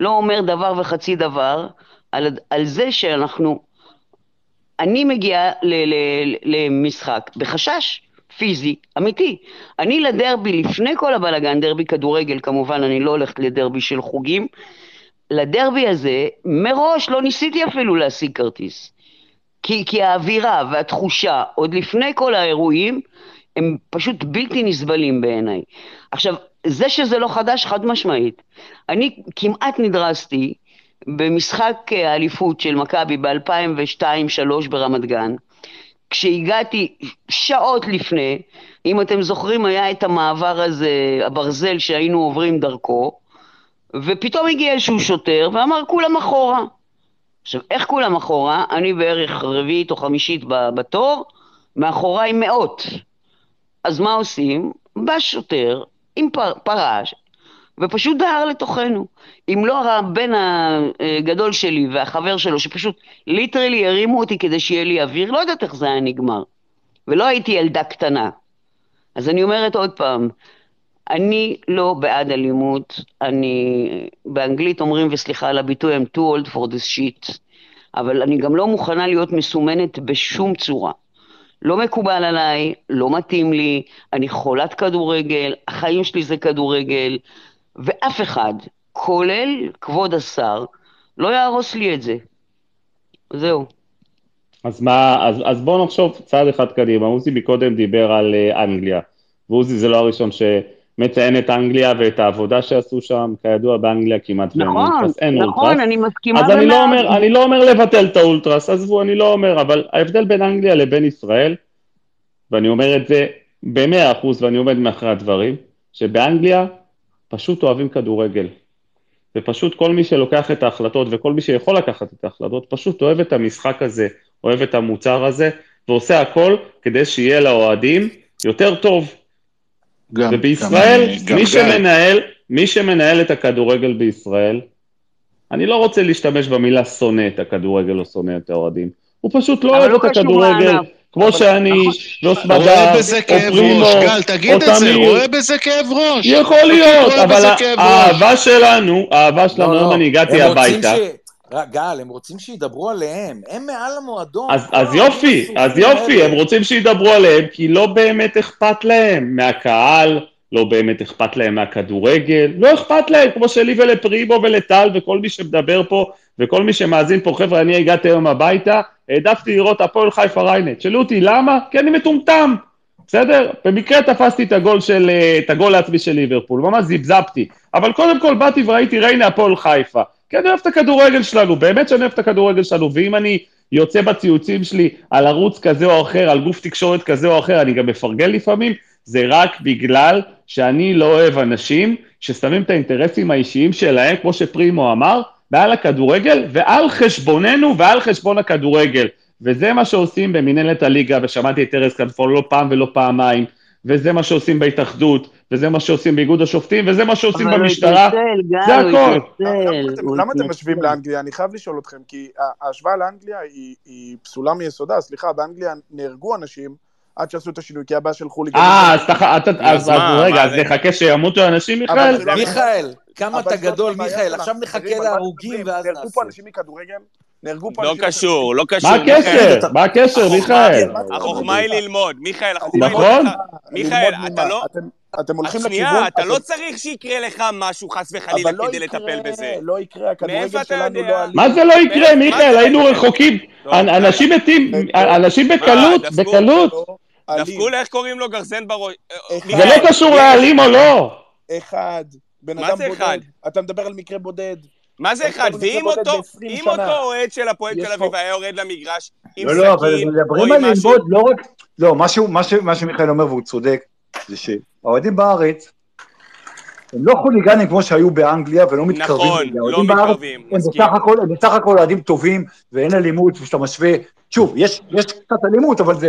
לא אומר דבר וחצי דבר על, על זה שאנחנו, אני מגיעה ל- ל- למשחק בחשש פיזי, אמיתי. אני לדרבי, לפני כל הבלאגן, דרבי כדורגל כמובן, אני לא הולכת לדרבי של חוגים, לדרבי הזה, מראש לא ניסיתי אפילו להשיג כרטיס. כי, כי האווירה והתחושה, עוד לפני כל האירועים, הם פשוט בלתי נסבלים בעיניי. עכשיו, זה שזה לא חדש, חד משמעית. אני כמעט נדרסתי במשחק האליפות של מכבי ב-2002-2003 ברמת גן, כשהגעתי שעות לפני, אם אתם זוכרים, היה את המעבר הזה, הברזל שהיינו עוברים דרכו, ופתאום הגיע איזשהו שוטר ואמר כולם אחורה. עכשיו, איך כולם אחורה? אני בערך רביעית או חמישית בתור, מאחוריי מאות. אז מה עושים? בא שוטר עם פר, פרש ופשוט דהר לתוכנו. אם לא הבן הגדול שלי והחבר שלו, שפשוט literally הרימו אותי כדי שיהיה לי אוויר, לא יודעת איך זה היה נגמר. ולא הייתי ילדה קטנה. אז אני אומרת עוד פעם, אני לא בעד אלימות, אני, באנגלית אומרים, וסליחה על הביטוי, I'm too old for this shit, אבל אני גם לא מוכנה להיות מסומנת בשום צורה. לא מקובל עליי, לא מתאים לי, אני חולת כדורגל, החיים שלי זה כדורגל, ואף אחד, כולל כבוד השר, לא יהרוס לי את זה. זהו. אז מה, אז, אז בואו נחשוב צעד אחד קדימה. עוזי מקודם דיבר על uh, אנגליה, ועוזי זה לא הראשון שמציין את אנגליה ואת העבודה שעשו שם, כידוע באנגליה כמעט נכון, ואין אולטרס, אין נכון, אולטרס. אני מסכימה אז אני לא, אומר, אני לא אומר לבטל את האולטרס, עזבו, אני לא אומר, אבל ההבדל בין אנגליה לבין ישראל, ואני אומר את זה במאה אחוז ואני עומד מאחורי הדברים, שבאנגליה פשוט אוהבים כדורגל. ופשוט כל מי שלוקח את ההחלטות וכל מי שיכול לקחת את ההחלטות, פשוט אוהב את המשחק הזה, אוהב את המוצר הזה, ועושה הכל כדי שיהיה לאוהדים יותר טוב. גם, ובישראל, גם, גם מי גיא. שמנהל, מי שמנהל את הכדורגל בישראל, אני לא רוצה להשתמש במילה שונא את הכדורגל או שונא את האוהדים. הוא פשוט לא אוהב לא את הכדורגל, לענף. כמו שאני, ואוסמדר, רואה בזה או כאב פרימו, ראש, גל, תגיד או את זה, תמיר. רואה בזה כאב ראש. יכול להיות, רואה אבל בזה כאב. האהבה שלנו, האהבה שלנו, לא, היום לא, אני הגעתי הביתה, גל, הם רוצים שידברו עליהם, הם מעל המועדון. אז, אז יופי, אז יופי. הם רוצים שידברו עליהם, כי לא באמת אכפת להם מהקהל, לא באמת אכפת להם מהכדורגל, לא אכפת להם, כמו שלי ולפרימו ולטל וכל מי שמדבר פה, וכל מי שמאזין פה, חבר'ה, אני הגעתי היום הביתה, העדפתי לראות הפועל חיפה ריינט. שאלו אותי, למה? כי אני מטומטם, בסדר? במקרה תפסתי את הגול של, אה, את הגול העצמי של ליברפול, ממש זיבזבתי. אבל קודם כל באתי וראיתי ריינה הפועל חיפה. כי אני אוהב את הכדורגל שלנו, באמת שאני אוהב את הכדורגל שלנו, ואם אני יוצא בציוצים שלי על ערוץ כזה או אחר, על גוף תקשורת כזה או אחר, אני גם מפרגן לפעמים, זה רק בגלל שאני לא אוהב אנשים ששמים את האינטרסים האישיים שלהם, כמו שפרימו אמר, מעל הכדורגל ועל חשבוננו ועל חשבון הכדורגל. וזה מה שעושים במנהלת הליגה, ושמעתי את ארז כנפון לא פעם ולא פעמיים, וזה מה שעושים בהתאחדות, וזה מה שעושים באיגוד השופטים, וזה מה שעושים במשטרה. זה הכל. התנצל, למה אתם-. משווים לאנגליה? אני חייב לשאול אתכם, כי ההשוואה לאנגליה היא פסולה מיסודה. סליחה, באנגליה נהרגו אנשים עד שעשו את השינוי, כי הבעיה של חוליגנים. אה, אז אתה- אתה- אז אז מה, אז רגע, אז זה? נחכה שימותו אנשים, מיכאל? לא- מיכאל, כמה אבל אתה גדול, מיכאל. עכשיו נחכה להרוגים? ואז נהרגו נעשה. פה אנשים מכדורגל? נהרגו פה לא אנשים... קשור, לא קשור. מה מיכאל. הקשר? מה הקשר, מיכאל? החוכמה היא ללמוד, מיכאל, החוכמה היא... נכון. ללמוד. מיכאל, אתה? לא... אתם- אתם הולכים אז לכיוון... שנייה, אתה לא צריך שיקרה לך משהו חס וחלילה אבל לא כדי יקרה, לטפל בזה. לא יקרה, הכדורגל שלנו יודע? לא. מה זה לא יקרה, מיכאל? היינו? רחוקים. טוב, אנשים מתים, אה, אנשים בקלות, דפקו? בקלות. דפקו לה, איך קוראים לו? גרזן בראש. זה לא קשור לאלים או לא. אחד, בן מה אדם זה בודד. אחד? אתה מדבר על מקרה בודד. מה זה אחד? ואם אותו, בודד ב-20 אם שנה. אותו אוהד של הפועל תל אביב היה יורד למגרש עם לא, לא, אבל סכין, או מדברים עם על משהו... ללמוד, לא רק... לא, משהו- מה ש- מה שמיכאל אומר, והוא צודק, זה שהאוהדים בארץ, הם לא חוליגנים כמו שהיו באנגליה, ולא מתקרבים נכון. לא מתקרבים, הם מסכים. בסך הכל, הם בסך הכל אוהדים טובים, ואין אלימות, וכשאתה משווה, שוב, יש, יש קצת אלימות, אבל זה,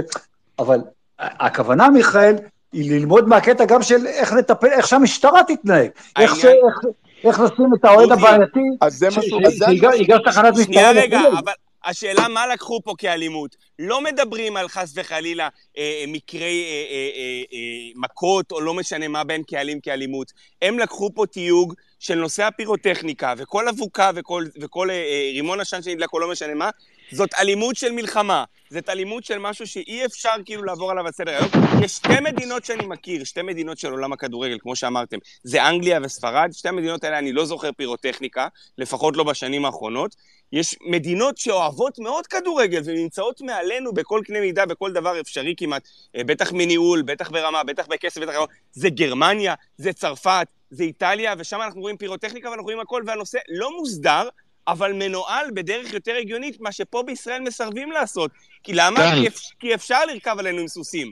אבל הכוונה, מיכאל, היא ללמוד מהקטע גם של איך לטפל, איך שהמשטרה תתנהג. איך ש... איך- איך לשים את האוהד הבעייתי, שיגש- תחנת משטרה. שנייה רגע. אבל השאלה מה לקחו פה כאלימות. לא מדברים על חס וחלילה אה, מקרי אה, אה, אה, מכות, או לא משנה מה בין קהלים כאלימות. הם לקחו פה תיוג של נושא הפירוטכניקה, וכל אבוקה וכל, וכל אה, רימון עשן שנדלק, או לא משנה מה, זאת אלימות של מלחמה. זאת אלימות של משהו שאי אפשר כאילו לעבור עליו לסדר היום. יש שתי מדינות שאני מכיר, שתי מדינות של עולם הכדורגל, כמו שאמרתם, זה אנגליה וספרד. שתי המדינות האלה אני לא זוכר פירוטכניקה, לפחות לא בשנים האחרונות. יש מדינות שאוהבות מאוד כדורגל ונמצאות מעלינו בכל קנה מידה, בכל דבר אפשרי כמעט, אה, בטח מניהול, בטח ברמה, בטח בכסף, בטח... זה גרמניה, זה צרפת, זה איטליה, ושם אנחנו רואים פירוטכניקה ואנחנו רואים הכל, והנושא לא מוסדר, אבל מנוהל בדרך יותר הגיונית, מה שפה בישראל מסרבים לעשות. כי למה? טל. כי, אפ... כי אפשר לרכב עלינו עם סוסים.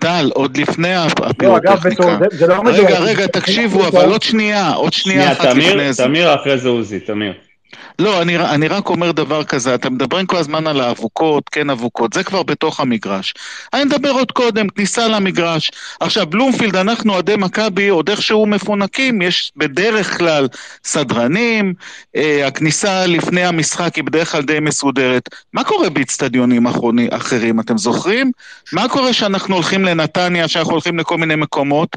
טל, עוד לפני לא, אגב, הפירוטכניקה. בתור- זה- זה לא מדויק. רגע, רגע, תקשיבו, אבל עוד שנייה, עוד שנייה שנייה, אחת תמיר, לפני זה. תמיר אחרי זה עוזי, תמיר. לא, אני, אני רק אומר דבר כזה, אתם מדברים כל הזמן על האבוקות, כן אבוקות, זה כבר בתוך המגרש. אני מדבר עוד קודם, כניסה למגרש. עכשיו, בלומפילד, אנחנו אוהדי מכבי עוד איכשהו מפונקים, יש בדרך כלל סדרנים, אה, הכניסה לפני המשחק היא בדרך כלל די מסודרת. מה קורה באיצטדיונים אחרים, אתם זוכרים? מה קורה שאנחנו הולכים לנתניה, שאנחנו הולכים לכל מיני מקומות?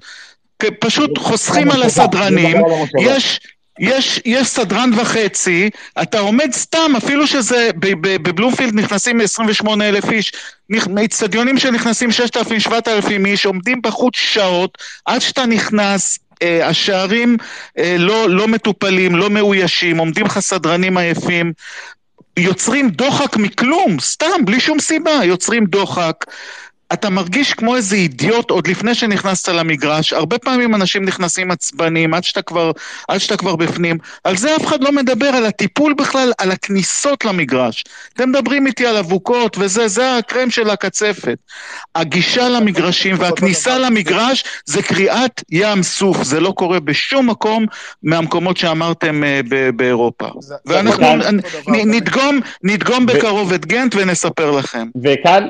פשוט חוסכים על הסדרנים, יש, יש, יש סדרן וחצי, אתה עומד סתם, אפילו שזה, בבלומפילד נכנסים 28 אלף איש, מאיצטדיונים שנכנסים 6,000, 7,000 איש, עומדים בחוץ שעות, עד שאתה נכנס, אה, השערים אה, לא, לא מטופלים, לא מאוישים, עומדים לך סדרנים עייפים, יוצרים דוחק מכלום, סתם, בלי שום סיבה, יוצרים דוחק. אתה מרגיש כמו איזה אידיוט עוד לפני שנכנסת למגרש, הרבה פעמים אנשים נכנסים עצבנים עד שאתה כבר, עד שאתה כבר בפנים, על זה אף אחד לא מדבר, על הטיפול בכלל, על הכניסות למגרש. אתם מדברים איתי על אבוקות וזה, זה הקרם של הקצפת. הגישה למגרשים והכניסה למגרש זה קריעת ים סוף, זה לא קורה בשום מקום מהמקומות שאמרתם אה, ב- באירופה. ואנחנו. נדגום, נדגום בקרוב את גנט ונספר לכם. וכאן,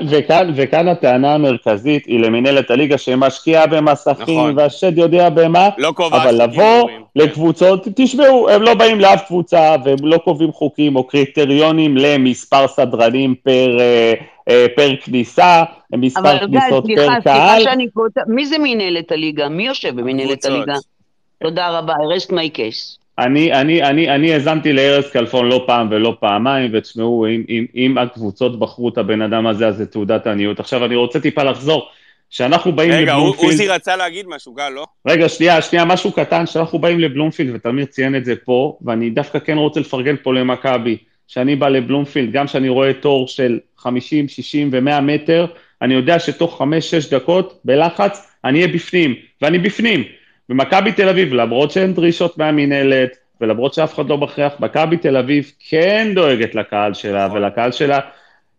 וכאן, הטענה המרכזית היא למינהלת הליגה שמשקיעה במסכים, נכון. והשד יודע במה, לא אבל לבוא ברורים. לקבוצות, תשמעו, הם לא באים לאף קבוצה והם לא קובעים חוקים או קריטריונים למספר סדרנים פר, אה, אה, פר כניסה, מספר אבל גיא, כניסות סליחה, פר סליחה קהל. שאני קוטע, מי זה מנהלת הליגה? מי יושב הקבוצות. הליגה? תודה רבה, I rest my case. אני, אני, אני, אני האזנתי לארז כלפון לא פעם ולא פעמיים, ותשמעו, אם, אם, אם הקבוצות בחרו את הבן אדם הזה, אז זה תעודת עניות. עכשיו, אני רוצה טיפה לחזור. כשאנחנו באים רגע, לבלומפילד... עוזי רצה להגיד משהו, גל, לא? רגע, שנייה, שנייה, משהו קטן, כשאנחנו באים לבלומפילד, ותמיר ציין את זה פה, ואני דווקא כן רוצה לפרגן פה למכבי, שאני בא לבלומפילד, גם כשאני רואה תור של 50, 60 ו-100 מטר, אני יודע שתוך 5-6 דקות, בלחץ, אני אהיה בפנים, ואני בפנים. ומכבי תל אביב, למרות שאין דרישות מהמינהלת, ולמרות שאף אחד לא מכריח, מכבי תל אביב כן דואגת לקהל שלה, ולקהל שלה,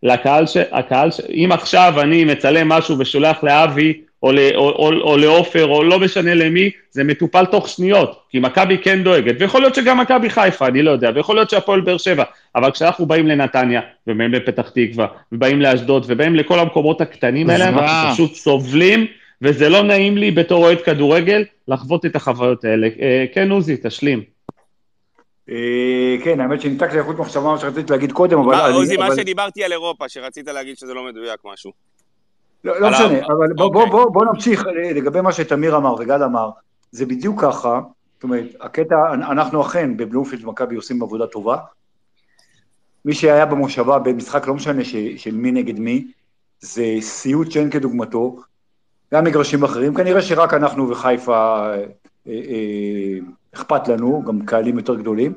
לקהל ש... הקהל ש... אם עכשיו אני מצלם משהו ושולח לאבי, או, ל... או, או, או לעופר, או לא משנה למי, זה מטופל תוך שניות, כי מכבי כן דואגת, ויכול להיות שגם מכבי חיפה, אני לא יודע, ויכול להיות שהפועל באר שבע, אבל כשאנחנו באים לנתניה, ובאים לפתח תקווה, ובאים לאשדוד, ובאים לכל המקומות הקטנים האלה. אנחנו פשוט סובלים, וזה לא נעים לי בתור אוהד כדורגל לחוות את החוויות האלה. אה, כן, עוזי, תשלים. אה, כן, האמת שניתק לי חוט מחשבה מה שרציתי להגיד קודם, אבל... מה, אני- עוזי, מה שדיברתי על אירופה, שרצית להגיד שזה לא מדויק משהו. לא, לא משנה, אבל בוא, אוקיי. נמשיך אה, לגבי מה שתמיר אמר וגל אמר, זה בדיוק ככה, זאת אומרת, הקטע, אנחנו אכן בבלומפילד ומכבי עושים עבודה טובה, מי שהיה במושבה במשחק, לא משנה ש, של מי נגד מי, זה סיוט שאין כדוגמתו, גם מגרשים אחרים, כנראה שרק אנחנו וחיפה אה, אה, אה, אכפת לנו, גם קהלים יותר גדולים,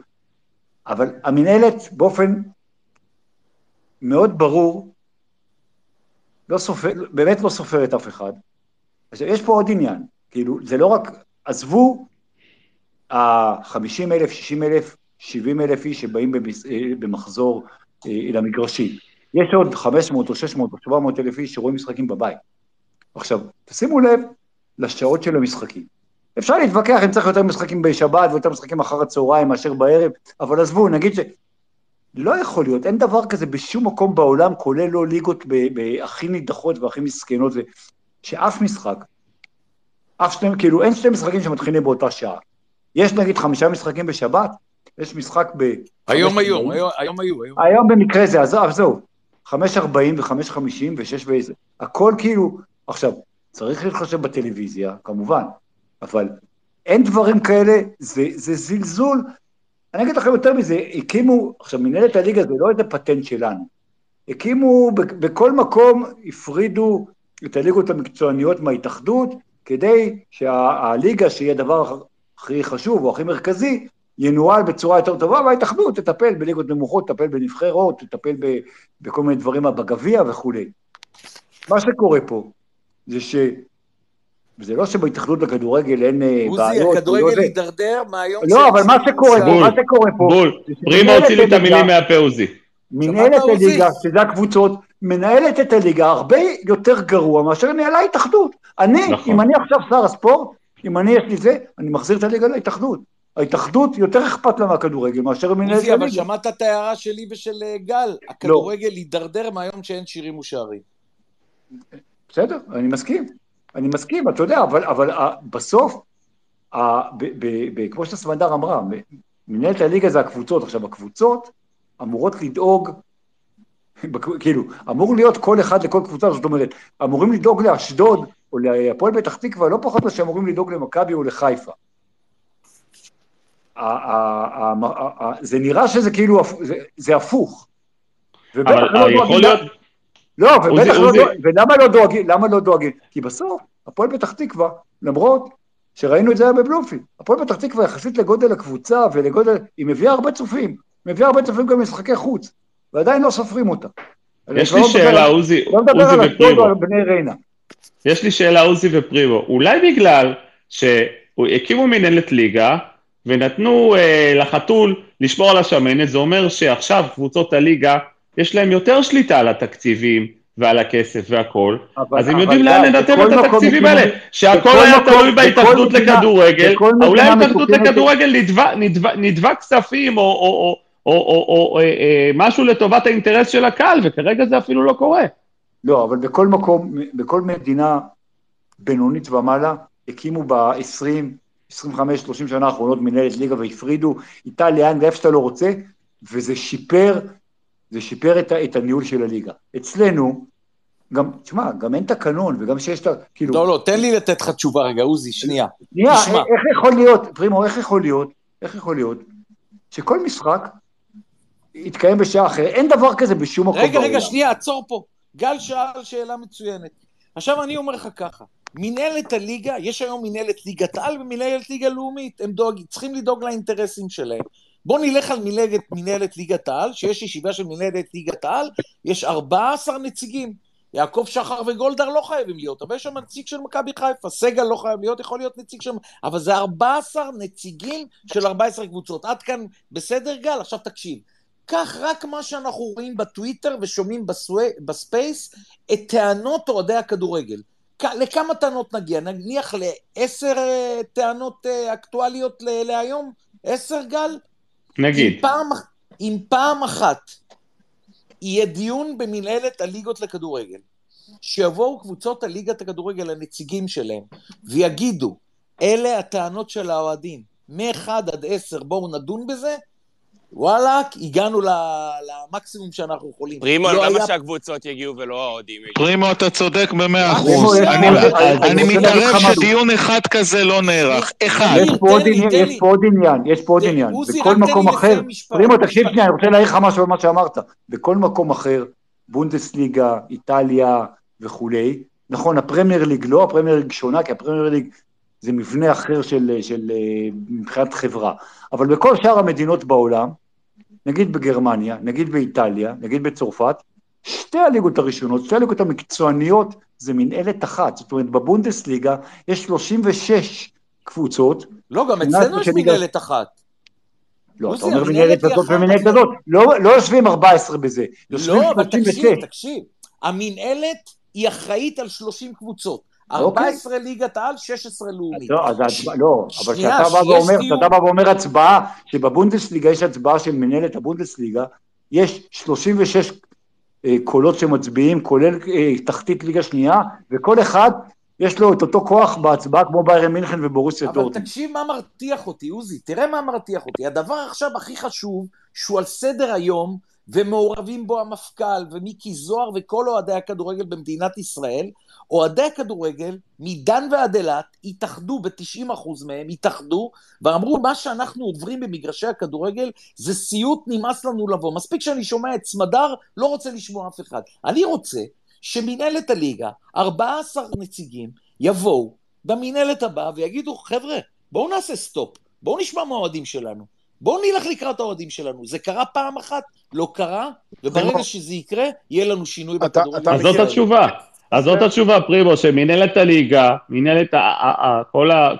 אבל המינהלת באופן מאוד ברור לא סופר, באמת לא סופרת אף אחד. עכשיו, יש פה עוד עניין, כאילו, זה לא רק, עזבו ה-50 אלף, 60 אלף, 70 אלף איש שבאים במס, במחזור אה, למגרשים. יש עוד 500 או 600 או 700 אלף איש שרואים משחקים בבית. עכשיו, תשימו לב לשעות של המשחקים. אפשר להתווכח אם צריך יותר משחקים בשבת ויותר משחקים אחר הצהריים מאשר בערב, אבל עזבו, נגיד ש... לא יכול להיות, אין דבר כזה בשום מקום בעולם, כולל לא ליגות הכי נידחות והכי מסכנות, שאף משחק, אף שני, כאילו אין שני משחקים שמתחילים באותה שעה. יש נגיד חמישה משחקים בשבת, יש משחק ב... היום היו. היום היום היו, היום. במקרה זה, עזוב, זהו, 5.40 ו-5.50 ו-6 ואיזה. הכל כאילו, עכשיו, צריך להתחשב בטלוויזיה, כמובן, אבל אין דברים כאלה, זה, זה זלזול. אני אגיד לכם יותר מזה, הקימו, עכשיו, מנהלת הליגה זה לא איזה פטנט שלנו. הקימו, בכל מקום הפרידו את הליגות המקצועניות מההתאחדות, כדי שהליגה, שהיא הדבר הכי חשוב או הכי מרכזי, ינוהל בצורה יותר טובה, וההתאחדות תטפל בליגות נמוכות, תטפל בנבחרות, תטפל ב, בכל מיני דברים בגביע וכולי. מה שקורה פה, זה ש... זה לא שבהתאחדות לכדורגל אין אה, עוזי, בעיות. ולא הכדורגל. הידרדר מהיום לא, אבל מה שקורה פה. מה שקורה פה, בול. שמנהלת הוציא לי את הליגה- המילים מהפה, עוזי. מנהלת עוזי? הליגה, שזה הקבוצות, מנהלת את הליגה הרבה יותר גרוע מאשר ניהלה ההתאחדות. אני, נכון. אם אני עכשיו שר הספורט, אם אני יש לי זה, אני מחזיר את הליגה להתאחדות. ההתאחדות יותר אכפת לה מהכדורגל מאשר מנהלת עוזי, אבל הליגה. שמעת את ההערה שלי ושל אה, גל, הכדורגל הידרדר מהיום שאין שירים ושערים. בסדר, אני מסכים. אני מסכים, אתה יודע, אבל, אבל ה- בסוף, ה- ב- ב- ב- כמו שסמדר אמרה, מנהלת הליגה זה הקבוצות. עכשיו, הקבוצות אמורות לדאוג, כאילו, אמור להיות כל אחד לכל קבוצה, זאת אומרת, אמורים לדאוג לאשדוד או להפועל פתח תקווה, לא פחות ממה שאמורים לדאוג למכבי או לחיפה. זה נראה שזה כאילו, זה- הפוך. אבל לא אה, דואגים יכול לה- להיות... לא, ובטח לא. דואגים, ולמה לא דואגים? למה לא דואגים? כי בסוף, הפועל פתח תקווה, למרות שראינו את זה היה בבלומפילד, הפועל פתח תקווה יחסית לגודל הקבוצה ולגודל, היא מביאה הרבה צופים, מביאה הרבה צופים גם למשחקי חוץ, ועדיין לא סופרים אותה. יש לי לא שאלה, עוזי לא מדבר עוזי על אשדוד ופרימו. או על בני ריינה. יש לי שאלה, עוזי ופרימו. אולי בגלל שהקימו מנהלת ליגה ונתנו אה, לחתול לשמור על השמנת, זה אומר שעכשיו קבוצות הליגה, יש להם יותר שליטה על התקציבים ועל הכסף והכל, אבל- אז הם יודעים לאן לנתב את התקציבים האלה. שהכל היה תלוי בהתאחדות לכדורגל, אולי ההתאחדות לכדורגל נדבה- כספים או- או- או- או או- או, אה, אה, משהו לטובת האינטרס של הקהל, וכרגע זה אפילו לא קורה. לא, אבל בכל מקום, בכל מדינה בינונית ומעלה, הקימו ב-20, 25, 30 שנה האחרונות מנהלת ליגה והפרידו איתה לאן ואיפה שאתה לא רוצה, וזה שיפר, זה שיפר את, את הניהול של הליגה. אצלנו, גם, תשמע, גם אין תקנון, וגם שיש את ה... כאילו, לא, לא, תן לי לתת לך תשובה רגע, עוזי, שנייה. שנייה, תשמע. איך יכול להיות, פרימו, איך יכול להיות, איך יכול להיות, שכל משחק יתקיים בשעה אחרת, אין דבר כזה בשום מקום רגע. רגע, שנייה, עצור פה. גל שאל שאלה מצוינת. עכשיו אני אומר לך ככה, מנהלת הליגה, יש היום מנהלת ליגת על ומנהלת ליגה לאומית, הם דואג, צריכים לדאוג לאינטרסים שלהם. בוא נלך על מנהלת, מנהלת ליגת העל, שיש ישיבה של מנהלת ליגת העל, יש 14 נציגים. יעקב שחר וגולדהר לא חייבים להיות, אבל יש שם נציג של מכבי חיפה, סגל לא חייב להיות, יכול להיות נציג של... אבל זה 14 נציגים של 14 קבוצות. עד כאן בסדר, גל? עכשיו תקשיב. קח רק מה שאנחנו רואים בטוויטר ושומעים בסווי, בספייס, את טענות אוהדי הכדורגל. לכמה טענות נגיע? נניח לעשר אה, טענות אה, אקטואליות להיום? עשר, גל? נגיד. אם פעם, אם פעם אחת יהיה דיון במנהלת הליגות לכדורגל, שיבואו קבוצות הליגת הכדורגל, הנציגים שלהם, ויגידו, אלה הטענות של האוהדים, מ-1 עד 10 בואו נדון בזה, וואלאק, הגענו ל- למקסימום שאנחנו יכולים. פרימו, לא למה היה- שהקבוצות יגיעו ולא האוהדים יגיעו? פרימו, אתה צודק במאה אחוז. יש- אני- מתערב. שדיון אחד כזה לא נערך. אחד. יש פה עוד עניין, יש. פה עוד עניין, בכל מקום אחר. פרימו, תקשיב. שנייה, אני רוצה להעיר לך משהו על מה שאמרת. בכל מקום אחר, בונדסליגה, איטליה וכולי, נכון, הפרמייר ליג לא, הפרמייר ליג שונה, כי הפרמייר ליג זה מבנה אחר של, של, אה, מבחינת חברה. אבל בכל שאר המדינות בעולם, נגיד בגרמניה, נגיד באיטליה, נגיד בצרפת, שתי הליגות הראשונות, שתי הליגות המקצועניות, זה מנהלת אחת. זאת אומרת, בבונדסליגה יש 36 קבוצות, לא, גם אצלנו יש מנהלת אחת. לא, אתה אומר המנהלת מנהלת הזאת אחת, ומנהלת הזאת, לא לא יושבים 14 בזה, לא, אבל תקשיב, 36. תקשיב. המינהלת היא אחראית על 30 קבוצות. אוקיי. 14 ליגת העל, 16 לאומית. לא, אז לא, אבל כשאתה בא ואומר, כשאתה בא ואומר הצבעה, שבבונדסליגה יש הצבעה של מנהלת הבונדסליגה, יש 36 אה, קולות שמצביעים, כולל אה, תחתית ליגה שנייה, וכל אחד יש לו את אותו כוח בהצבעה כמו ביירן מינכן ובורוסיה אבל דורטמונד. תקשיב מה מרתיח אותי, עוזי, תראה מה מרתיח אותי. הדבר עכשיו הכי חשוב, שהוא על סדר היום, ומעורבים בו המפכ"ל ומיקי זוהר וכל אוהדי הכדורגל במדינת ישראל, אוהדי הכדורגל, מדן ועד אילת, התאחדו, ב-90% מהם התאחדו, ואמרו, מה שאנחנו עוברים במגרשי הכדורגל זה סיוט, נמאס לנו לבוא. מספיק שאני שומע את סמדר, לא רוצה לשמוע אף אחד. אני רוצה שמנהלת הליגה, 14 נציגים, יבואו במנהלת הבאה ויגידו, חבר'ה, בואו נעשה סטופ, בואו נשמע מהאוהדים שלנו. בואו נלך לקראת האוהדים שלנו. זה קרה פעם אחת, לא קרה, וברגע שזה יקרה, יהיה לנו שינוי בכדורגל. אתה אז זאת התשובה. אז זאת התשובה, פרימו, שמנהלת הליגה, מנהלת,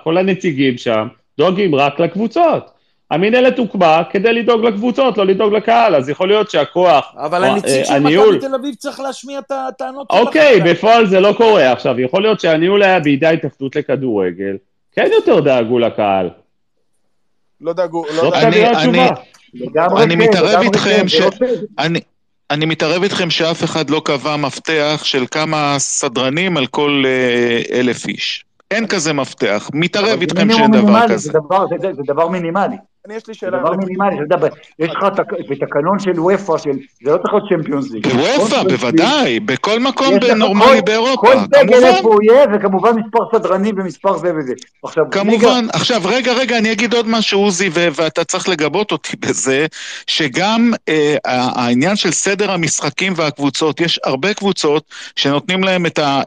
כל הנציגים שם, דואגים רק לקבוצות. המנהלת הוקמה כדי לדאוג לקבוצות, לא לדאוג לקהל, אז יכול להיות שהכוח, אבל הנציג אה, של מכבי תל אביב צריך להשמיע את הטענות של אוקיי. בפועל זה לא קורה. עכשיו, יכול להיות שהניהול היה בידי ההתאחדות לכדורגל, כן יותר דאגו לקהל. לא דאגו, לא זאת דאגו. אני-. לגמרי אני כן, מתערב איתכם כן, ש- לא- אני, אני מתערב איתכם שאף אחד לא קבע מפתח של כמה סדרנים על כל אה, אלף איש. אין כזה מפתח. מתערב איתכם שאין דבר כזה. זה דבר- זה- זה- זה דבר מינימלי. אני יש לי שאלה. דבר מינימלי, אתה יודע, יש לך תק- בתקנון של וופא, של- זה לא צריך להיות צ'מפיונס ליג. בוופא, בוודאי, בכל מקום נורמלי כל- באירופה, כל סגל כמובן. איפה הוא יהיה, וכמובן מספר סדרנים ומספר זה וזה. כמובן. עכשיו, רגע, רגע, אני אגיד עוד משהו, עוזי, ו- ואתה צריך לגבות אותי בזה, שגם אה, העניין של סדר המשחקים והקבוצות, יש הרבה קבוצות שנותנים להם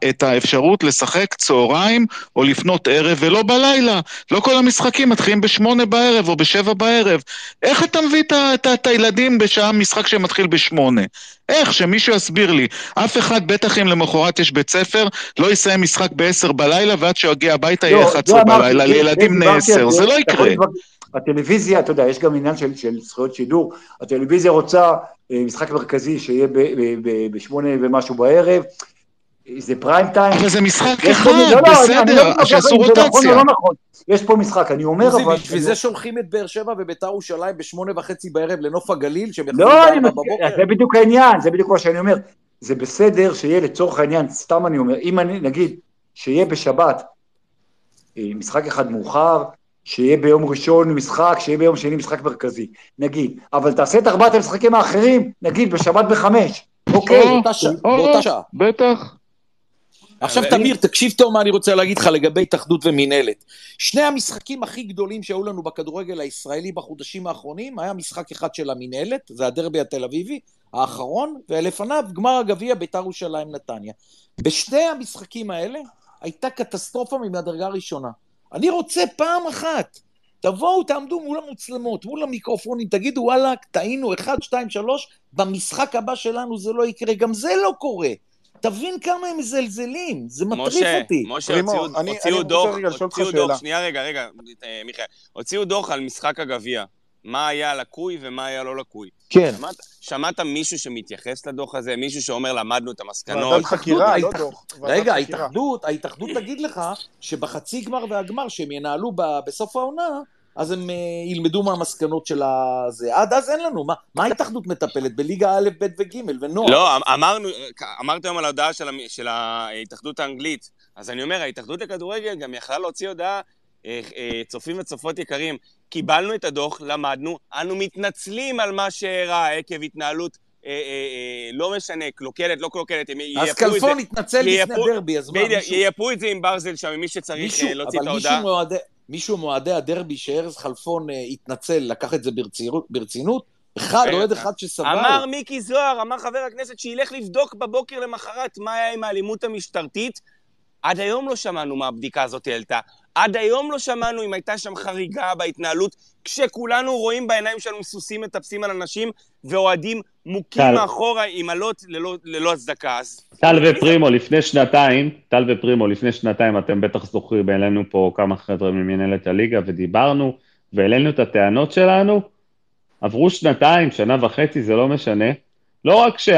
את האפשרות לשחק צהריים או לפנות ערב ולא בלילה. לא כל המשחקים מתחילים בשמונה בערב או בשבע בערב. איך אתה מביא את הילדים בשעה משחק שמתחיל בשמונה? איך? שמישהו יסביר לי. אף אחד, בטח אם למחרת יש בית ספר, לא יסיים משחק בעשר בלילה ועד שהוא יגיע הביתה יהיה לא, 11 זה אמרתי, בלילה זה- לילדים בני 10, זה לא יקרה. הטלוויזיה, אתה יודע, יש גם עניין של, של זכויות שידור, הטלוויזיה רוצה אה, משחק מרכזי שיהיה בשמונה ומשהו בערב, זה פריים טיים. אבל זה משחק אחד, לא, לא, לא בסדר, שיעשו אם זה נכון או רוטציה. לא נכון, יש פה משחק, אני אומר עוזי, אבל... בשביל זה שולחים את באר שבע וביתר ירושלים בשמונה וחצי בערב לנוף הגליל, שהם יחזרו לא, אני בבוקר. זה בדיוק העניין, זה בדיוק מה שאני אומר. זה בסדר שיהיה לצורך העניין, סתם אני אומר, אם אני, נגיד, שיהיה בשבת אה, משחק אחד מאוחר, שיהיה ביום ראשון משחק, שיהיה ביום שני משחק מרכזי, נגיד, אבל תעשה את ארבעת המשחקים האחרים, נגיד בשבת בחמש, אוקיי, או, באותה שעה, או, באותה או, שעה. בטח. עכשיו תמיר, תקשיב טוב מה אני רוצה להגיד לך לגבי התאחדות ומינהלת. שני המשחקים הכי גדולים שהיו לנו בכדורגל הישראלי בחודשים האחרונים, היה משחק אחד של המינהלת, זה הדרבי התל אביבי, האחרון, ולפניו גמר הגביע ביתר ירושלים נתניה. בשני המשחקים האלה הייתה קטסטרופה מהדרגה הראשונה. אני רוצה פעם אחת, תבואו, תעמדו מול המצלמות, מול המיקרופונים, תגידו וואלה, טעינו, 1, 2, 3, במשחק הבא שלנו זה לא יקרה, גם זה לא קורה. תבין כמה הם מזלזלים, זה מטריף משה, אותי. משה, פרימו, הוציאו, אני- הוציאו אני דוח, הוציאו שאלה. דוח, שנייה רגע, רגע, אה, מיכאל, הוציאו דוח על משחק הגביע, מה היה לקוי ומה היה לא לקוי. כן. שמעת, שמעת מישהו שמתייחס לדוח הזה, מישהו שאומר למדנו את המסקנות? ועדת חקירה, לא דוח. רגע. ההתאחדות, ההתאחדות תגיד לך שבחצי גמר והגמר שהם ינהלו בסוף העונה, אז הם אה, ילמדו מהמסקנות של הזה. עד אז אין לנו, מה, מה ההתאחדות מטפלת? בליגה א', ב' וג' ונוער. לא, אמ- אמרנו, אמרת היום על ההודעה של, של ההתאחדות האנגלית. אז אני אומר, ההתאחדות לכדורגל גם יכלה להוציא הודעה, אה, אה, צופים וצופות יקרים, קיבלנו את הדוח, למדנו, אנו מתנצלים על מה שאירע עקב התנהלות, אה, אה, אה, לא משנה, קלוקלת, לא קלוקלת, הם אז ייפו את זה, כלפון התנצל לפני הדרבי, אז מה, מישהו... ייפו את זה עם ברזל שם, עם מי שצריך מישהו, להוציא את אבל מישהו ההודעה. מישהו מאוהדי הדרבי שארז חלפון אה, התנצל, לקח את זה ברצינות? אחד. אוהד אחד שסבל. אמר מיקי זוהר, אמר חבר הכנסת שילך לבדוק בבוקר למחרת מה היה עם האלימות המשטרתית. עד היום לא שמענו מה הבדיקה הזאת העלתה. עד היום לא שמענו אם הייתה שם חריגה בהתנהלות, כשכולנו רואים בעיניים שלנו סוסים מטפסים על אנשים, ואוהדים מוכים טל. מאחורה עם אלות ללא, ללא הצדקה. אז... טל ופרימו לפני שנתיים, טל ופרימו לפני שנתיים, אתם בטח זוכרים, העלינו פה כמה חבר'ה ממנהלת הליגה ודיברנו, והעלינו את הטענות שלנו. עברו שנתיים, שנה וחצי, זה לא משנה. לא רק שלא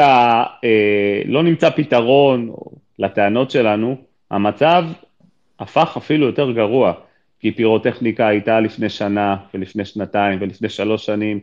אה, לא נמצא פתרון לטענות שלנו, המצב הפך אפילו יותר גרוע, כי פירוטכניקה הייתה לפני שנה ולפני שנתיים ולפני שלוש שנים,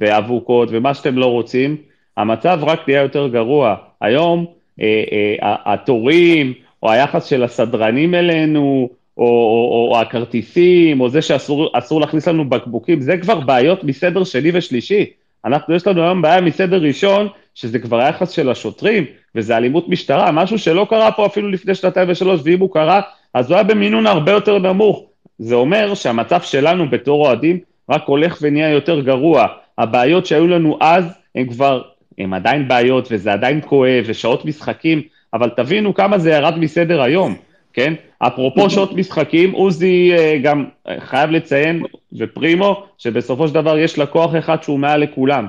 ואבוקות ומה שאתם לא רוצים, המצב רק נהיה יותר גרוע. היום אה, אה, התורים, או היחס של הסדרנים אלינו, או, או, או הכרטיסים, או זה שאסור להכניס לנו בקבוקים, זה כבר בעיות מסדר שני ושלישי. אנחנו, יש לנו היום בעיה מסדר ראשון, שזה כבר היחס של השוטרים, וזה אלימות משטרה, משהו שלא קרה פה אפילו לפני שנתיים ושלוש, ואם הוא קרה, אז הוא היה במינון הרבה יותר נמוך. זה אומר שהמצב שלנו בתור אוהדים רק הולך ונהיה יותר גרוע. הבעיות שהיו לנו אז, הן כבר, הן עדיין בעיות, וזה עדיין כואב, ושעות משחקים, אבל תבינו כמה זה ירד מסדר היום, כן? אפרופו שעות משחקים, עוזי אה, גם חייב לציין, ופרימו, שבסופו של דבר יש לקוח אחד שהוא מעל לכולם,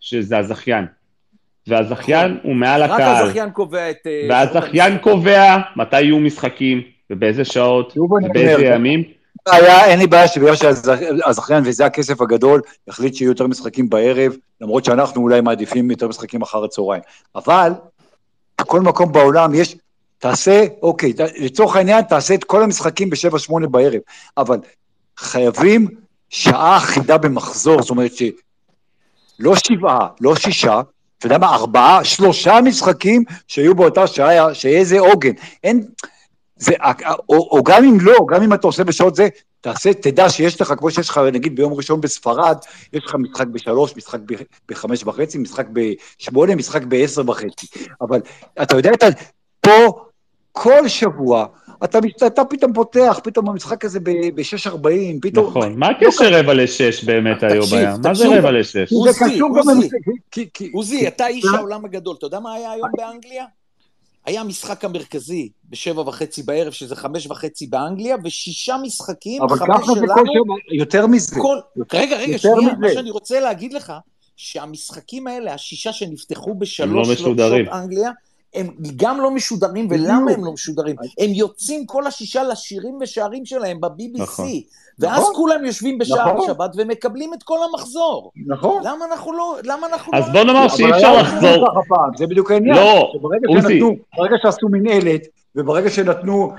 שזה הזכיין. והזכיין הוא מעל רק הקהל. הזכיין קובע את... אה, והזכיין קובע מתי יהיו משחקים, ובאיזה שעות, ובאיזה ימים. היה, אין לי בעיה שבגלל שהזכיין וזה הכסף הגדול, יחליט שיהיו יותר משחקים בערב, למרות שאנחנו אולי מעדיפים יותר משחקים אחר הצהריים. אבל בכל מקום בעולם יש, תעשה, אוקיי, ת- לצורך העניין תעשה את כל המשחקים בשבע שמונה בערב, אבל חייבים שעה אחידה במחזור, זאת אומרת שלא שבעה, לא שישה, אתה יודע מה, ארבעה, שלושה משחקים שיהיו באותה שעה, שיהיה איזה עוגן. אין, זה, או, או גם אם לא, גם אם אתה עושה בשעות זה, תעשה, תדע שיש לך, כמו שיש לך, נגיד ביום ראשון בספרד, יש לך משחק בשלוש, משחק בחמש וחצי, משחק בשמונה, משחק בעשר וחצי. אבל אתה יודע, אתה, פה, כל שבוע, אתה, אתה פתאום פותח, פתאום המשחק הזה ב-6.40, פתאום... נכון. מה הקשר רבע לשש באמת היום היה? מה זה. רבע לשש? זה עוזי, קשור גם עוזי. עוזי, אתה איש העולם הגדול, אתה יודע מה היה היום באנגליה? היה המשחק המרכזי בשבע וחצי בערב, שזה חמש וחצי באנגליה, ושישה משחקים, אבל חמש ככה זה כל שלנו, שבוע, יותר מזה. כל... רגע, רגע, יותר שנייה, מה מזה. שאני רוצה להגיד לך, שהמשחקים האלה, השישה שנפתחו בשלוש לא שנות משודרים. אנגליה, הם גם לא משודרים, ולמה הם לא משודרים? הם יוצאים כל השישה לשירים ושערים שלהם ב-BBC, נכון. ואז נכון. כולם יושבים בשער נכון. שבת ומקבלים את כל המחזור. נכון. למה אנחנו לא... למה אנחנו אז לא... בוא נאמר שאי אפשר לחזור. זה בדיוק העניין. לא, עוזי. ברגע שעשו מנהלת, וברגע שנתנו,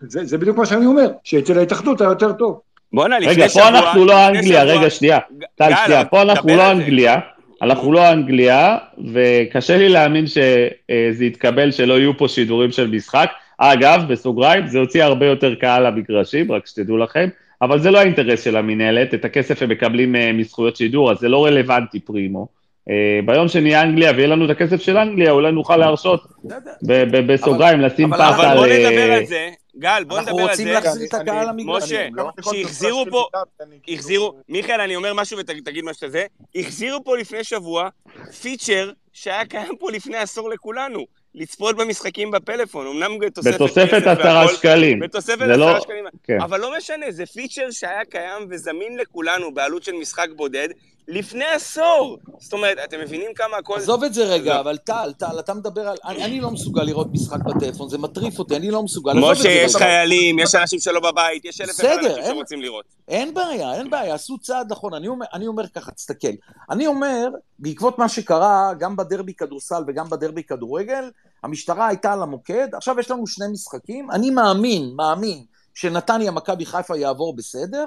זה, זה בדיוק מה שאני אומר, שאצל ההתאחדות היה יותר טוב. בואנה, לפני רגע, שבוע... פה אנחנו לא אנגליה, רגע, שנייה. טל, שנייה, פה אנחנו לא. אנגליה, אנחנו לא אנגליה, וקשה לי להאמין שזה יתקבל שלא יהיו פה שידורים של משחק. אגב, בסוגריים, זה יוציא הרבה יותר קהל למגרשים, רק שתדעו לכם, אבל זה לא האינטרס של המינהלת, את הכסף הם מקבלים אה, מזכויות שידור, אז זה לא רלוונטי פרימו. אה, ביום שנהיה אנגליה ויהיה לנו את הכסף של אנגליה, אולי נוכל להרשות בסוגריים לשים אבל- פס אבל על... בוא אה, נדבר על זה. גל, בוא אנחנו נדבר על רוצים זה. להחזיר את הקהל למגרש. משה, לא- שהחזירו פה, החזירו, מיכאל, אני אומר משהו ותגיד מה שאתה זה, החזירו פה לפני שבוע פיצ'ר שהיה קיים פה לפני עשור לכולנו, לצפות במשחקים בפלאפון, אמנם תוספת בתוספת עשרה שקלים. בתוספת זה לא- עשרה שקלים, כן. אבל לא משנה, זה פיצ'ר שהיה קיים וזמין לכולנו בעלות של משחק בודד לפני עשור. זאת אומרת, אתם מבינים כמה הכל... עזוב את זה רגע, לא. אבל טל, טל, אתה מדבר על... אני, אני לא מסוגל לראות משחק בטלפון, זה מטריף אותי, אני לא מסוגל. משה, יש. חיילים, יש אנשים שלא בבית, יש אלף אחד אנשים אין- שרוצים לראות. אין בעיה, אין בעיה, עשו צעד נכון. אני אומר, אני אומר ככה, תסתכל. אני אומר, בעקבות מה שקרה, גם בדרבי כדורסל וגם בדרבי כדורגל, המשטרה הייתה על המוקד, עכשיו יש לנו שני משחקים, אני מאמין, מאמין, שנתניה מכבי חיפה יעבור בסדר.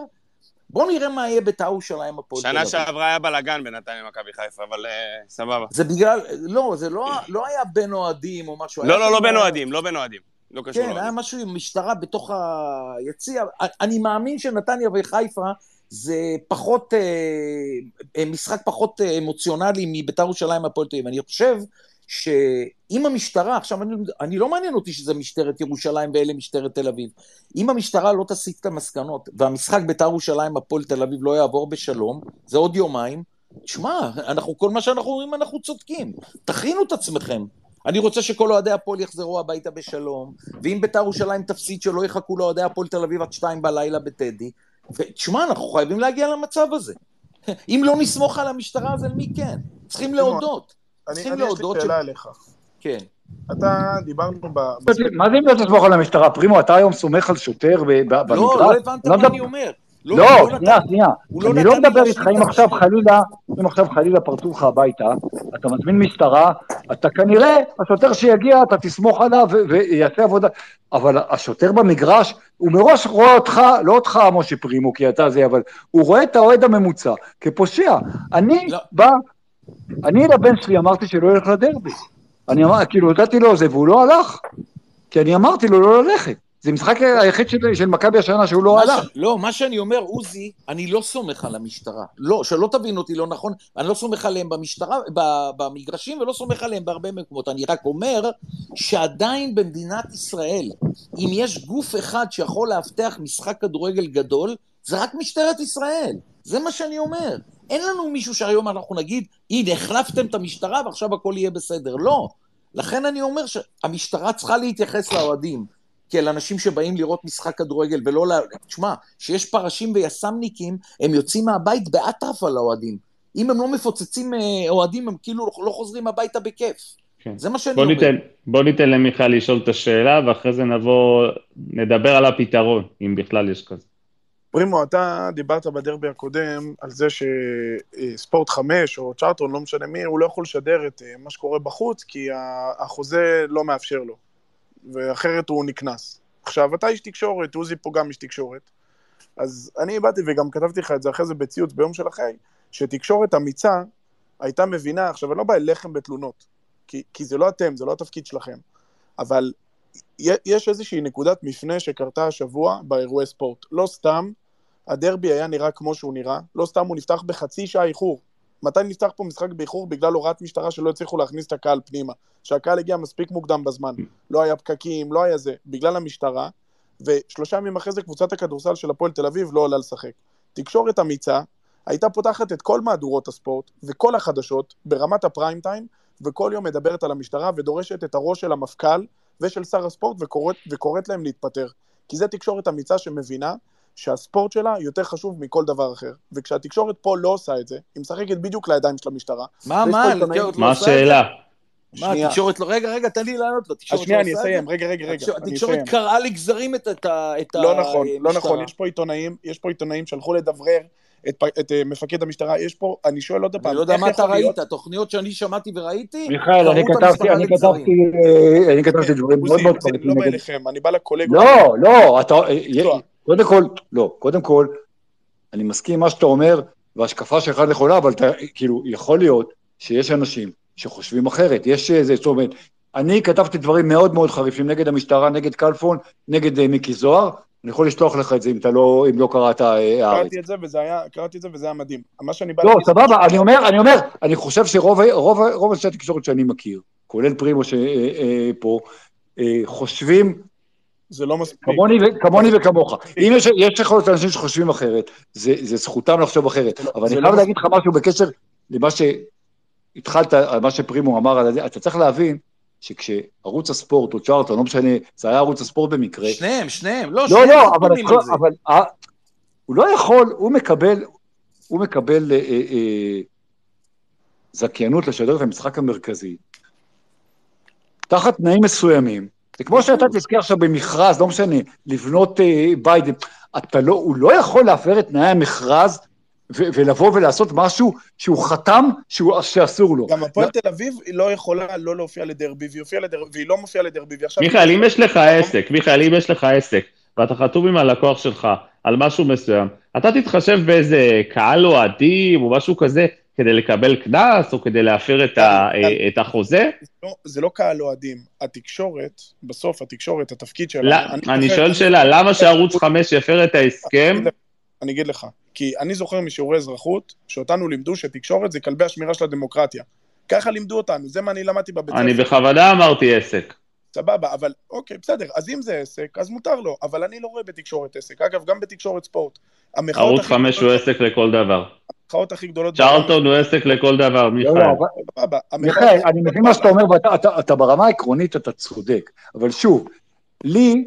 בואו נראה מה יהיה בית"ר ירושלים הפועל תל שנה אביב. שעברה היה בלאגן בינתיים מכבי חיפה, אבל אה, סבבה. זה בגלל, לא, זה לא, לא היה בין אוהדים או משהו. לא, לא, לא בין אוהדים, לא בין אוהדים. לא קשור כן, היה. משהו עם משטרה בתוך היציע. אני מאמין שנתניה וחיפה זה פחות, אה, אה, משחק פחות אמוציונלי מביתר ירושלים הפועל תל אביב. אני חושב שאם המשטרה, עכשיו אני, אני לא מעניין אותי שזה משטרת ירושלים ואלה משטרת תל אביב, אם המשטרה לא תסיק את המסקנות והמשחק ביתר ירושלים הפועל תל אביב לא יעבור בשלום, זה עוד יומיים, תשמע, אנחנו, כל מה שאנחנו אומרים אנחנו צודקים, תכינו את עצמכם. אני רוצה שכל אוהדי הפועל יחזרו הביתה בשלום, ואם ביתר ירושלים תפסיד שלא יחכו לאוהדי הפועל תל אביב עד שתיים בלילה בטדי. ותשמע, אנחנו חייבים להגיע למצב הזה. אם לא נסמוך על המשטרה, אז על מי כן? צריכים להודות. אני, צריכים אני יש לי להודות שאלה אליך. כן. אתה, דיברנו ב... מה זה אם לא תסמוך על המשטרה? פרימו, אתה היום סומך על שוטר ב- ב- במגרש? לא, לא הבנת לא מה אני אומר. לא, שנייה, נתן- שנייה. לא אני לא מדבר איתך, אם עכשיו. חלילה, אם עכשיו חלילה פרצו לך הביתה, אתה מזמין משטרה, אתה כנראה, השוטר שיגיע, אתה תסמוך עליו ו- ויעשה עבודה. אבל השוטר במגרש, הוא מראש רואה אותך, לא אותך, משה פרימו, כי אתה זה, אבל הוא רואה את האוהד הממוצע כפושע. אני לא. בא, אני לבן שלי אמרתי שלא ילך לדרבי. אני אמר, כאילו, נתתי לו זה, והוא לא הלך. כי אני אמרתי לו לא ללכת. זה משחק היחיד של, של מכבי השנה שהוא לא הלך. ש... לא, מה שאני אומר, עוזי, אני לא סומך על המשטרה. לא, שלא תבין אותי לא נכון, אני לא סומך עליהם במשטרה, ב, במגרשים ולא סומך עליהם בהרבה מקומות. אני רק אומר שעדיין במדינת ישראל, אם יש גוף אחד שיכול לאבטח משחק כדורגל גדול, זה רק משטרת ישראל. זה מה שאני אומר. אין לנו מישהו שהיום אנחנו נגיד, הנה, החלפתם את המשטרה ועכשיו הכל יהיה בסדר. לא. לכן אני אומר שהמשטרה צריכה להתייחס לאוהדים. כאל אנשים שבאים לראות משחק כדורגל ולא ל... תשמע, שיש פרשים ויס"מניקים, הם יוצאים מהבית באטרף על האוהדים. אם הם לא מפוצצים אה, אוהדים, הם כאילו לא חוזרים הביתה בכיף. כן. זה מה שאני בוא אומר. ניתן, בוא ניתן למיכל לשאול את השאלה, ואחרי זה נבוא, נדבר על הפתרון, אם בכלל יש כזה. פרימו, אתה דיברת בדרבי הקודם על זה שספורט 5 או צ'ארטון, לא משנה מי, הוא לא יכול לשדר את אה, מה שקורה בחוץ, כי החוזה לא מאפשר לו, ואחרת הוא נקנס. עכשיו, אתה איש תקשורת, עוזי פה גם איש תקשורת, אז אני באתי וגם כתבתי לך את זה אחרי זה בציוץ ביום של אחרי, שתקשורת אמיצה הייתה מבינה, עכשיו, אני לא בא אליכם בתלונות, כי, כי זה לא אתם, זה לא התפקיד שלכם, אבל יש איזושהי נקודת מפנה שקרתה השבוע באירועי ספורט. לא סתם הדרבי היה נראה כמו שהוא נראה, לא סתם הוא נפתח בחצי שעה איחור. מתי נפתח פה משחק באיחור? בגלל הוראת משטרה שלא הצליחו להכניס את הקהל פנימה. שהקהל הגיע מספיק מוקדם בזמן. לא היה פקקים, לא היה זה. בגלל המשטרה, ושלושה ימים אחרי זה קבוצת הכדורסל של הפועל תל אביב לא עולה לשחק. תקשורת אמיצה הייתה פותחת את כל מהדורות הספורט וכל החדשות ברמת הפריים טיים, וכל יום מדברת על המשטרה ודורשת את הראש של המפכ"ל ושל שר הספורט וקוראת, וקוראת להם להתפטר. כי זה תקשורת אמיצה שמבינה שהספורט שלה יותר חשוב מכל דבר אחר. וכשהתקשורת פה לא עושה את זה, היא משחקת בדיוק לידיים של המשטרה. מה, מה, התקשורת לא מה? השאלה? מה. התקשורת לא... רגע, רגע, תן לי לענות לו. אז התקשורת שנייה, לא אני אסיים? רגע, רגע, רגע, התקשורת-. קראה לגזרים את, את, ה- את לא נכון, לא המשטרה. נכון, יש פה עיתונאים, יש פה עיתונאים שהלכו לדברר את, אה, מפקד המשטרה, יש פה, אני שואל עוד פעם, אני לא יודע מה אתה ראית, תוכניות שאני שמעתי וראיתי, מיכאל, אני כתבתי, המשטרה אני. כתבתי, אה, אני כתבתי דברים מאוד מאוד חריפים לא בא. אליכם, אני בא לקולגות. לא, לא, אתה. קודם כל, לא, קודם כל, אני מסכים עם מה שאתה אומר, וההשקפה שלך נכונה, אבל אתה, כאילו, יכול להיות שיש אנשים שחושבים אחרת, יש איזה, זאת אומרת, אני כתבתי דברים מאוד מאוד חריפים נגד המשטרה, נגד כלפון, נגד אה, מיקי זוהר, אני יכול לשלוח לך את זה אם אתה לא, אם לא קראת אה, הארץ. קראתי את זה וזה היה, קראתי את זה וזה היה מדהים. מה שאני בא לא, להגיד- סבבה, אני אומר, אני אומר, אני חושב שרוב רוב, רוב אנשי התקשורת שאני מכיר, כולל פרימו שפה, חושבים זה לא מספיק. כמוני, ו- כמוני וכמוך. אם יש, יש יכול להיות אנשים שחושבים אחרת, זה, זה זכותם לחשוב אחרת. לא- אבל אני לא חייב מס- להגיד לך משהו בקשר למה שהתחלת, מה שפרימו אמר על זה, אתה צריך להבין שכשערוץ הספורט או צ'ארטון, לא משנה, זה היה ערוץ הספורט במקרה, שניהם, שניהם, לא, לא, שניהם לא, אבל, על זה. אבל אה, הוא לא יכול, הוא מקבל, הוא מקבל אה, אה, זכיינות לשדר את המשחק המרכזי, תחת תנאים מסוימים. זה כמו שאתה תזכה עכשיו במכרז, לא משנה, לבנות אה, בית, אתה לא, הוא לא יכול להפר את תנאי המכרז ו- ולבוא ולעשות משהו שהוא חתם שהוא, שאסור לו. גם הפועל תל אביב היא לא יכולה לא להופיע לדרבי, והיא לדרבי, והיא לא מופיעה לדרבי, ועכשיו... מיכאל, אם יש לך עסק, מיכאל, אם יש לך עסק, ואתה חתום עם הלקוח שלך על משהו מסוים, אתה תתחשב באיזה קהל אוהדים או משהו כזה כדי לקבל קנס או כדי להפר את, ה, כן. את החוזה? לא, זה לא קהל אוהדים. התקשורת, בסוף התקשורת, התפקיד שלה... לא, אני זוכר- שואל שאלה, למה שערוץ 5 יפר את ההסכם? אני אגיד לך, כי אני זוכר משיעורי אזרחות, שאותנו לימדו שתקשורת זה כלבי השמירה של הדמוקרטיה. ככה לימדו אותנו, זה מה אני למדתי בבית אני ספר. בכוונה אמרתי עסק. סבבה, אבל אוקיי, בסדר, אז אם זה עסק, אז מותר לו, אבל אני לא רואה בתקשורת עסק. אגב, גם בתקשורת ספורט. ערוץ הכי 5 הוא עסק לכל דבר. המחאות הכי גדולות... צ'ארלטון הוא עסק לכל דבר, לא, מיכאל. לא, מיכאל, הכי אני מבין מה שאתה אומר, ואתה אתה, אתה ברמה העקרונית אתה צודק, אבל שוב, לי,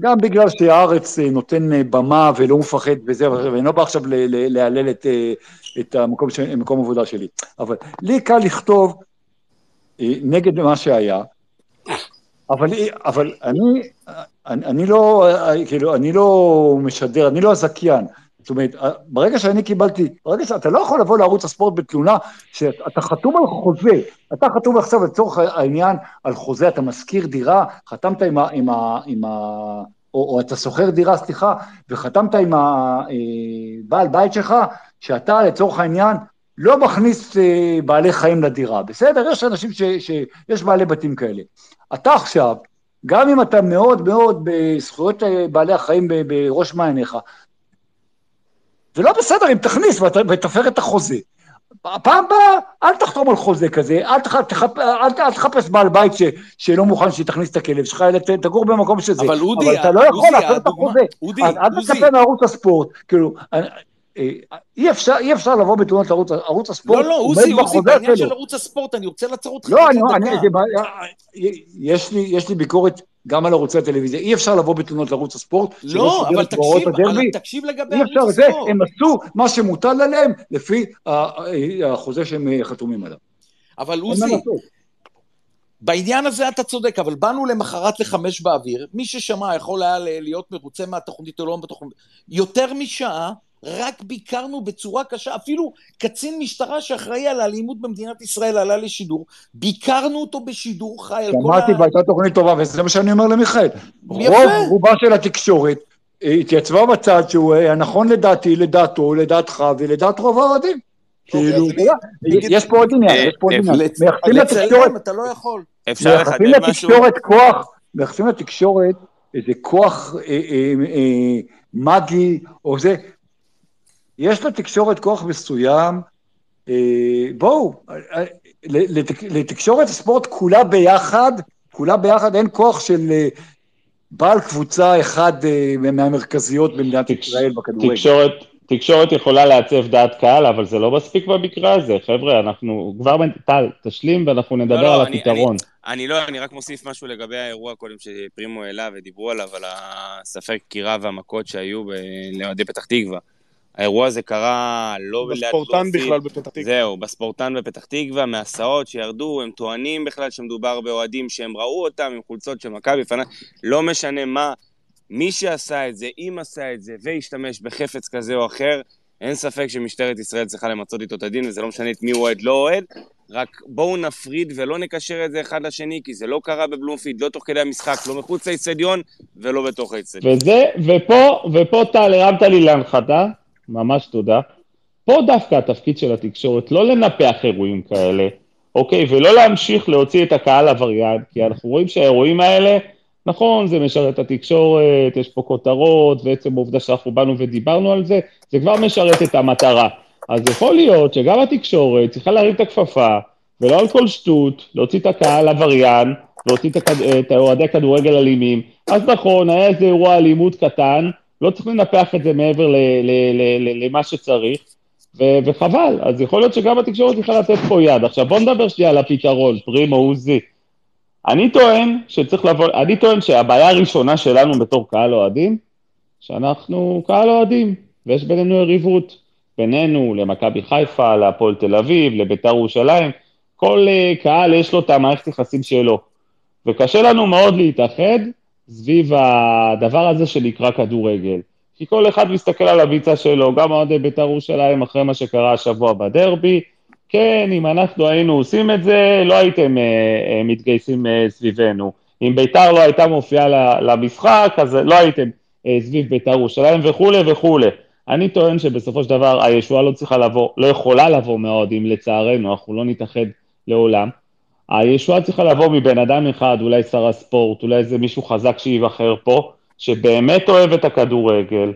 גם בגלל שהארץ אה, נותן אה, במה ולא מפחד וזה, ואני לא בא עכשיו להלל את, אה, את המקום, ש- מקום העבודה שלי, אבל לי קל לכתוב נגד מה שהיה, אבל, אבל אני, אני, אני לא, כאילו, אני לא משדר, אני לא הזכיין. זאת אומרת, אה, ברגע שאני קיבלתי, ברגע שאתה לא יכול לבוא לערוץ הספורט בתלונה, שאתה חתום על חוזה, אתה חתום עכשיו לצורך העניין על חוזה, אתה משכיר דירה, חתמת עם ה... עם ה, עם ה או, או אתה שוכר דירה, סליחה, וחתמת עם הבעל בית שלך, שאתה לצורך העניין לא מכניס אה, בעלי חיים לדירה, בסדר? יש אנשים ש... שיש בעלי בתים כאלה. אתה עכשיו, גם אם אתה מאוד מאוד בזכויות אה, בעלי החיים בראש מעייניך, זה לא בסדר אם תכניס ות- ותפר את החוזה. פעם הבאה, אל תחתום על חוזה כזה, אל, תח, תחפ, אל, אל תחפש בעל בית ש, שלא מוכן שתכניס את הכלב שלך, אלא תגור במקום שזה. אבל אודי, אבל אתה לא יכול לעשות את החוזה. אודי, אז אל. תצפה מערוץ הספורט, כאילו, אה, אה, אי אפשר, אי אפשר לבוא בתלונות לערוץ ערוץ הספורט, לא, לא, עוזי, עוזי, בעניין. של ערוץ הספורט, אני רוצה לעצור אותך לא, אני, אני. זה, בעיה- יש, לי, יש לי ביקורת גם על ערוצי הטלוויזיה, אי אפשר לבוא בתלונות לערוץ הספורט, לא, אבל תקשיב, אבל תקשיב לגבי אי אפשר ערוץ זה, הספורט. הם עשו מה שמוטל עליהם לפי החוזה שהם אה, חתומים עליו. אבל עוזי. בעניין הזה אתה צודק, אבל באנו למחרת לחמש באוויר, מי ששמע יכול היה להיות מרוצה מהתוכנית או לא בתוכנית, יותר משעה, רק ביקרנו בצורה קשה, אפילו קצין משטרה שאחראי על האלימות במדינת ישראל עלה לשידור, ביקרנו אותו בשידור חי על כל שמעתי ה... והייתה תוכנית טובה, וזה מה שאני אומר למיכאל. יפה. רוב רובה של התקשורת אה, התייצבה בצד שהוא אה, הנכון לדעתי, לדעתו, לדעתך ולדעת רוב האוהדים. אוקיי, כאילו, יש פה עוד עניין, אה, יש פה עוד עניין. מייחסים לתקשורת אתה לא יכול. אפשר לחדד משהו? לתקשורת כוח, מייחסים לתקשורת איזה כוח מגי או זה. יש לתקשורת כוח מסוים, אה, בואו, אה, לתק- לתקשורת הספורט כולה ביחד, כולה ביחד, אין כוח של אה, בעל קבוצה אחד אה, מהמרכזיות במדינת תקש- ישראל בכדורגל. תקשורת, תקשורת יכולה לעצב דעת קהל, אבל זה לא מספיק במקרה הזה. חבר'ה, אנחנו כבר, טל, תשלים ואנחנו נדבר לא, על אני- הפתרון. אני לא, אני רק מוסיף משהו לגבי האירוע קודם שפרימו העלה ודיברו עליו, על הספק דקירה והמכות שהיו לאוהדי פתח תקווה. האירוע הזה קרה לא ליד בספורטן בלומפילד. בכלל בפתח תקווה. זהו, בספורטן בפתח תקווה, מהסעות שירדו, הם טוענים בכלל שמדובר באוהדים שהם ראו אותם עם חולצות של מכבי פנה, לא משנה מה, מי שעשה את זה, אם עשה את זה והשתמש בחפץ כזה או אחר, אין ספק שמשטרת ישראל צריכה למצות איתו את הדין, וזה לא משנה את מי הוא אוהד, לא אוהד, רק בואו נפריד ולא נקשר את זה אחד לשני, כי זה לא קרה בבלומפילד, לא תוך כדי המשחק, לא מחוץ לאיצטדיון ולא בתוך האיצטדיון. וזה, ופה, ופה טל, הרמת לי להנחתה, ממש תודה. פה דווקא התפקיד של התקשורת, לא לנפח אירועים כאלה, אוקיי? ולא להמשיך להוציא את הקהל עבריין, כי אנחנו רואים שהאירועים האלה, נכון, זה משרת את התקשורת, יש פה כותרות, ועצם העובדה שאנחנו באנו ודיברנו על זה, זה כבר משרת את המטרה. אז יכול להיות שגם התקשורת צריכה להרים את הכפפה, ולא על כל שטות, להוציא את הקהל עבריין, להוציא את הכד- אוהדי כדורגל אלימים. אז נכון, היה איזה אירוע אלימות קטן, לא צריך לנפח את זה מעבר למה שצריך, וחבל. אז יכול להיות שגם התקשורת צריכה לתת פה יד. עכשיו בוא נדבר שנייה על הפתרון, פרימו, עוזי. אני טוען שצריך לבוא, אני טוען שהבעיה הראשונה שלנו בתור קהל אוהדים, שאנחנו קהל אוהדים, ויש בינינו יריבות. בינינו, למכבי חיפה, להפועל תל אביב, לביתר ירושלים, כל uh, קהל יש לו את המערכת יחסים שלו. וקשה לנו מאוד להתאחד סביב הדבר הזה שנקרא כדורגל. כי כל אחד מסתכל על הביצה שלו, גם אוהדי בית"ר ירושלים אחרי מה שקרה השבוע בדרבי. כן, אם אנחנו היינו עושים את זה, לא הייתם uh, uh, מתגייסים uh, סביבנו. אם בית"ר לא הייתה מופיעה למשחק, אז לא הייתם uh, סביב בית"ר ירושלים וכולי וכולי. אני טוען שבסופו של דבר הישועה לא צריכה לבוא, לא יכולה לבוא מהאוהדים, לצערנו, אנחנו לא נתאחד לעולם. הישועה צריכה לבוא מבן אדם אחד, אולי שר הספורט, אולי איזה מישהו חזק שייבחר פה, שבאמת אוהב את הכדורגל,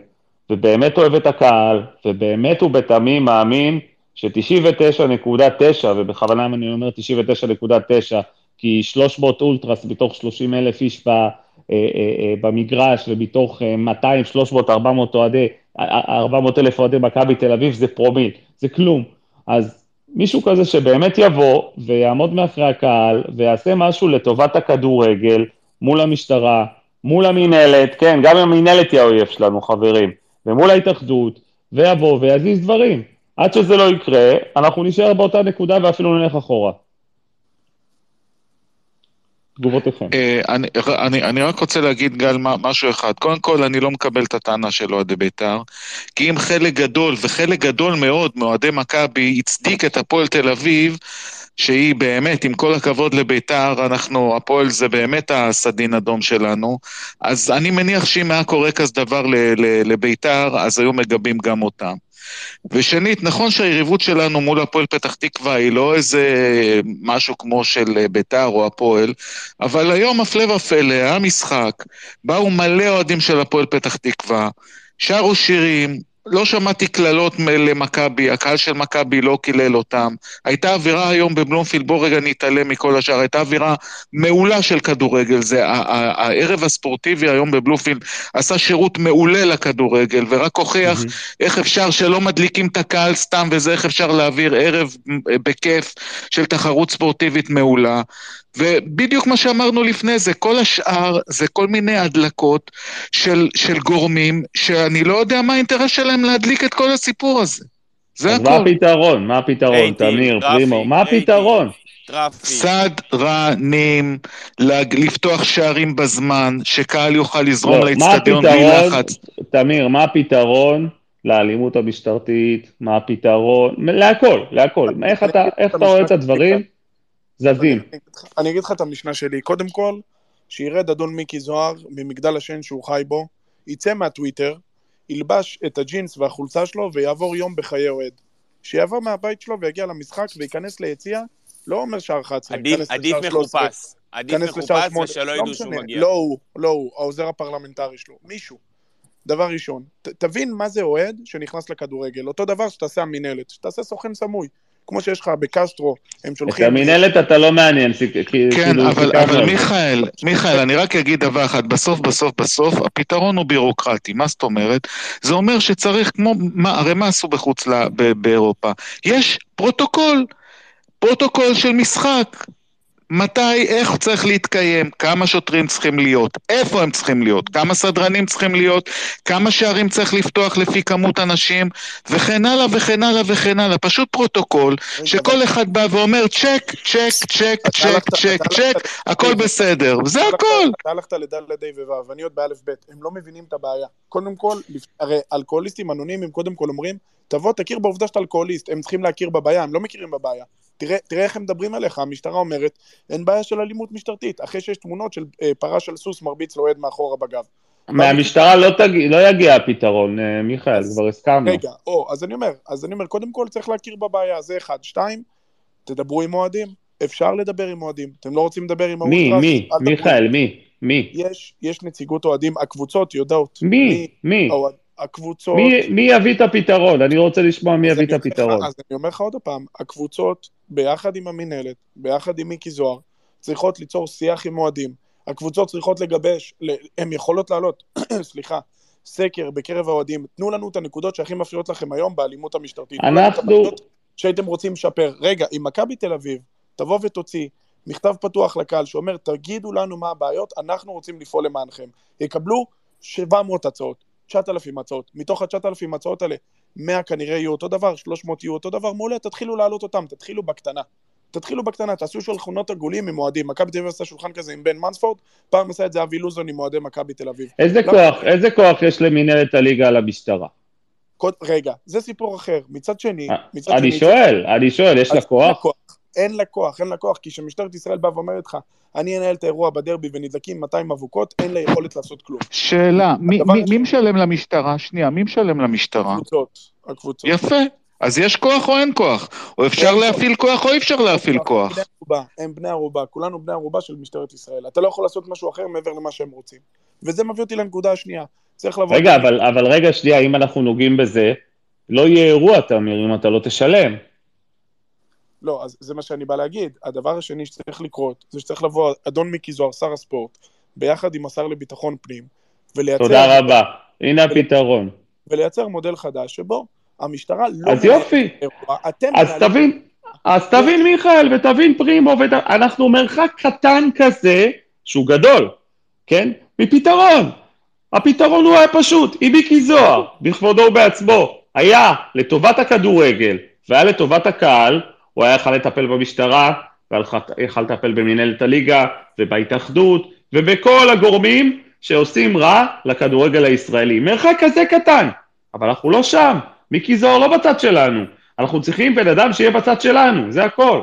ובאמת אוהב את הקהל, ובאמת ובתמים מאמין ש-99.9, ובכוונה אני אומר 99.9, כי 300 אולטרס מתוך 30 אלף איש ב, אה, אה, אה, במגרש, ומתוך אה, 200, 300, 400 אוהדי, 400 אלף אוהדי מכבי תל אביב, זה פרומיל, זה כלום. אז מישהו כזה שבאמת יבוא ויעמוד מאחורי הקהל ויעשה משהו לטובת הכדורגל מול המשטרה, מול המינהלת, כן, גם המינהלת היא האויב שלנו, חברים, ומול ההתאחדות, ויבוא ויזיז דברים. עד שזה לא יקרה, אנחנו נשאר באותה נקודה ואפילו נלך אחורה. תגובותיכם. אה, אני, אני, אני רק רוצה להגיד, גל, משהו אחד. קודם כל, אני לא מקבל את הטענה של אוהדי בית"ר, כי אם חלק גדול, וחלק גדול מאוד מאוהדי מכבי, הצדיק את הפועל תל אביב, שהיא באמת, עם כל הכבוד לבית"ר, אנחנו, הפועל זה באמת הסדין אדום שלנו, אז אני מניח שאם היה קורה כזה דבר לבית"ר, אז היו מגבים גם אותם. ושנית, נכון שהיריבות שלנו מול הפועל פתח תקווה היא לא איזה משהו כמו של אה, ביתר או הפועל, אבל היום הפלא ופלא, היה משחק, באו מלא אוהדים של הפועל פתח תקווה, שרו שירים, לא שמעתי קללות למכבי, הקהל של מכבי לא קילל אותם. הייתה אווירה היום בבלומפילד, בוא רגע נתעלם מכל השאר, הייתה אווירה מעולה של כדורגל. זה, הערב הספורטיבי היום בבלומפילד עשה שירות מעולה לכדורגל, ורק הוכיח מהמם. איך אפשר שלא מדליקים את הקהל סתם וזה, איך אפשר להעביר ערב אה, בכיף של תחרות ספורטיבית מעולה. ובדיוק מה שאמרנו לפני זה, כל השאר זה כל מיני הדלקות של, של גורמים שאני לא יודע מה האינטרס שלהם להדליק את כל הסיפור הזה. זה אז מה. הפתרון? מה הפתרון, תמיר, פרימו? מה. הפתרון? traffic. סדרנים, לפתוח שערים בזמן, שקהל יוכל לזרום לא, לאצטדיון בלי לחץ. תמיר, מה הפתרון לאלימות המשטרתית? מה הפתרון? להכל, להכל. איך אתה איך אתה רואה את הדברים זזים? אני אגיד לך- אני אגיד לך את המשנה שלי. קודם כל, שירד אדון מיקי זוהר ממגדל השן שהוא חי בו, יצא מהטוויטר, ילבש את הג'ינס והחולצה שלו ויעבור יום בחיי אוהד. שיעבור מהבית שלו ויגיע למשחק וייכנס ליציע, לא אומר שער 11, עדיף, עדיף לשער 13, מחופש. עדיף מחופש 8, ושלא לא ידעו שהוא מגיע. לא הוא, לא הוא, העוזר הפרלמנטרי שלו, מישהו. דבר ראשון, ת, תבין מה זה אוהד שנכנס לכדורגל. אותו דבר שתעשה המינהלת, שתעשה סוכן סמוי. כמו שיש לך בקסטרו, הם את שולחים... המינהלת אתה לא מעניין, כי- כן, כאילו, אבל, אבל. מיכאל, מיכאל, אני רק אגיד דבר אחד, בסוף, בסוף, בסוף, הפתרון הוא בירוקרטי. מה זאת אומרת? זה אומר שצריך, כמו, מה, הרי מה עשו בחוץ, באירופה? יש פרוטוקול, פרוטוקול של משחק. מתי, איך הוא צריך להתקיים, כמה שוטרים צריכים להיות, איפה הם צריכים להיות, כמה סדרנים צריכים להיות, כמה שערים צריך לפתוח לפי כמות אנשים, וכן הלאה וכן הלאה וכן הלאה. פשוט פרוטוקול שכל אחד בא ואומר check, check, check, check, check, check, הכל בסדר, זה הכל. אתה הלכת לד' וו', ואני עוד באלף ב', הם לא מבינים את הבעיה. קודם כל, הרי אלכוהוליסטים אנונימיים קודם כל אומרים, תבוא, תכיר בעובדה שאתה אלכוהוליסט, הם צריכים להכיר בבעיה, הם לא מכירים בבעיה. תראה, תראה איך הם מדברים עליך, המשטרה אומרת, אין בעיה של אלימות משטרתית, אחרי שיש תמונות של אה, פרש על סוס מרביץ לאוהד מאחורה בגב. מהמשטרה לא תגיע- לא יגיע הפתרון, אה, מיכאל, כבר הסכמנו. רגע, או, אז אני אומר, אז אני אומר, קודם כל צריך להכיר בבעיה, זה אחד. שתיים, תדברו עם אוהדים, אפשר לדבר עם אוהדים. אתם לא רוצים לדבר עם מי? מי. מיכאל, מי, מי, יש, יש נציגות אוהדים, הקבוצות יודעות. מי, מי, האוהד- הקבוצות... מי- מי יביא את הפתרון? אני רוצה לשמוע מי יביא את לך- הפתרון. אז אני אומר לך עוד פעם, הקבוצות, ביחד עם המינהלת, ביחד עם מיקי זוהר, צריכות ליצור שיח עם אוהדים. הקבוצות צריכות לגבש, הן יכולות לעלות, סליחה, סקר בקרב האוהדים, תנו לנו את הנקודות שהכי מפריעות לכם היום באלימות המשטרתית. אנחנו- שהייתם רוצים לשפר. רגע, אם מכבי תל אביב תבוא ותוציא מכתב פתוח לקהל שאומר, תגידו לנו מה הבעיות, אנחנו רוצים לפעול למענכם. יקבלו 700 הצעות, 9,000 הצעות. מתוך ה-9,000 הצעות האלה, 100 כנראה יהיו אותו דבר, 300 יהיו אותו דבר, מעולה, תתחילו להעלות אותם, תתחילו בקטנה. תתחילו בקטנה, תעשו שולחנות עגולים עם אוהדים. מכבי תל אביב עשה שולחן כזה עם בן מנספורד, פעם עשה את זה אבי לוזון עם אוהדי מכבי תל אביב. איזה למה- כוח, איזה כוח יש למינהלת הליגה על המשטרה? קוד- רגע, זה סיפור אחר. מצד שני, מצד אני שני, שואל, אני שואל, יש לה כוח? אין לה כוח, אין לה כוח, כי כשמשטרת ישראל באה ואומרת לך, אני אנהל את האירוע בדרבי ונדלקים 200 אבוקות, אין לה יכולת לעשות כלום. שאלה, מי, מי, מי משלם למשטרה? שנייה, מי משלם למשטרה? הקבוצות, הקבוצות. יפה. אז יש כוח או אין כוח? או אפשר. להפעיל כוח או אי אפשר להפעיל כוח? הם בני ערובה, הם בני ערובה, כולנו בני ערובה של משטרת ישראל. אתה לא יכול לעשות משהו אחר מעבר למה שהם רוצים. וזה מביא אותי לנקודה השנייה. צריך לבוא... רגע, אבל, אבל רגע, שנייה, אם אנחנו נוגעים בזה, לא יהיה אירוע, תמיר, אם אתה לא תשלם. לא, אז זה מה שאני בא להגיד. הדבר השני שצריך לקרות, זה שצריך לבוא אדון מיקי זוהר, שר הספורט, ביחד עם השר לביטחון פנים, ולייצר... תודה רבה. הנה הפתרון. ולייצר מודל חדש שבו המשטרה לא... אז יופי. אז תבין, אז תבין מיכאל ותבין פרימו. אנחנו מרחק קטן כזה, שהוא גדול, כן? מפתרון. הפתרון הוא היה פשוט, אם מיקי זוהר, בכבודו ובעצמו, היה לטובת הכדורגל והיה לטובת הקהל, הוא היה יכול לטפל במשטרה, ויכל לטפל במנהלת הליגה, ובהתאחדות, ובכל הגורמים שעושים רע לכדורגל הישראלי. מרחק כזה קטן, אבל אנחנו לא שם. מיקי זוהר לא בצד שלנו. אנחנו צריכים בן אדם שיהיה בצד שלנו, זה הכל.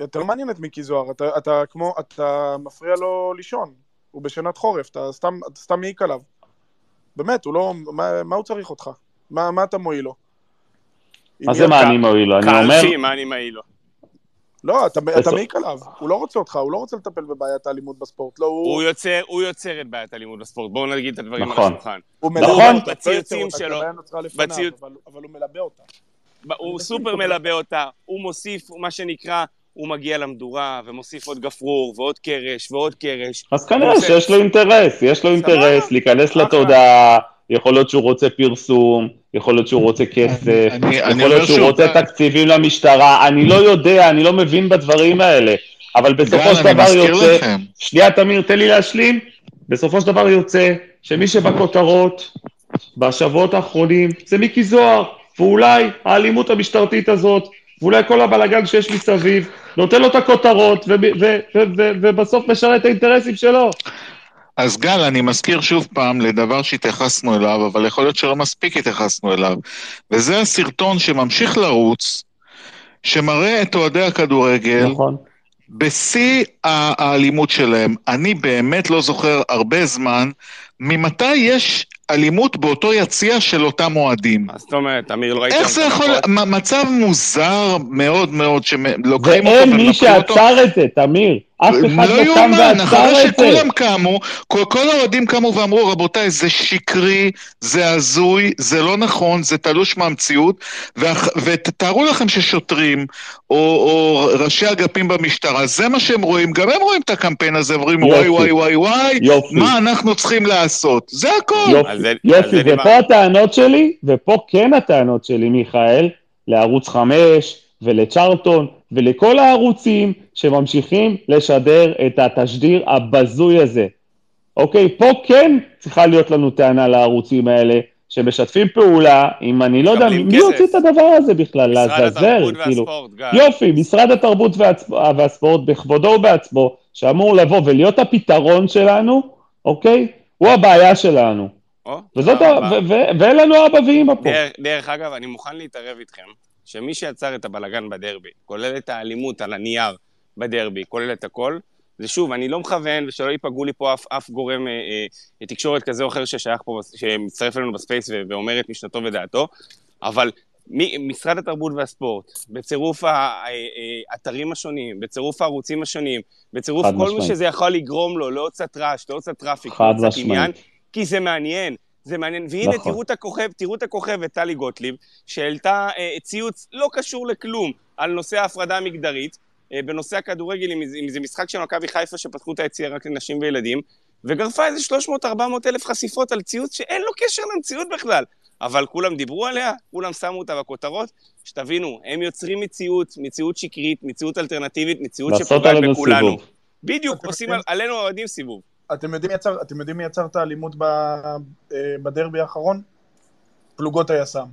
יותר מעניין את מיקי זוהר, אתה, אתה כמו, אתה מפריע לו לישון, הוא בשנת חורף, אתה סתם, סתם מעיק עליו. באמת, הוא לא, מה, מה הוא צריך אותך? מה, מה אתה מועיל לו? מה זה מה אני מועיל לו? אני אומר, קלפי, מה אני מעיל לו? לא, אתה, אתה מעיק עליו, הוא לא רוצה אותך, הוא לא רוצה לטפל בבעיית האלימות בספורט, לא, הוא, הוא יוצר, הוא יוצר את בעיית האלימות בספורט, בואו נגיד את הדברים נכון. על השולחן. הוא נכון. מלבה אותה, לא בציוצים כי שלו, בציוץ- אבל, אבל הוא מלבה אותה. הוא סופר מלבה אותה, הוא מוסיף, מה שנקרא, הוא מגיע למדורה, ומוסיף עוד גפרור, ועוד קרש, ועוד קרש. אז כנראה שיש לו אינטרס, יש לו אינטרס להיכנס. לתודעה, יכול להיות שהוא רוצה פרסום, יכול להיות שהוא רוצה כסף, אני- יכול להיות שהוא רוצה. תקציבים למשטרה, אני לא יודע, אני לא מבין בדברים האלה, אבל בסופו של דבר יוצא, לכם. שנייה תמיר, תן לי להשלים, בסופו של דבר יוצא שמי שבכותרות בשבועות האחרונים זה מיקי זוהר, ואולי האלימות המשטרתית הזאת, ואולי כל הבלאגן שיש מסביב, נותן לו את הכותרות, ובסוף משרת את האינטרסים שלו. אז גל, אני מזכיר שוב פעם לדבר שהתייחסנו אליו, אבל יכול להיות שלא מספיק התייחסנו אליו, וזה הסרטון שממשיך לרוץ, שמראה את אוהדי הכדורגל נכון. בשיא האלימות שלהם. אני באמת לא זוכר הרבה זמן ממתי יש אלימות באותו יציע של אותם אוהדים. מה זאת אומרת, אמיר, לא. איך זה יכול, מצב מוזר מאוד מאוד, שלוקחים אותו ואין מי. שעצר את זה, תמיר. אף אחד לא לא קם אחרי ועצר את זה. שכולם קמו, כל, כל האוהדים קמו ואמרו, רבותיי, זה שקרי, זה הזוי, זה לא נכון, זה תלוש מהמציאות, ואח- ותתארו לכם ששוטרים, או, או ראשי אגפים במשטרה, זה מה שהם רואים, גם הם רואים את הקמפיין הזה, ואומרים, וואי. וואי וואי וואי. מה אנחנו צריכים לעשות? זה הכל. יופי, זה ופה. הטענות שלי, ופה כן הטענות שלי, מיכאל, לערוץ 5 ולצ'רלטון ולכל הערוצים שממשיכים לשדר את התשדיר הבזוי הזה. אוקיי, פה כן צריכה להיות לנו טענה לערוצים האלה, שמשתפים פעולה עם, אני לא יודע, מי. הוציא את הדבר הזה בכלל, משרד לעזאזל, התרבות כאילו. והספורט, גל. יופי, משרד התרבות והצ- והספורט בכבודו ובעצמו, שאמור לבוא ולהיות הפתרון שלנו, אוקיי? הוא הבעיה שלנו. וזאת ה... ו- ואין לנו אבא ואמא פה. דרך, אגב, אני מוכן להתערב איתכם, שמי שיצר את הבלגן בדרבי, כולל את האלימות על הנייר בדרבי, כולל את הכל, זה שוב, אני לא מכוון, ושלא ייפגעו לי פה אף, אף גורם אה, אה, תקשורת כזה או אחר ששייך פה, שמצטרף אלינו ב space ו- ואומר את משנתו ודעתו, אבל מי, משרד התרבות והספורט, בצירוף האתרים השונים, בצירוף הערוצים השונים, בצירוף כל מי משמעית. שזה יכול לגרום לו, לעוד קצת רעש, לעוד קצת traffic, קצת משמעית. עניין, כי זה מעניין. זה מעניין, והנה נכון. תראו את הכוכב, תראו את הכוכבת טלי גוטליב, שהעלתה אה, ציוץ לא קשור לכלום על נושא ההפרדה המגדרית, אה, בנושא הכדורגל, אם אם זה משחק של מכבי חיפה שפתחו את היציאה רק לנשים וילדים, וגרפה איזה 300-400 אלף חשיפות על ציוץ שאין לו קשר למציאות בכלל. אבל כולם דיברו עליה, כולם שמו אותה בכותרות, שתבינו, הם יוצרים מציאות, מציאות שקרית, מציאות אלטרנטיבית, מציאות לעשות שפוגעת עלינו בכולנו. סיבוב. בדיוק, אתם עושים על- עלינו האוהדים סיבוב. אתם יודעים מי יצר, אתם יודעים מי יצר את האלימות ב, אה, בדרבי האחרון? פלוגות היס"מ.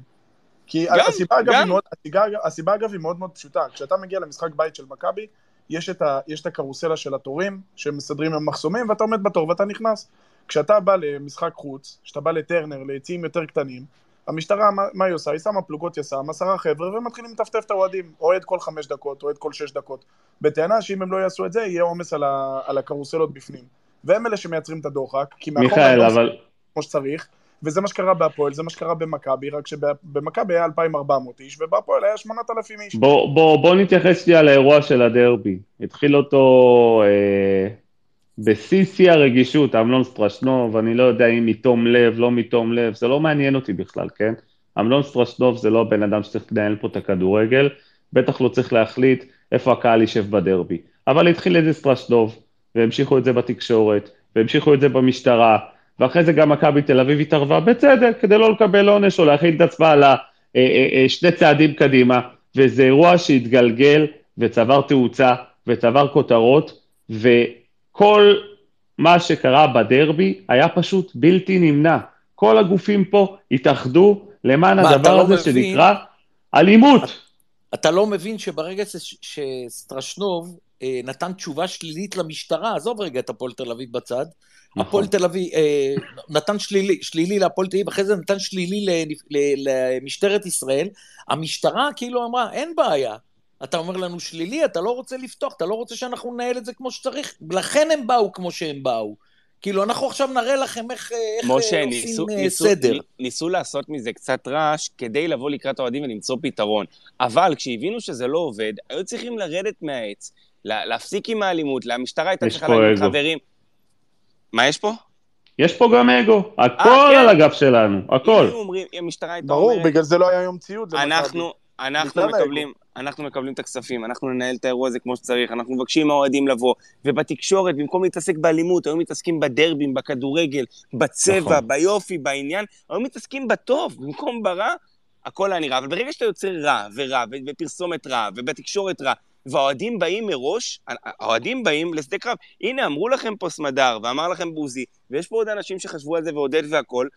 כי גם, הסיבה, אגב, גם. היא מאוד, הסיבה, הסיבה אגב היא מאוד מאוד פשוטה. כשאתה מגיע למשחק בית של מכבי, יש את, ה, יש את הקרוסלה של התורים, שמסדרים עם מחסומים, ואתה עומד בתור ואתה נכנס. כשאתה בא למשחק חוץ, כשאתה בא לטרנר, ליציעים יותר קטנים, המשטרה, מה, מה היא עושה? היא שמה פלוגות יס"מ, עשרה חבר'ה, ומתחילים לטפטף את האוהדים. אוהד כל חמש דקות, אוהד כל שש דקות. בטענה שאם הם לא יעשו את זה, יהיה עומס על, ה, על הקרוסלות בפנים. והם אלה שמייצרים את הדוחק, כי מאחור הם מיכאל, לא אבל כמו שצריך, וזה מה שקרה בהפועל, זה מה שקרה במכבי, רק שבמכבי היה 2,400 איש, ובהפועל היה 8,000 איש. בוא, בוא, בוא נתייחס שנייה לאירוע של הדרבי. התחיל אותו אה, בשיא שיא הרגישות, אמנון סטרשנוב, אני לא יודע אם מתום לב, לא מתום לב, זה לא מעניין אותי בכלל, כן? אמנון סטרשנוב זה לא הבן אדם שצריך לנהל פה את הכדורגל, בטח לא צריך להחליט איפה הקהל יישב בדרבי. אבל התחיל את זה סטרשנוב, והמשיכו את זה בתקשורת, והמשיכו את זה במשטרה, ואחרי זה גם מכבי תל אביב התערבה בצדק, כדי לא לקבל עונש או להכין את עצמה על שני צעדים קדימה, וזה אירוע שהתגלגל וצבר תאוצה וצבר כותרות, וכל מה שקרה בדרבי היה פשוט בלתי נמנע. כל הגופים פה התאחדו למען מה, הדבר לא הזה מבין? שנקרא אלימות. אתה לא מבין שברגע שסטרשנוב אה, נתן תשובה שלילית למשטרה, עזוב רגע את הפועל תל אביב בצד, נכון. הפועל תל אביב אה, נתן שלילי, שלילי להפועל תל אביב, אחרי זה נתן שלילי למשטרת ישראל, המשטרה כאילו אמרה, אין בעיה. אתה אומר לנו שלילי, אתה לא רוצה לפתוח, אתה לא רוצה שאנחנו ננהל את זה כמו שצריך, לכן הם באו כמו שהם באו. כאילו, אנחנו עכשיו נראה לכם איך, אה, איך משה, אה, ניסו, עושים אה, ניסו, סדר. ניסו לעשות מזה קצת רעש כדי לבוא לקראת האוהדים ולמצוא פתרון. אבל כשהבינו שזה לא עובד, היו צריכים לרדת מהעץ, לה- להפסיק עם האלימות, המשטרה הייתה צריכה להגיד אגו. חברים... מה יש פה? יש פה גם אגו, הכל כן. על הגב שלנו, הכל. אומרים, המשטרה הייתה ברור, אומרת, בגלל זה לא היה יום ציוד. אנחנו, אנחנו. מקבלים, אנחנו מקבלים את הכספים, אנחנו ננהל את האירוע הזה כמו שצריך, אנחנו מבקשים מהאוהדים לבוא, ובתקשורת, במקום להתעסק באלימות, היו מתעסקים בדרבים, בכדורגל, בצבע, נכון. ביופי, בעניין, היו מתעסקים בטוב, במקום ברע, הכל היה נראה. אבל ברגע שאתה יוצר רע, ורע, ופרסומת רע, ובתקשורת רע, והאוהדים באים מראש, האוהדים באים לשדה קרב. הנה, אמרו לכם פה סמדר, ואמר לכם בוזי, ויש פה עוד אנשים שחשבו על זה, ועודד והכול,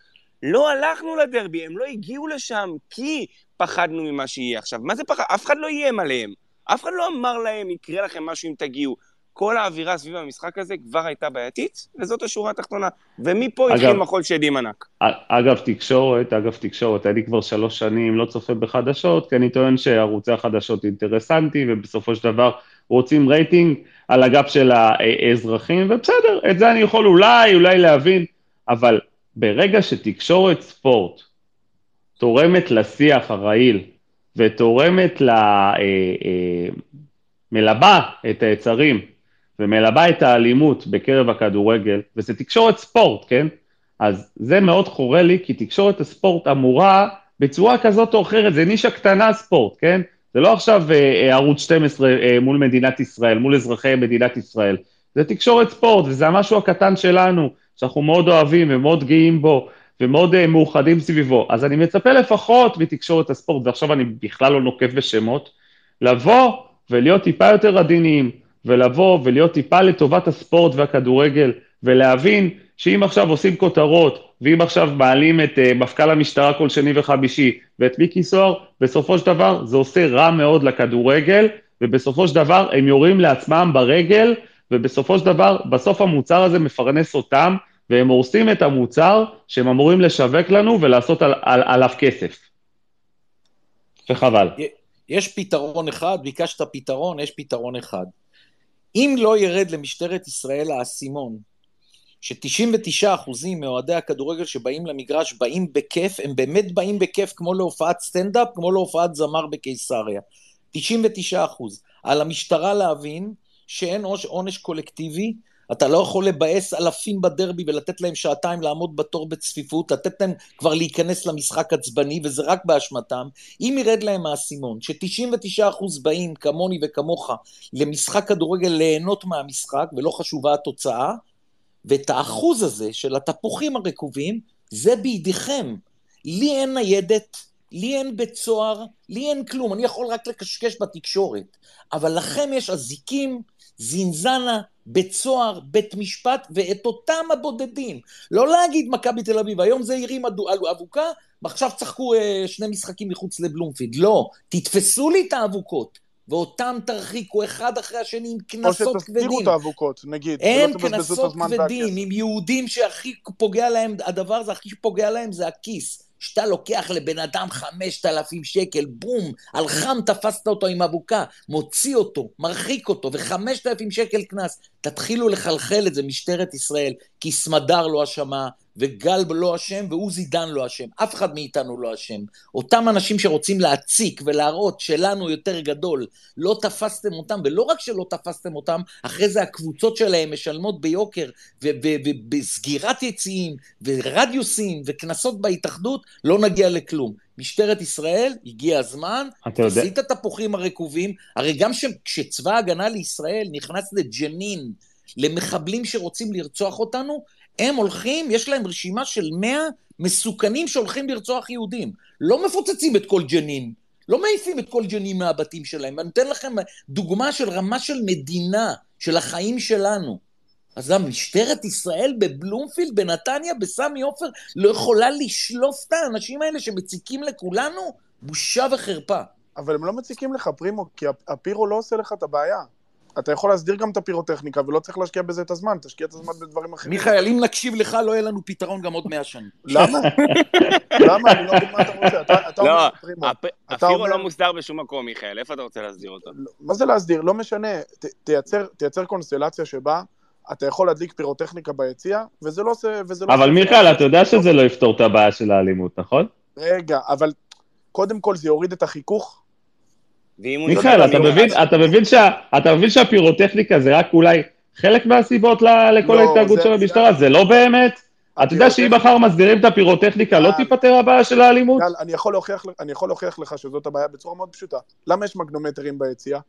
לא הלכנו לדרבי, הם לא הגיעו לשם, כי פחדנו ממה שיהיה. עכשיו, מה זה פחד? אף אחד לא איים עליהם. אף אחד לא אמר להם, יקרה לכם משהו אם תגיעו. כל האווירה סביב המשחק הזה כבר הייתה בעייתית, וזאת השורה התחתונה. ומפה אגב- התחיל מחול שדים ענק. אגב, תקשורת, אגב, תקשורת, אני כבר שלוש שנים לא צופה בחדשות, כי אני טוען שערוצי החדשות אינטרסנטי, ובסופו של דבר רוצים רייטינג על הגב של האזרחים, ובסדר, את זה אני יכול אולי, אולי להבין, אבל ברגע שתקשורת ספורט תורמת לשיח הרעיל, ותורמת ל... אה, אה, מלבה את היצרים, ומלבה את האלימות בקרב הכדורגל, וזה תקשורת ספורט, כן? אז זה מאוד חורה לי, כי תקשורת הספורט אמורה בצורה כזאת או אחרת, זה נישה קטנה ספורט, כן? זה לא עכשיו אה, אה, ערוץ 12 אה, מול מדינת ישראל, מול אזרחי מדינת ישראל. זה תקשורת ספורט, וזה המשהו הקטן שלנו, שאנחנו מאוד אוהבים ומאוד גאים בו, ומאוד אה, מאוחדים סביבו. אז אני מצפה לפחות מתקשורת הספורט, ועכשיו אני בכלל לא נוקב בשמות, לבוא ולהיות טיפה יותר עדינים, ולבוא ולהיות טיפה לטובת הספורט והכדורגל, ולהבין שאם עכשיו עושים כותרות, ואם עכשיו מעלים את uh, מפכ"ל המשטרה כל שני וחמישי, ואת מיקי זוהר, בסופו של דבר זה עושה רע מאוד לכדורגל, ובסופו של דבר הם יורים לעצמם ברגל, ובסופו של דבר, בסוף המוצר הזה מפרנס אותם, והם הורסים את המוצר שהם אמורים לשווק לנו ולעשות על, על, עליו כסף. וחבל. יש פתרון אחד, ביקשת פתרון, יש פתרון אחד. אם לא ירד למשטרת ישראל האסימון, ש-99% מאוהדי הכדורגל שבאים למגרש באים בכיף, הם באמת באים בכיף כמו להופעת סטנדאפ, כמו להופעת זמר בקיסריה. 99%. על המשטרה להבין שאין עונש קולקטיבי, אתה לא יכול לבאס אלפים בדרבי ולתת להם שעתיים לעמוד בתור בצפיפות, לתת להם כבר להיכנס למשחק עצבני, וזה רק באשמתם. אם ירד להם האסימון, ש-99% באים כמוני וכמוך למשחק כדורגל ליהנות מהמשחק, ולא חשובה התוצאה, ואת האחוז הזה של התפוחים הרקובים, זה בידיכם. לי אין ניידת, לי אין בית סוהר, לי אין כלום, אני יכול רק לקשקש בתקשורת. אבל לכם יש אזיקים, זינזנה, בית סוהר, בית משפט, ואת אותם הבודדים. לא להגיד מכבי תל אביב, היום זה הרים אבוקה, ועכשיו צחקו אה, שני משחקים מחוץ לבלומפילד. לא, תתפסו לי את האבוקות. ואותם תרחיקו אחד אחרי השני עם קנסות כבדים. או שתסתירו את האבוקות, נגיד. אין קנסות כבדים, עם יהודים שהכי פוגע להם, הדבר הזה הכי פוגע להם זה הכיס. שאתה לוקח לבן אדם חמשת אלפים שקל, בום, על חם תפסת אותו עם אבוקה, מוציא אותו, מרחיק אותו, וחמשת אלפים שקל קנס. תתחילו לחלחל את זה, משטרת ישראל, כי סמדר לא אשמה, וגל לא אשם, ועוזי דן לא אשם. אף אחד מאיתנו לא אשם. אותם אנשים שרוצים להציק ולהראות שלנו יותר גדול, לא תפסתם אותם, ולא רק שלא תפסתם אותם, אחרי זה הקבוצות שלהם משלמות ביוקר, ובסגירת יציאים, ורדיוסים, וקנסות בהתאחדות, לא נגיע לכלום. משטרת ישראל, הגיע הזמן, תעשי את התפוחים הרקובים, הרי גם כשצבא ההגנה לישראל נכנס לג'נין, למחבלים שרוצים לרצוח אותנו, הם הולכים, יש להם רשימה של 100 מסוכנים שהולכים לרצוח יהודים. לא מפוצצים את כל ג'נין, לא מעיפים את כל ג'נין מהבתים שלהם. אני אתן לכם דוגמה של רמה של מדינה, של החיים שלנו. אז גם משטרת ישראל בבלומפילד, בנתניה, בסמי עופר, לא יכולה לשלוף את האנשים האלה שמציקים לכולנו? בושה וחרפה. אבל הם לא מציקים לך, פרימו, כי הפירו לא עושה לך את הבעיה. אתה יכול להסדיר גם את הפירוטכניקה, ולא צריך להשקיע בזה את הזמן, תשקיע את הזמן בדברים אחרים. מיכאל, אם נקשיב לך, לא יהיה לנו פתרון גם עוד מאה שנים. למה? למה? אני לא מבין מה אתה רוצה. אתה לא, אומר, אתה הפירו לא מוסדר בשום מקום, מיכאל, איפה אתה רוצה להסדיר אותו? מה זה להסדיר? לא משנה. תייצר, קונסטלציה שבה אתה יכול להדליק פירוטכניקה ביציע, וזה לא עושה... וזה לא אבל מיכאל, אתה יודע שזה לא יפתור את הבעיה של האלימות, נכון? רגע, אבל קודם כל זה יוריד את החיכוך. ואם הוא מיכאל, אתה מבין, אתה מבין שה- אתה מבין שהפירוטכניקה זה רק אולי חלק מהסיבות ל- לכל לא, ההתנהגות זה- של המשטרה? זה לא באמת? אתה יודע שאם מחר מסדירים את הפירוטכניקה, לא גל. תיפתר הבעיה של האלימות? גל, אני יכול להוכיח, אני יכול להוכיח לך שזאת הבעיה בצורה מאוד פשוטה. למה יש מגנומטרים ביציע?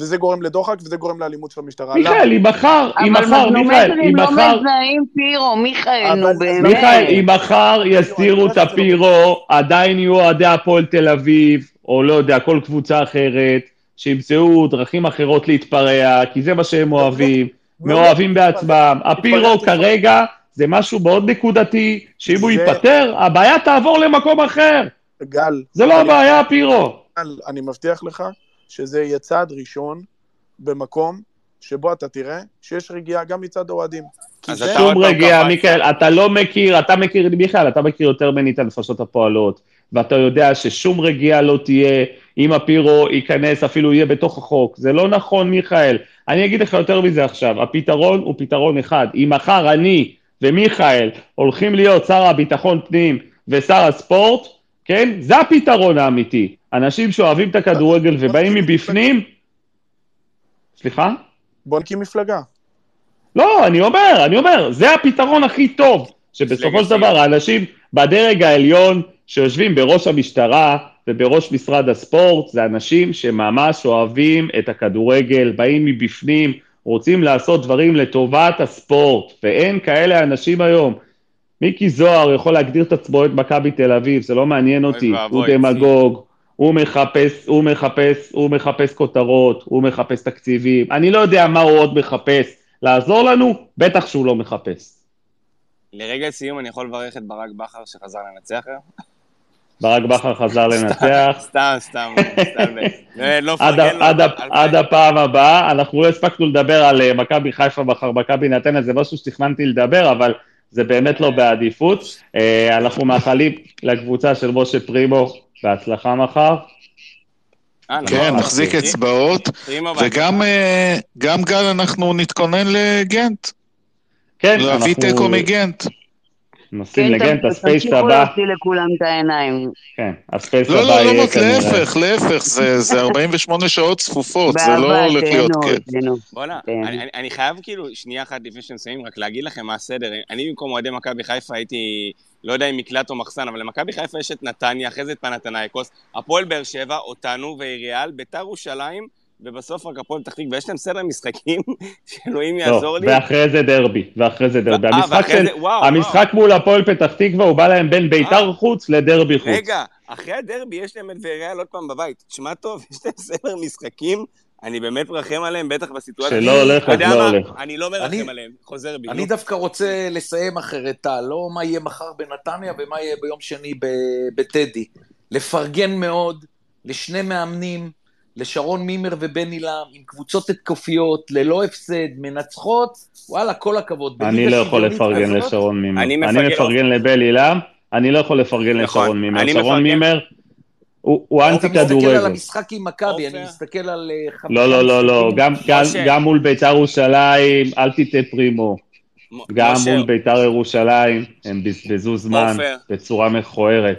וזה גורם לדוחק וזה גורם לאלימות של המשטרה. מיכאל, אם מחר, אם אבל מחר, מיכאל, מגנומטרים אם לא מחר, מזהים פירו, מיכאל, אבל- נו באמת. מיכאל, אם מחר יסתירו את הפירו, עדיין יהיו אוהדי הפועל תל אביב, או לא יודע, כל קבוצה אחרת, שימצאו דרכים אחרות להתפרע, כי זה מה שהם אוהבים. מאוהבים בעצמם. הפירו. כרגע זה משהו מאוד נקודתי, שאם הוא ייפטר, הבעיה תעבור למקום אחר. גל, זה לא הבעיה, הפירו. גל, אני מבטיח לך שזה יהיה צעד ראשון במקום שבו אתה תראה שיש רגיעה גם מצד האוהדים. שום רגיעה. מיכאל, אתה לא מכיר, אתה מכיר, מיכאל, אתה מכיר יותר ממני את הנפשות הפועלות, ואתה יודע ששום רגיעה לא תהיה אם הפירו ייכנס, אפילו יהיה בתוך החוק. זה לא נכון, מיכאל. אני אגיד לך יותר מזה עכשיו, הפתרון הוא פתרון אחד. אם מחר אני ומיכאל הולכים להיות שר הביטחון פנים ושר הספורט, כן? זה הפתרון האמיתי. אנשים שאוהבים את הכדורגל ובאים מבפנים... סליחה? בוא נקים מפלגה. לא, אני אומר, אני אומר, זה הפתרון הכי טוב, שבסופו של דבר האנשים בדרג העליון שיושבים בראש המשטרה ובראש משרד הספורט, זה אנשים שממש אוהבים את הכדורגל, באים מבפנים, רוצים לעשות דברים לטובת הספורט, ואין כאלה אנשים היום. מיקי זוהר יכול להגדיר את עצמו את מכבי תל אביב, זה לא מעניין אותי, הוא דמגוג, הוא מחפש, הוא מחפש, הוא מחפש כותרות, הוא מחפש תקציבים, אני לא יודע מה הוא עוד מחפש. לעזור לנו, בטח שהוא לא מחפש. לרגע סיום אני יכול לברך את ברק בכר שחזר לנצח היום? ברק בכר חזר לנצח. סתם, סתם, סתם. לא- לא עד, מפרגן לו, עד, אבל- עד הפעם הבאה, אנחנו לא הספקנו לדבר על אה, מכבי חיפה מחר, מכבי נתניה, זה משהו שתכננתי לדבר, אבל זה באמת לא בעדיפות. אה, אנחנו מאחלים לקבוצה של משה פרימו בהצלחה מחר. אה, נכון, כן, נחזיק אצבעות, וגם אה, גם גל, אנחנו נתכונן לגנט, כן, להביא אנחנו תיקו מגנט. נוסעים כן, לגנט, הספייס תמשיכו הבא, להוציא לכולם את העיניים. כן, הספייס לא, הבא לא, יהיה לא, כנראה. להפך, להפך, זה זה 48 שעות צפופות, זה לא הולך להיות כיף. בואנה, כן. אני, חייב כאילו, שנייה אחת לפני שמסיימים, רק להגיד לכם מה הסדר. אני במקום אוהדי מכבי חיפה הייתי, לא יודע אם מקלט או מחסן, אבל למכבי חיפה יש את נתניה, אחרי זה את פנתנאיקוס, הפועל באר שבע, אותנו ואיריאל, ביתר ירושלים, ובסוף רק הפועל פתח תקווה. יש להם סדר משחקים, שאלוהים יעזור לא, לי. ואחרי זה דרבי, ואחרי זה דרבי. אה, המשחק ואחרי של- זה- וואו, המשחק מול הפועל פתח תקווה, הוא בא להם בין ביתר אה. חוץ לדרבי חוץ. רגע, אחרי הדרבי יש להם את ואריאל עוד פעם בבית. תשמע טוב, יש להם סדר משחקים, אני באמת מרחם עליהם, בטח בסיטואציה. שלא הולך, אז לא? הולך. אני לא מרחם אני- עליהם, חוזר בי. אני. דווקא רוצה לסיים אחרת, טל, לא מה יהיה מחר בנתניה ומה יהיה ביום שני ב- בטדי. לפרגן מאוד לשני מאמנים, לשרון מימר ובן עילם, עם קבוצות התקפיות, ללא הפסד, מנצחות, וואלה, כל הכבוד. אני לא יכול לפרגן כזאת, לשרון מימר. אני אני מפרגן- לבל עילם, אני לא יכול לפרגן נכון, לשרון מימר. אני שרון מפרגן- מימר הוא הוא אנטי אתה מסתכל על כדורגל. המשחק עם מכבי, אני. מסתכל על אה, חמישה לא, לא, לא, לא. גם- גם-. גם מול ביתר ירושלים, אל תטעה פרימו. גם מול ביתר ירושלים, הם בזבזו זמן. בצורה מכוערת.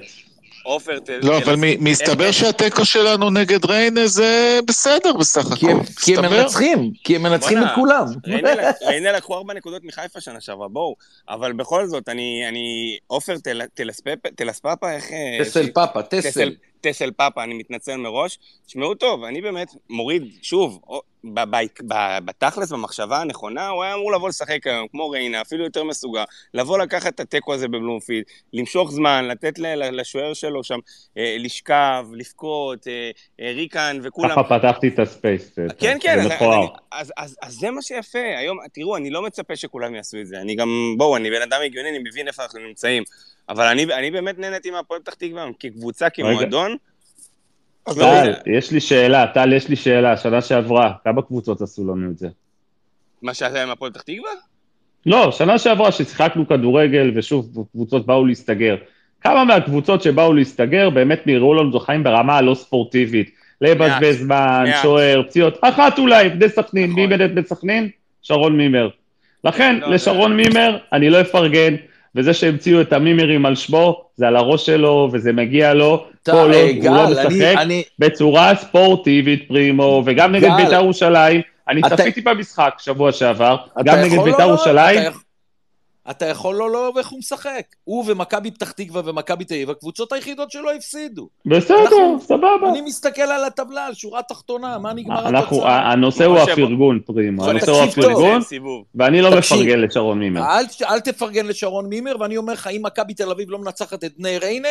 עופר, ת... לא, ת- אבל מסתבר שהתיקו שלנו נגד ריינה זה בסדר בסך כי הם- הכל. כי הם. מנצחים, כי הם מנצחים את כולם. ריינה לקחו ארבע נקודות מחיפה שנה שעברה, בואו. אבל בכל זאת, אני... אני... עופר תל- תלספפ- תלספפה, איך... אה, טסל ש- פאפה, טסל. טסל, טסל פאפה, אני מתנצל מראש. תשמעו טוב, אני באמת מוריד, שוב, או- ב- ב- ב- בתכלס, במחשבה הנכונה, הוא היה אמור לבוא לשחק היום, כמו ריינה, אפילו יותר מסוגר. לבוא לקחת את התיקו הזה בבלומפילד, למשוך זמן, לתת לשוער שלו שם אה, לשכב, לבכות, אה, אה, ריקן וכולם. ככה פתחתי את הספייס. כן, כן, אז. אז, אז, אז, אז זה מה שיפה. היום, תראו, אני לא מצפה שכולם יעשו את זה. אני גם, בואו, אני בן אדם הגיוני, אני מבין איפה אנחנו נמצאים. אבל אני, אני באמת נהניתי מהפועל פתח תקווה, כקבוצה, כמועדון. לא, טל, זה- יש לי שאלה, טל, יש לי שאלה, שנה שעברה, כמה קבוצות עשו לנו את זה? מה שהיה עם הפועל פתח תקווה? לא, שנה שעברה ששיחקנו כדורגל ושוב קבוצות באו להסתגר. כמה מהקבוצות שבאו להסתגר באמת נראו לנו זוכרים ברמה הלא ספורטיבית? לבזבז זמן. שוער, פציעות, אחת אולי, בני סכנין, נכון. מי איבד את בני סכנין? שרון מימר. לכן, לא, לשרון מימר, אני לא אפרגן, וזה שהמציאו את המימרים על שמו, זה על הראש שלו, וזה מגיע לו, כל עוד אה, הוא לא משחק אני- בצורה ספורטיבית, פרימו, וגם נגד בית"ר ירושלים, אני אתה- צפיתי במשחק שבוע שעבר, גם נגד בית"ר לא- ירושלים, אתה יכול- לא לאהוב איך הוא משחק. הוא ומכבי פתח תקווה ומכבי תל אביב, הקבוצות היחידות שלא הפסידו. בסדר, אנחנו- סבבה. אני מסתכל על הטבלה, על שורה תחתונה, מה נגמר אנחנו, התוצאה? הנושא הוא הפרגון, פרימו, בוא הנושא הוא. הפרגון. ואני לא תקשיב. מפרגן לשרון מימר. אל, אל תפרגן לשרון מימר, ואני אומר לך, אם מכבי תל אביב לא מנצחת את בני ריינה,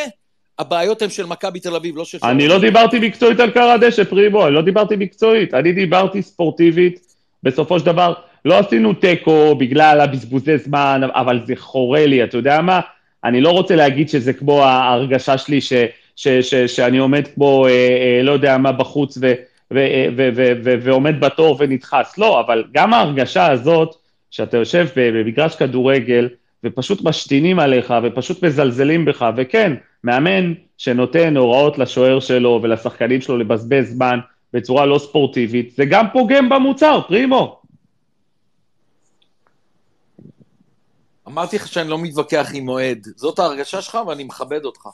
הבעיות הן של מכבי תל אביב, לא של אני. לא דיברתי מקצועית על קר הדשא, פרימו, אני לא דיברתי מקצועית, אני דיברתי ספורטיבית. בסופו של דבר, לא עשינו תיקו בגלל הבזבוזי זמן, אבל זה חורה לי, אתה יודע מה? אני לא רוצה להגיד שזה כמו ההרגשה שלי ש, ש, ש, שאני עומד כמו, אה, אה, לא יודע מה, בחוץ ו, ו, אה, ו, ו, ו, ועומד בתור ונדחס. לא, אבל גם ההרגשה הזאת, שאתה יושב במגרש כדורגל, ופשוט משתינים עליך, ופשוט מזלזלים בך, וכן, מאמן שנותן הוראות לשוער שלו ולשחקנים שלו לבזבז זמן בצורה לא ספורטיבית, זה גם פוגם במוצר, פרימו. אמרתי לך שאני לא מתווכח עם אוהד. זאת ההרגשה שלך ואני מכבד אותך.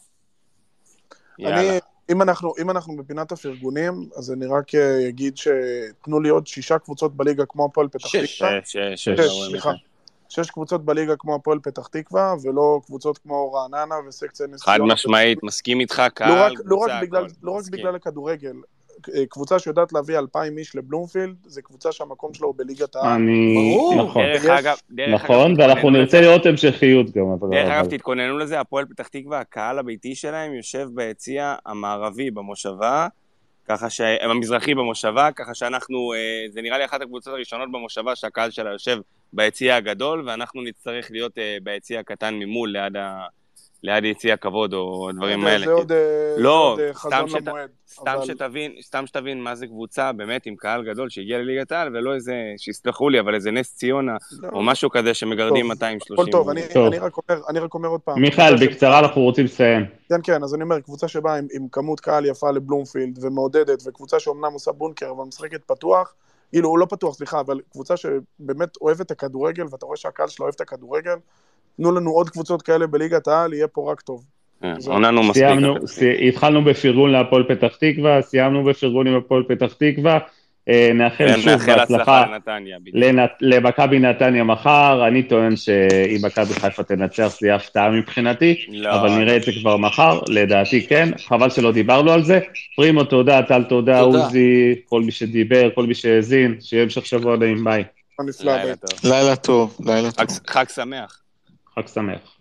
יאללה. אני, אם אנחנו, אם אנחנו בפינת הפרגונים, אז אני רק אה, אגיד שתנו לי עוד שישה קבוצות בליגה כמו הפועל פתח. תקווה. שש, שש, שש, סליחה. שש קבוצות בליגה כמו הפועל פתח תקווה, ולא קבוצות כמו רעננה וסקציה נס חד. משמעית, מסכים איתך, לא קהל, לא קבוצה, רק, בגלל, הכל. לא רק מסכים. בגלל הכדורגל. אה, קבוצה שיודעת להביא אלפיים איש לבלומפילד, זה קבוצה שהמקום שלה הוא בליגת העל. אני... ברור. נכון. דרך אגב, דרך נכון, אגב, ואנחנו נרצה. לראות המשכיות גם. דרך אגב, תתכוננו לזה, הפועל פתח תקווה, הקהל הביתי שלהם יושב ביציע המערבי במושבה, ככה ש... המזרחי במושבה, ככה שאנחנו, אה, זה נראה לי אחת הקבוצות הראשונות במושבה שהקהל שלה יושב ביציע הגדול, ואנחנו נצטרך להיות אה, ביציע הקטן ממול, ליד, ה... ליד יציע הכבוד או הדברים זה- האלה. זה עוד, אה, זה לא, אה, סתם חזון שת- למועד. סתם אבל- שתבין, סתם שתבין מה זה קבוצה באמת עם קהל גדול שהגיע לליגת העל, ולא איזה, שיסלחו לי, אבל איזה נס ציונה, לא, או משהו כזה שמגרדים טוב, 230. הכל טוב, אני, טוב. אני, רק אומר, אני רק אומר עוד פעם. מיכאל, בקצרה אנחנו רוצים לסיים. כן, כן, אז אני אומר, קבוצה שבאה עם, עם כמות קהל יפה לבלומפילד ומעודדת, וקבוצה שאומנם עושה בונקר, אבל משחקת פתוח, כאילו, הוא לא פתוח, סליחה, אבל קבוצה שבאמת אוהבת את הכדורגל, ואתה רואה שהקהל שלה אוהב את הכדורגל, תנו לנו עוד קבוצות כאלה בליגת העל, יהיה פה רק טוב. כן. עוננו מספיק. התחלנו בפרגון להפועל פתח תקווה, סיימנו בפרגון עם הפועל פתח תקווה. אה, נאחל כן, שוב בהצלחה למכבי נתניה מחר. אני טוען שאם מכבי חיפה תנצח זה יהיה הפתעה מבחינתי, לא, אבל נראה את זה כבר מחר, לדעתי כן. חבל שלא דיברנו על זה. פרימו, תודה, טל, תודה. עוזי, כל מי שדיבר, כל מי שהאזין, שיהיה המשך שבוע נעים, ביי. לילה טוב. לילה טוב, לילה טוב. חג- חג שמח. חג שמח.